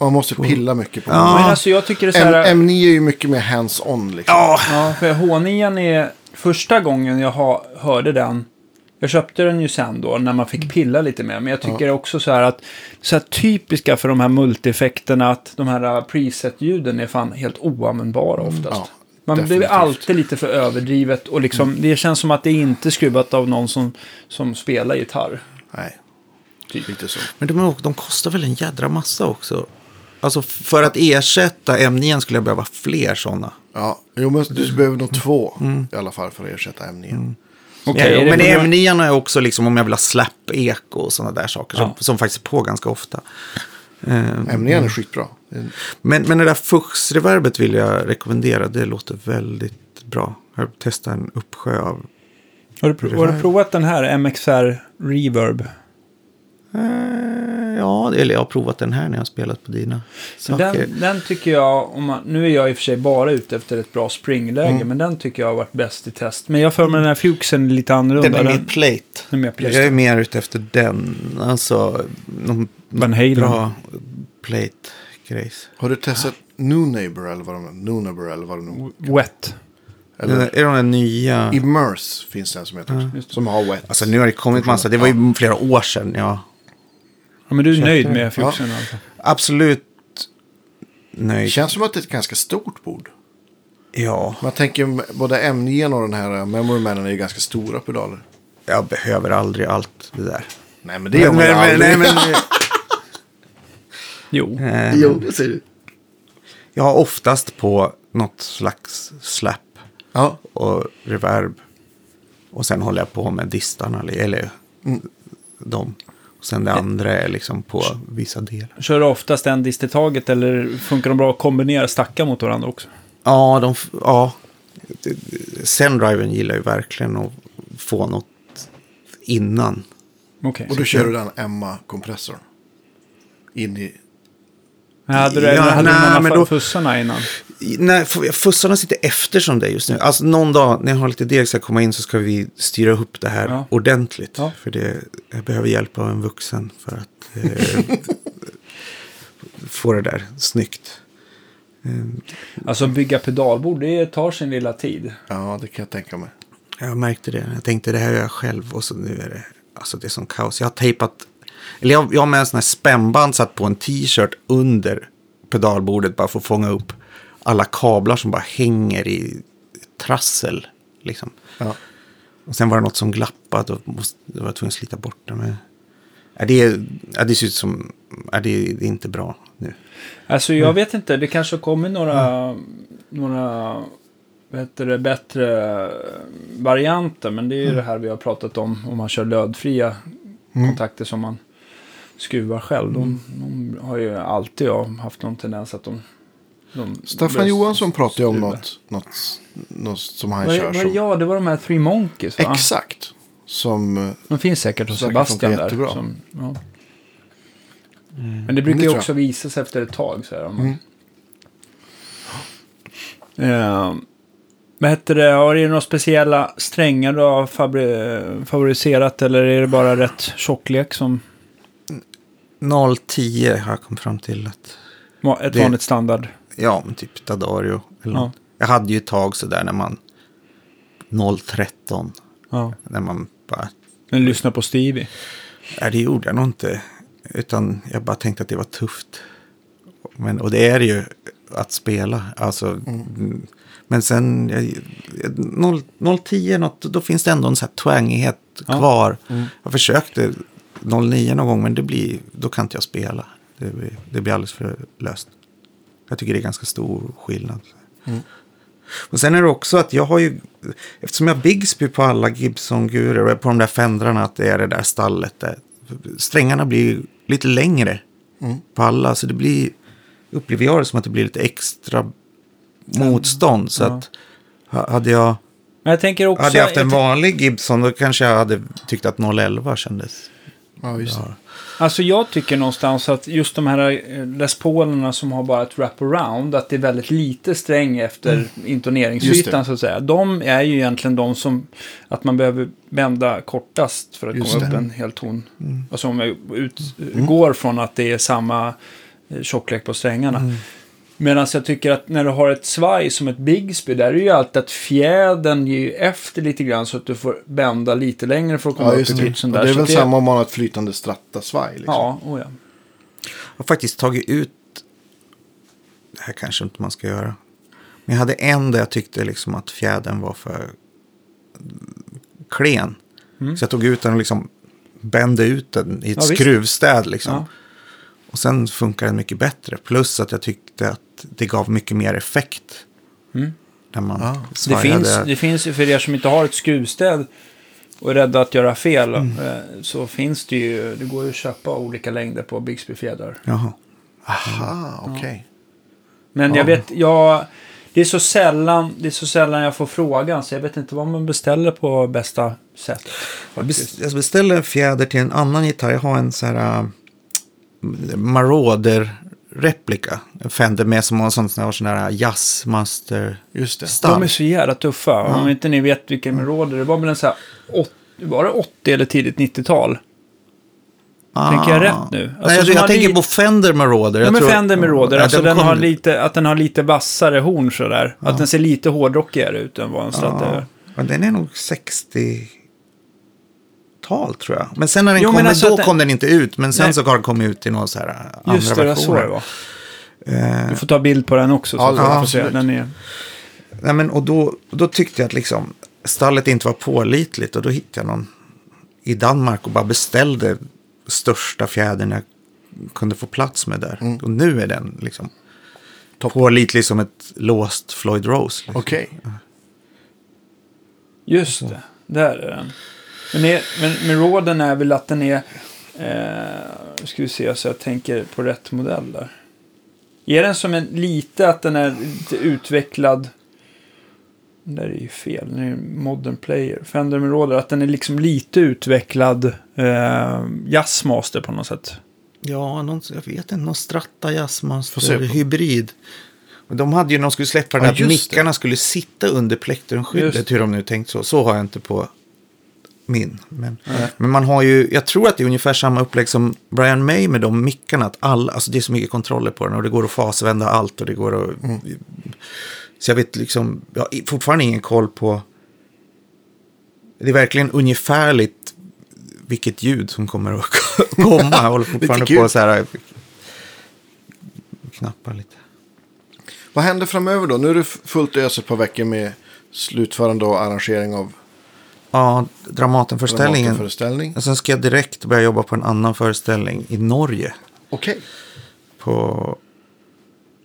Man måste pilla mycket på Ja. Men alltså jag tycker det är så M- här... M9 är ju mycket mer hands-on liksom. Ja, Ja, för H9 är första gången jag ha, hörde den. Jag köpte den ju sen då när man fick pilla lite mer. Men jag tycker också så här att så här typiska för de här multieffekterna att de här uh, preset-ljuden är fan helt oanvändbara oftast. Ja, man blir alltid lite för överdrivet och liksom, det känns som att det är inte skruvat av någon som, som spelar gitarr. Nej, Typ. inte så. men de, de kostar väl en jädra massa också. Alltså för att ersätta M9 skulle jag behöva fler sådana. Ja, jo, men du behöver nog två Mm. i alla fall för att ersätta M9. Okej, ja, det men på grund- M9 är också liksom om jag vill ha slap-eko och sådana där saker som, Ja. som faktiskt är på ganska ofta. Eh, M9 är skitbra. Men, men det där Fuchs-reverbet vill jag rekommendera. Det låter väldigt bra. Jag har testat en uppsjö av... Har du, prov- har du provat den här MXR Reverb? Eh, ja, eller jag har provat den här när jag har spelat på dina saker. Den, den tycker jag, om man, nu är jag i och för sig bara ute efter ett bra springläge, Mm. men den tycker jag har varit bäst i test. Men jag för mig den här är lite annorlunda. Den är mer Den- plate. den är mer plate. Jag är mer ute efter den. Alltså, någon Van Halen. bra plate-grejs. Har du testat New Neighbor eller vad de New Neighbor eller vad de nu... Wet. Är Eller det de där nya... Immerse finns det en som heter. Det. Som har wet. Alltså nu har det kommit massa. Det var ju flera år sedan. Ja. Ja, men du är nöjd med Fuchsen alltså? Absolut Det nöjd. känns som att det är ett ganska stort bord. Ja, Man tänker både M9 och den här Memory Manen är ju ganska stora pedaler. jag behöver aldrig allt det där. Nej men det gör man men, aldrig. nej, men, Jo. eh, Jo, det ser du. jag har oftast på något slags slap Ja, och reverb. Och sen håller jag på med distarna, eller dem. Och sen det andra är liksom på vissa delar. Kör du oftast en dist i taget eller funkar de bra att kombinera stackar mot varandra också? Ja, de, ja. Sendriven gillar ju verkligen att få något innan. Okej. och då kör du den Emma-kompressorn. In i... Hade du, Ja, hade nej, du men då- fussarna innan? F- fussarna sitter efter som det är just nu. Alltså någon dag när jag har lite deg ska komma in så ska vi styra upp det här Ja. ordentligt. Ja. För det, jag behöver hjälp av en vuxen för att eh, få det där snyggt. Alltså bygga pedalbord, det tar sin lilla tid. Ja, det kan jag tänka mig. Jag märkte det. Jag tänkte det här gör jag själv och så nu är det, alltså det är som kaos. Jag har tejpat, eller jag, jag har med en sån här spännband satt på en t-shirt under pedalbordet bara för att fånga upp alla kablar som bara hänger i trassel. Liksom. Ja. Och sen var det något som glappade och måste, jag var tvungen att slita bort det. Men, ja, det, är, det ser ut som, ja, det, är, det är inte bra nu. Alltså jag vet inte, det kanske kommer några, några vad heter det, bättre varianter. Men det är ju det här vi har pratat om, om man kör lödfria kontakter som man skruvar själv. De, de har ju alltid jag haft någon tendens att de... de Staffan Johansson pratade ju om något, något, något som han Vad kör vad är- som... Ja, det var de här Three Monkeys va? Exakt. Som... eh, De finns säkert hos Säkert Sebastian funkar där. jättebra. Som, ja. Men det brukar det ju tror också visa sig efter ett tag. Så här, om man... Eh, vad heter det? Har du några speciella strängar du har fabri- favoriserat? Eller är det bara rätt tjocklek som 010 har jag kommit fram till att va- ett Det- vanligt standard? Ja, men typ Dadario. Eller Ja. Jag hade ju ett tag sådär när man 013. Ja. När man bara, Men lyssna på Stevie. nej det gjorde jag nog inte. Utan jag bara tänkte att det var tufft. Men, och det är det ju att spela. Alltså, mm. Men sen, jag- 0, 010 något, då finns det ändå en sån här twangighet Ja. kvar. Jag försökte 09 någon gång men det blir, då kan inte jag spela. Det blir, det blir alldeles för löst. Jag tycker det är ganska stor skillnad. Och sen är det också att jag har ju, eftersom jag har Bigsby på alla Gibson-gurer och på de där fändrarna, att det är det där stallet där. Strängarna blir lite längre på alla, så det blir, upplever jag det som att det blir lite extra motstånd. Så Ja. att ha- hade jag, jag tänker också... hade jag haft en jag, vanlig Gibson då kanske jag hade tyckt att 011 kändes. Ja, just det. Alltså jag tycker någonstans att just de här eh, Les Paulerna som har bara ett wraparound, att det är väldigt lite sträng efter Mm. Intoneringsytan så att säga. De är ju egentligen de som, att man behöver bända kortast för att Just komma upp det. en hel ton. Mm. Alltså om jag utgår från att det är samma eh, tjocklek på strängarna. Mm. Medan jag tycker att när du har ett svaj som ett Bigsby, där är det ju alltid att fjädern ger ju efter lite grann så att du får bända lite längre för att komma Ja, upp i det. pitchen där. det är Så väl samma om man har ett flytande strattasvaj. Liksom. Ja, oh ja. Jag har faktiskt tagit ut, det här kanske inte man ska göra. Men jag hade en där jag tyckte liksom att fjädern var för klen. Mm. Så jag tog ut den och liksom bände ut den i ett Ja, skruvstäd liksom. Ja. Och sen funkar den mycket bättre. Plus att jag tyckte att det gav mycket mer effekt. Mm. När man Ja. Det finns, det finns ju för er som inte har ett skruvstäd och är rädda att göra fel Mm. eh, så finns det ju, det går ju att köpa olika längder på Bixby-fjädrar. Jaha. Aha, okej. Men Ja. jag vet, jag, det är så sällan, det är så sällan jag får frågan så jag vet inte vad man beställer på bästa sätt. Jag Faktiskt. Jag beställde en fjäder till en annan gitarr. Jag har en så här uh, Marauder-replika. En Fender med som har en sån, sån här Jazzmaster Just det. stall. De är så jävla tuffa. Om inte ni vet vilken med råder, det var väl en så här, åt, var det 80 eller tidigt 90-tal? Tänker jag rätt nu? Alltså, Nej, jag, jag tänker på Fender Marauder. Ja, men tror- Fender Ja, alltså den kom- har lite, att den har lite vassare horn sådär. Att den ser lite hårdrockigare ut än vad en Strat Ja, är. men den är nog 60-tal tror jag. Men sen när den Jo, kom, alltså då den- kom den inte ut. Men sen Nej. så har den kommit ut i någon så här andra Just det, så versioner. det var. Eh, Du får ta bild på den också. Så Ja, att ja, se. Den är... Nej, men, och då, då tyckte jag att liksom, stallet inte var pålitligt. Och då hittade jag någon i Danmark och bara beställde största fjädern jag kunde få plats med där. Mm. Och nu är den liksom pålitlig som ett låst Floyd Rose. Liksom. Okej. Just det, där är den. Men, är, men med råden är väl att den är... Eh, nu ska vi se så jag tänker på rätt modell där. Är den som en lite att den är lite utvecklad... Det där är ju fel, den är ju modern player. Fender med råder, att den är liksom lite utvecklad eh, jazzmaster på något sätt. Ja, någon, jag vet inte, någon se Jazzmaster hybrid. De hade ju, när de skulle släppa den Ja, att mickarna skulle sitta under plektrumskyddet. Hur de nu tänkt så. Så har jag inte på min. Men, men man har ju, jag tror att det är ungefär samma upplägg som Brian May med de mickarna. Att alla, alltså det är så mycket kontroller på den och det går att fasvända allt och det går att... Så jag vet liksom, jag har fortfarande ingen koll på... Det är verkligen ungefärligt vilket ljud som kommer att komma. Jag håller fortfarande på så här... Knappar lite. Vad händer framöver då? Nu är det fullt ös ett par veckor med slutförande och arrangering av Ja, Dramatenföreställningen. föreställning. Och sen ska jag direkt börja jobba på en annan föreställning i Norge. Okej. På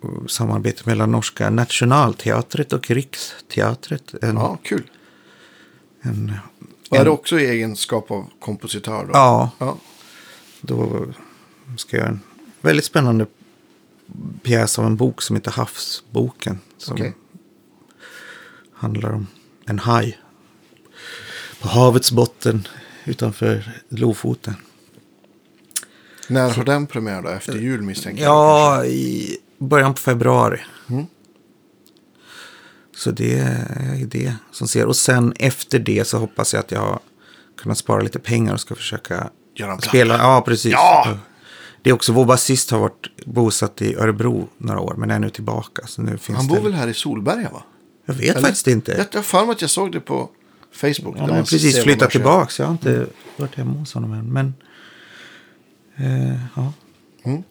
uh, samarbete mellan norska Nationalteatret och Riksteatret. En, Ja, kul. en, Och är en, det också i egenskap av kompositör då? ja, ja. då ska jag göra en väldigt spännande pjäs av en bok som heter Havsboken. Som Okej. handlar om en haj på havets botten utanför Lofoten. När har den premiär då? Efter jul misstänker jag. Ja, i början på februari. Mm. Så det är det som ser. Och sen efter det så hoppas jag att jag har kunnat spara lite pengar och ska försöka Göra spela. Ja, precis. Ja! Det är också, vår basist har varit bosatt i Örebro några år, men är nu tillbaka. Så nu finns Han det... bor väl här i Solberga va? Jag vet Eller? faktiskt inte. Jag har för mig att jag såg det på Facebook. Han där har precis flyttat tillbaka. Så jag har inte varit hemma hos honom än. Men eh, ja, Mm.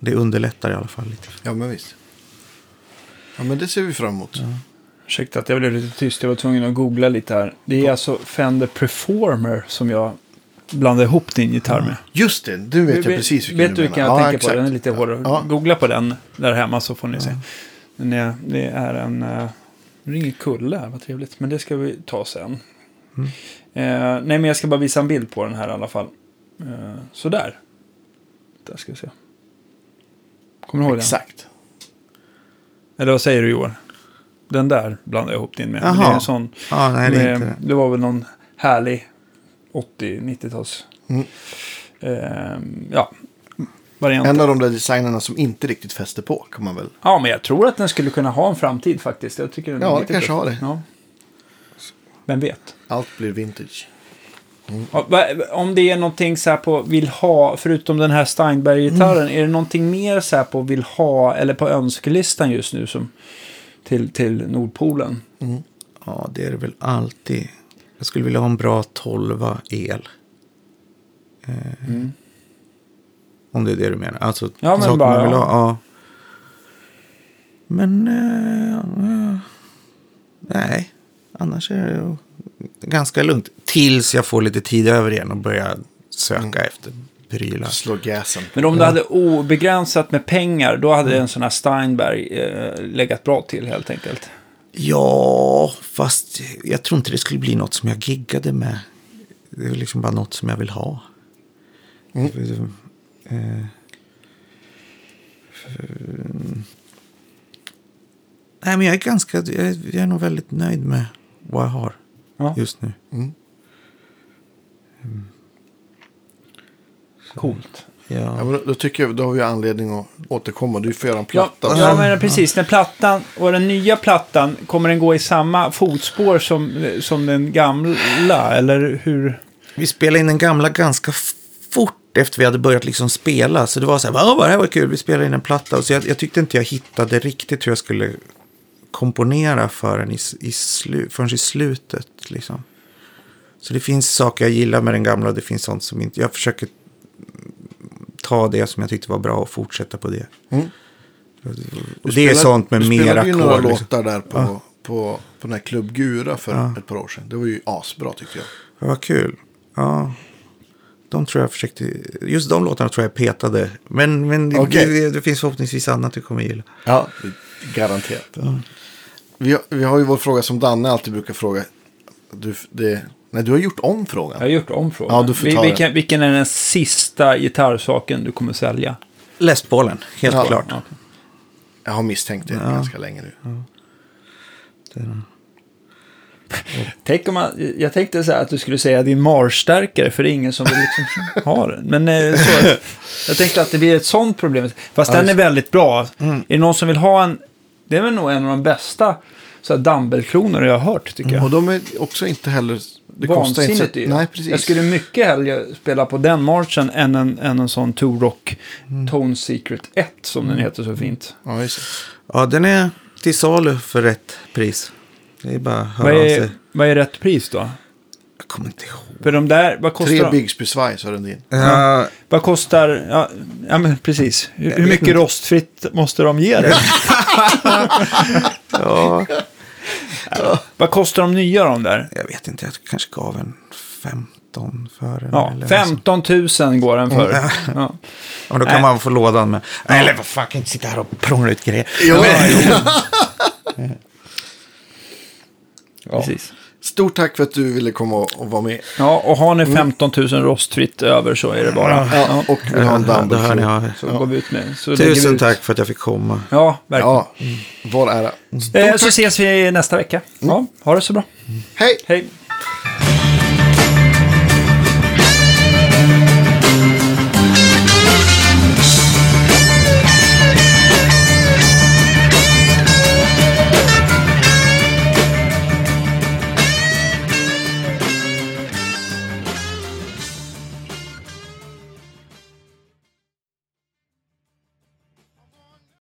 det underlättar i alla fall lite. Ja, men visst. Ja, men det ser vi fram emot. Ursäkta att jag blev lite tyst, jag var tvungen att googla lite här. Det är alltså Fender Performer som jag blanda ihop din gitarr med. Just det, nu vet jag precis vilken Vet du vilken jag Ja, tänker exakt. på? Den är lite hårdare. Ja. Googla på den där hemma så får ni se. Den är, det är en... Nu ringer Kulle här, vad trevligt. Men det ska vi ta sen. Mm. Eh, nej, men jag ska bara visa en bild på den här i alla fall. Uh, sådär. Där ska vi se. Kommer du ihåg den? Exakt. Eller vad säger du Johan? Den där blandar jag ihop din med. Men Det, är Jaha. en sån, Ja, nej, det är inte det. det var väl någon härlig 80-90-tals... Mm. Eh, ja, variant. En av de där designerna som inte riktigt fäster på kan man väl. Ja, men jag tror att den skulle kunna ha en framtid faktiskt. Jag tycker den Ja, det kanske har det. Ja. Vem vet? Allt blir vintage. Va- Om det är någonting så här på vill ha, förutom den här Steinberg-gitarren, Mm. är det någonting mer så här på vill ha, eller på önskelistan just nu som till, till Nordpolen? Ja, det är det väl alltid. Jag skulle vilja ha en bra 12 el. Eh, Mm. Om det är det du menar. Alltså, Ja, men bara, man vill ha. Ja. Men, eh, nej. Annars är det ju ganska lugnt. Tills jag får lite tid över igen och börjar söka Mm. efter prylar. Slå gasen. Men om du hade obegränsat med pengar, då hade en sån här Steinberg eh, legat bra till helt enkelt. Ja, fast jag tror inte det skulle bli något som jag giggade med. Det är liksom bara något som jag vill ha. Mm. Eh, nej, men jag är ganska, jag är, jag är nog väldigt nöjd med vad jag har Ja. just nu. Coolt. Ja, Ja. men då, tycker jag då har vi anledning att återkomma. Du får göra en Ja, platta. ja, men precis. När plattan, och den nya plattan, kommer den gå i samma fotspår som, som den gamla? Eller hur? Vi spelade in den gamla ganska fort efter vi hade börjat liksom spela. Så det var så här, "Ja, det här var kul, vi spelade in en platta. Och så jag, jag tyckte inte jag hittade riktigt hur jag skulle komponera förrän i, i, slu, förrän i slutet. Liksom. Så det finns saker jag gillar med den gamla och det finns sånt som inte... Jag försöker ta det som jag tyckte var bra och fortsätta på det. Mm. Och det är sånt med Du mer spelade ju några. Liksom. låtar där på, på, på den här Klubb Gura för ett par år sedan. Det var ju asbra tyckte jag. Det var kul. Ja. De tror jag försökte... Just de låtarna tror jag petade. Men, men det, Okej. det, det finns förhoppningsvis annat du kommer gilla. Ja, garanterat. Vi, har, vi har ju vår fråga som Danne alltid brukar fråga. Du, det, nej, du har gjort om frågan. Jag har gjort om frågan. Ja, du får Vi- vilken, vilken är den sista gitarrsaken du kommer sälja? Läspbollen, helt Ja. klart. Ja. Jag har misstänkt det ganska länge nu. Tänk om man, jag tänkte så här att du skulle säga din Mars-stärkare, för det är ingen som vill liksom ha den. Men eh, så, jag tänkte att det blir ett sånt problem. Fast den är väldigt bra. Mm. Är det någon som vill ha en, det är väl nog en av de bästa dumbbellkloner jag har hört, tycker jag. Och de är också inte heller... Det kostar inte så. Nej, precis. Jag skulle mycket hellre spela på den marchen än en, än en sån Two Rock Mm. Tone Secret 1, som den heter så fint. Ja, just. Ja, den är till salu för rätt pris. Det är bara att Vad höra av är, sig. vad är rätt pris då? Jag kommer inte ihåg. För de där, vad kostar Tre de? Bigsby Svaj har den din. Ja, Vad kostar, ja, ja men precis. Hur, hur mycket inte. rostfritt måste de ge dig? ja, Vad kostar de nya de där? jag vet inte, jag kanske gav en 15 för den. Ja, eller 15 000 går den för. Ja. Ja, men då kan Nej. man få lådan med. Eller vad fan, kan inte sitta här och prångla ut grejer. Jo, Precis. Stort tack för att du ville komma och, vara med. Ja, och har ni 15 000 rostfritt över så är det bara. Ja, och vill ha en Ja, dumbbell. er. Så går vi ut med. Så vi Tusen ut. tack för att jag fick komma. Ja, verkligen. Ja, vår ära. Eh, så ses vi nästa vecka. Ja, ha det så bra. Hej! Hej.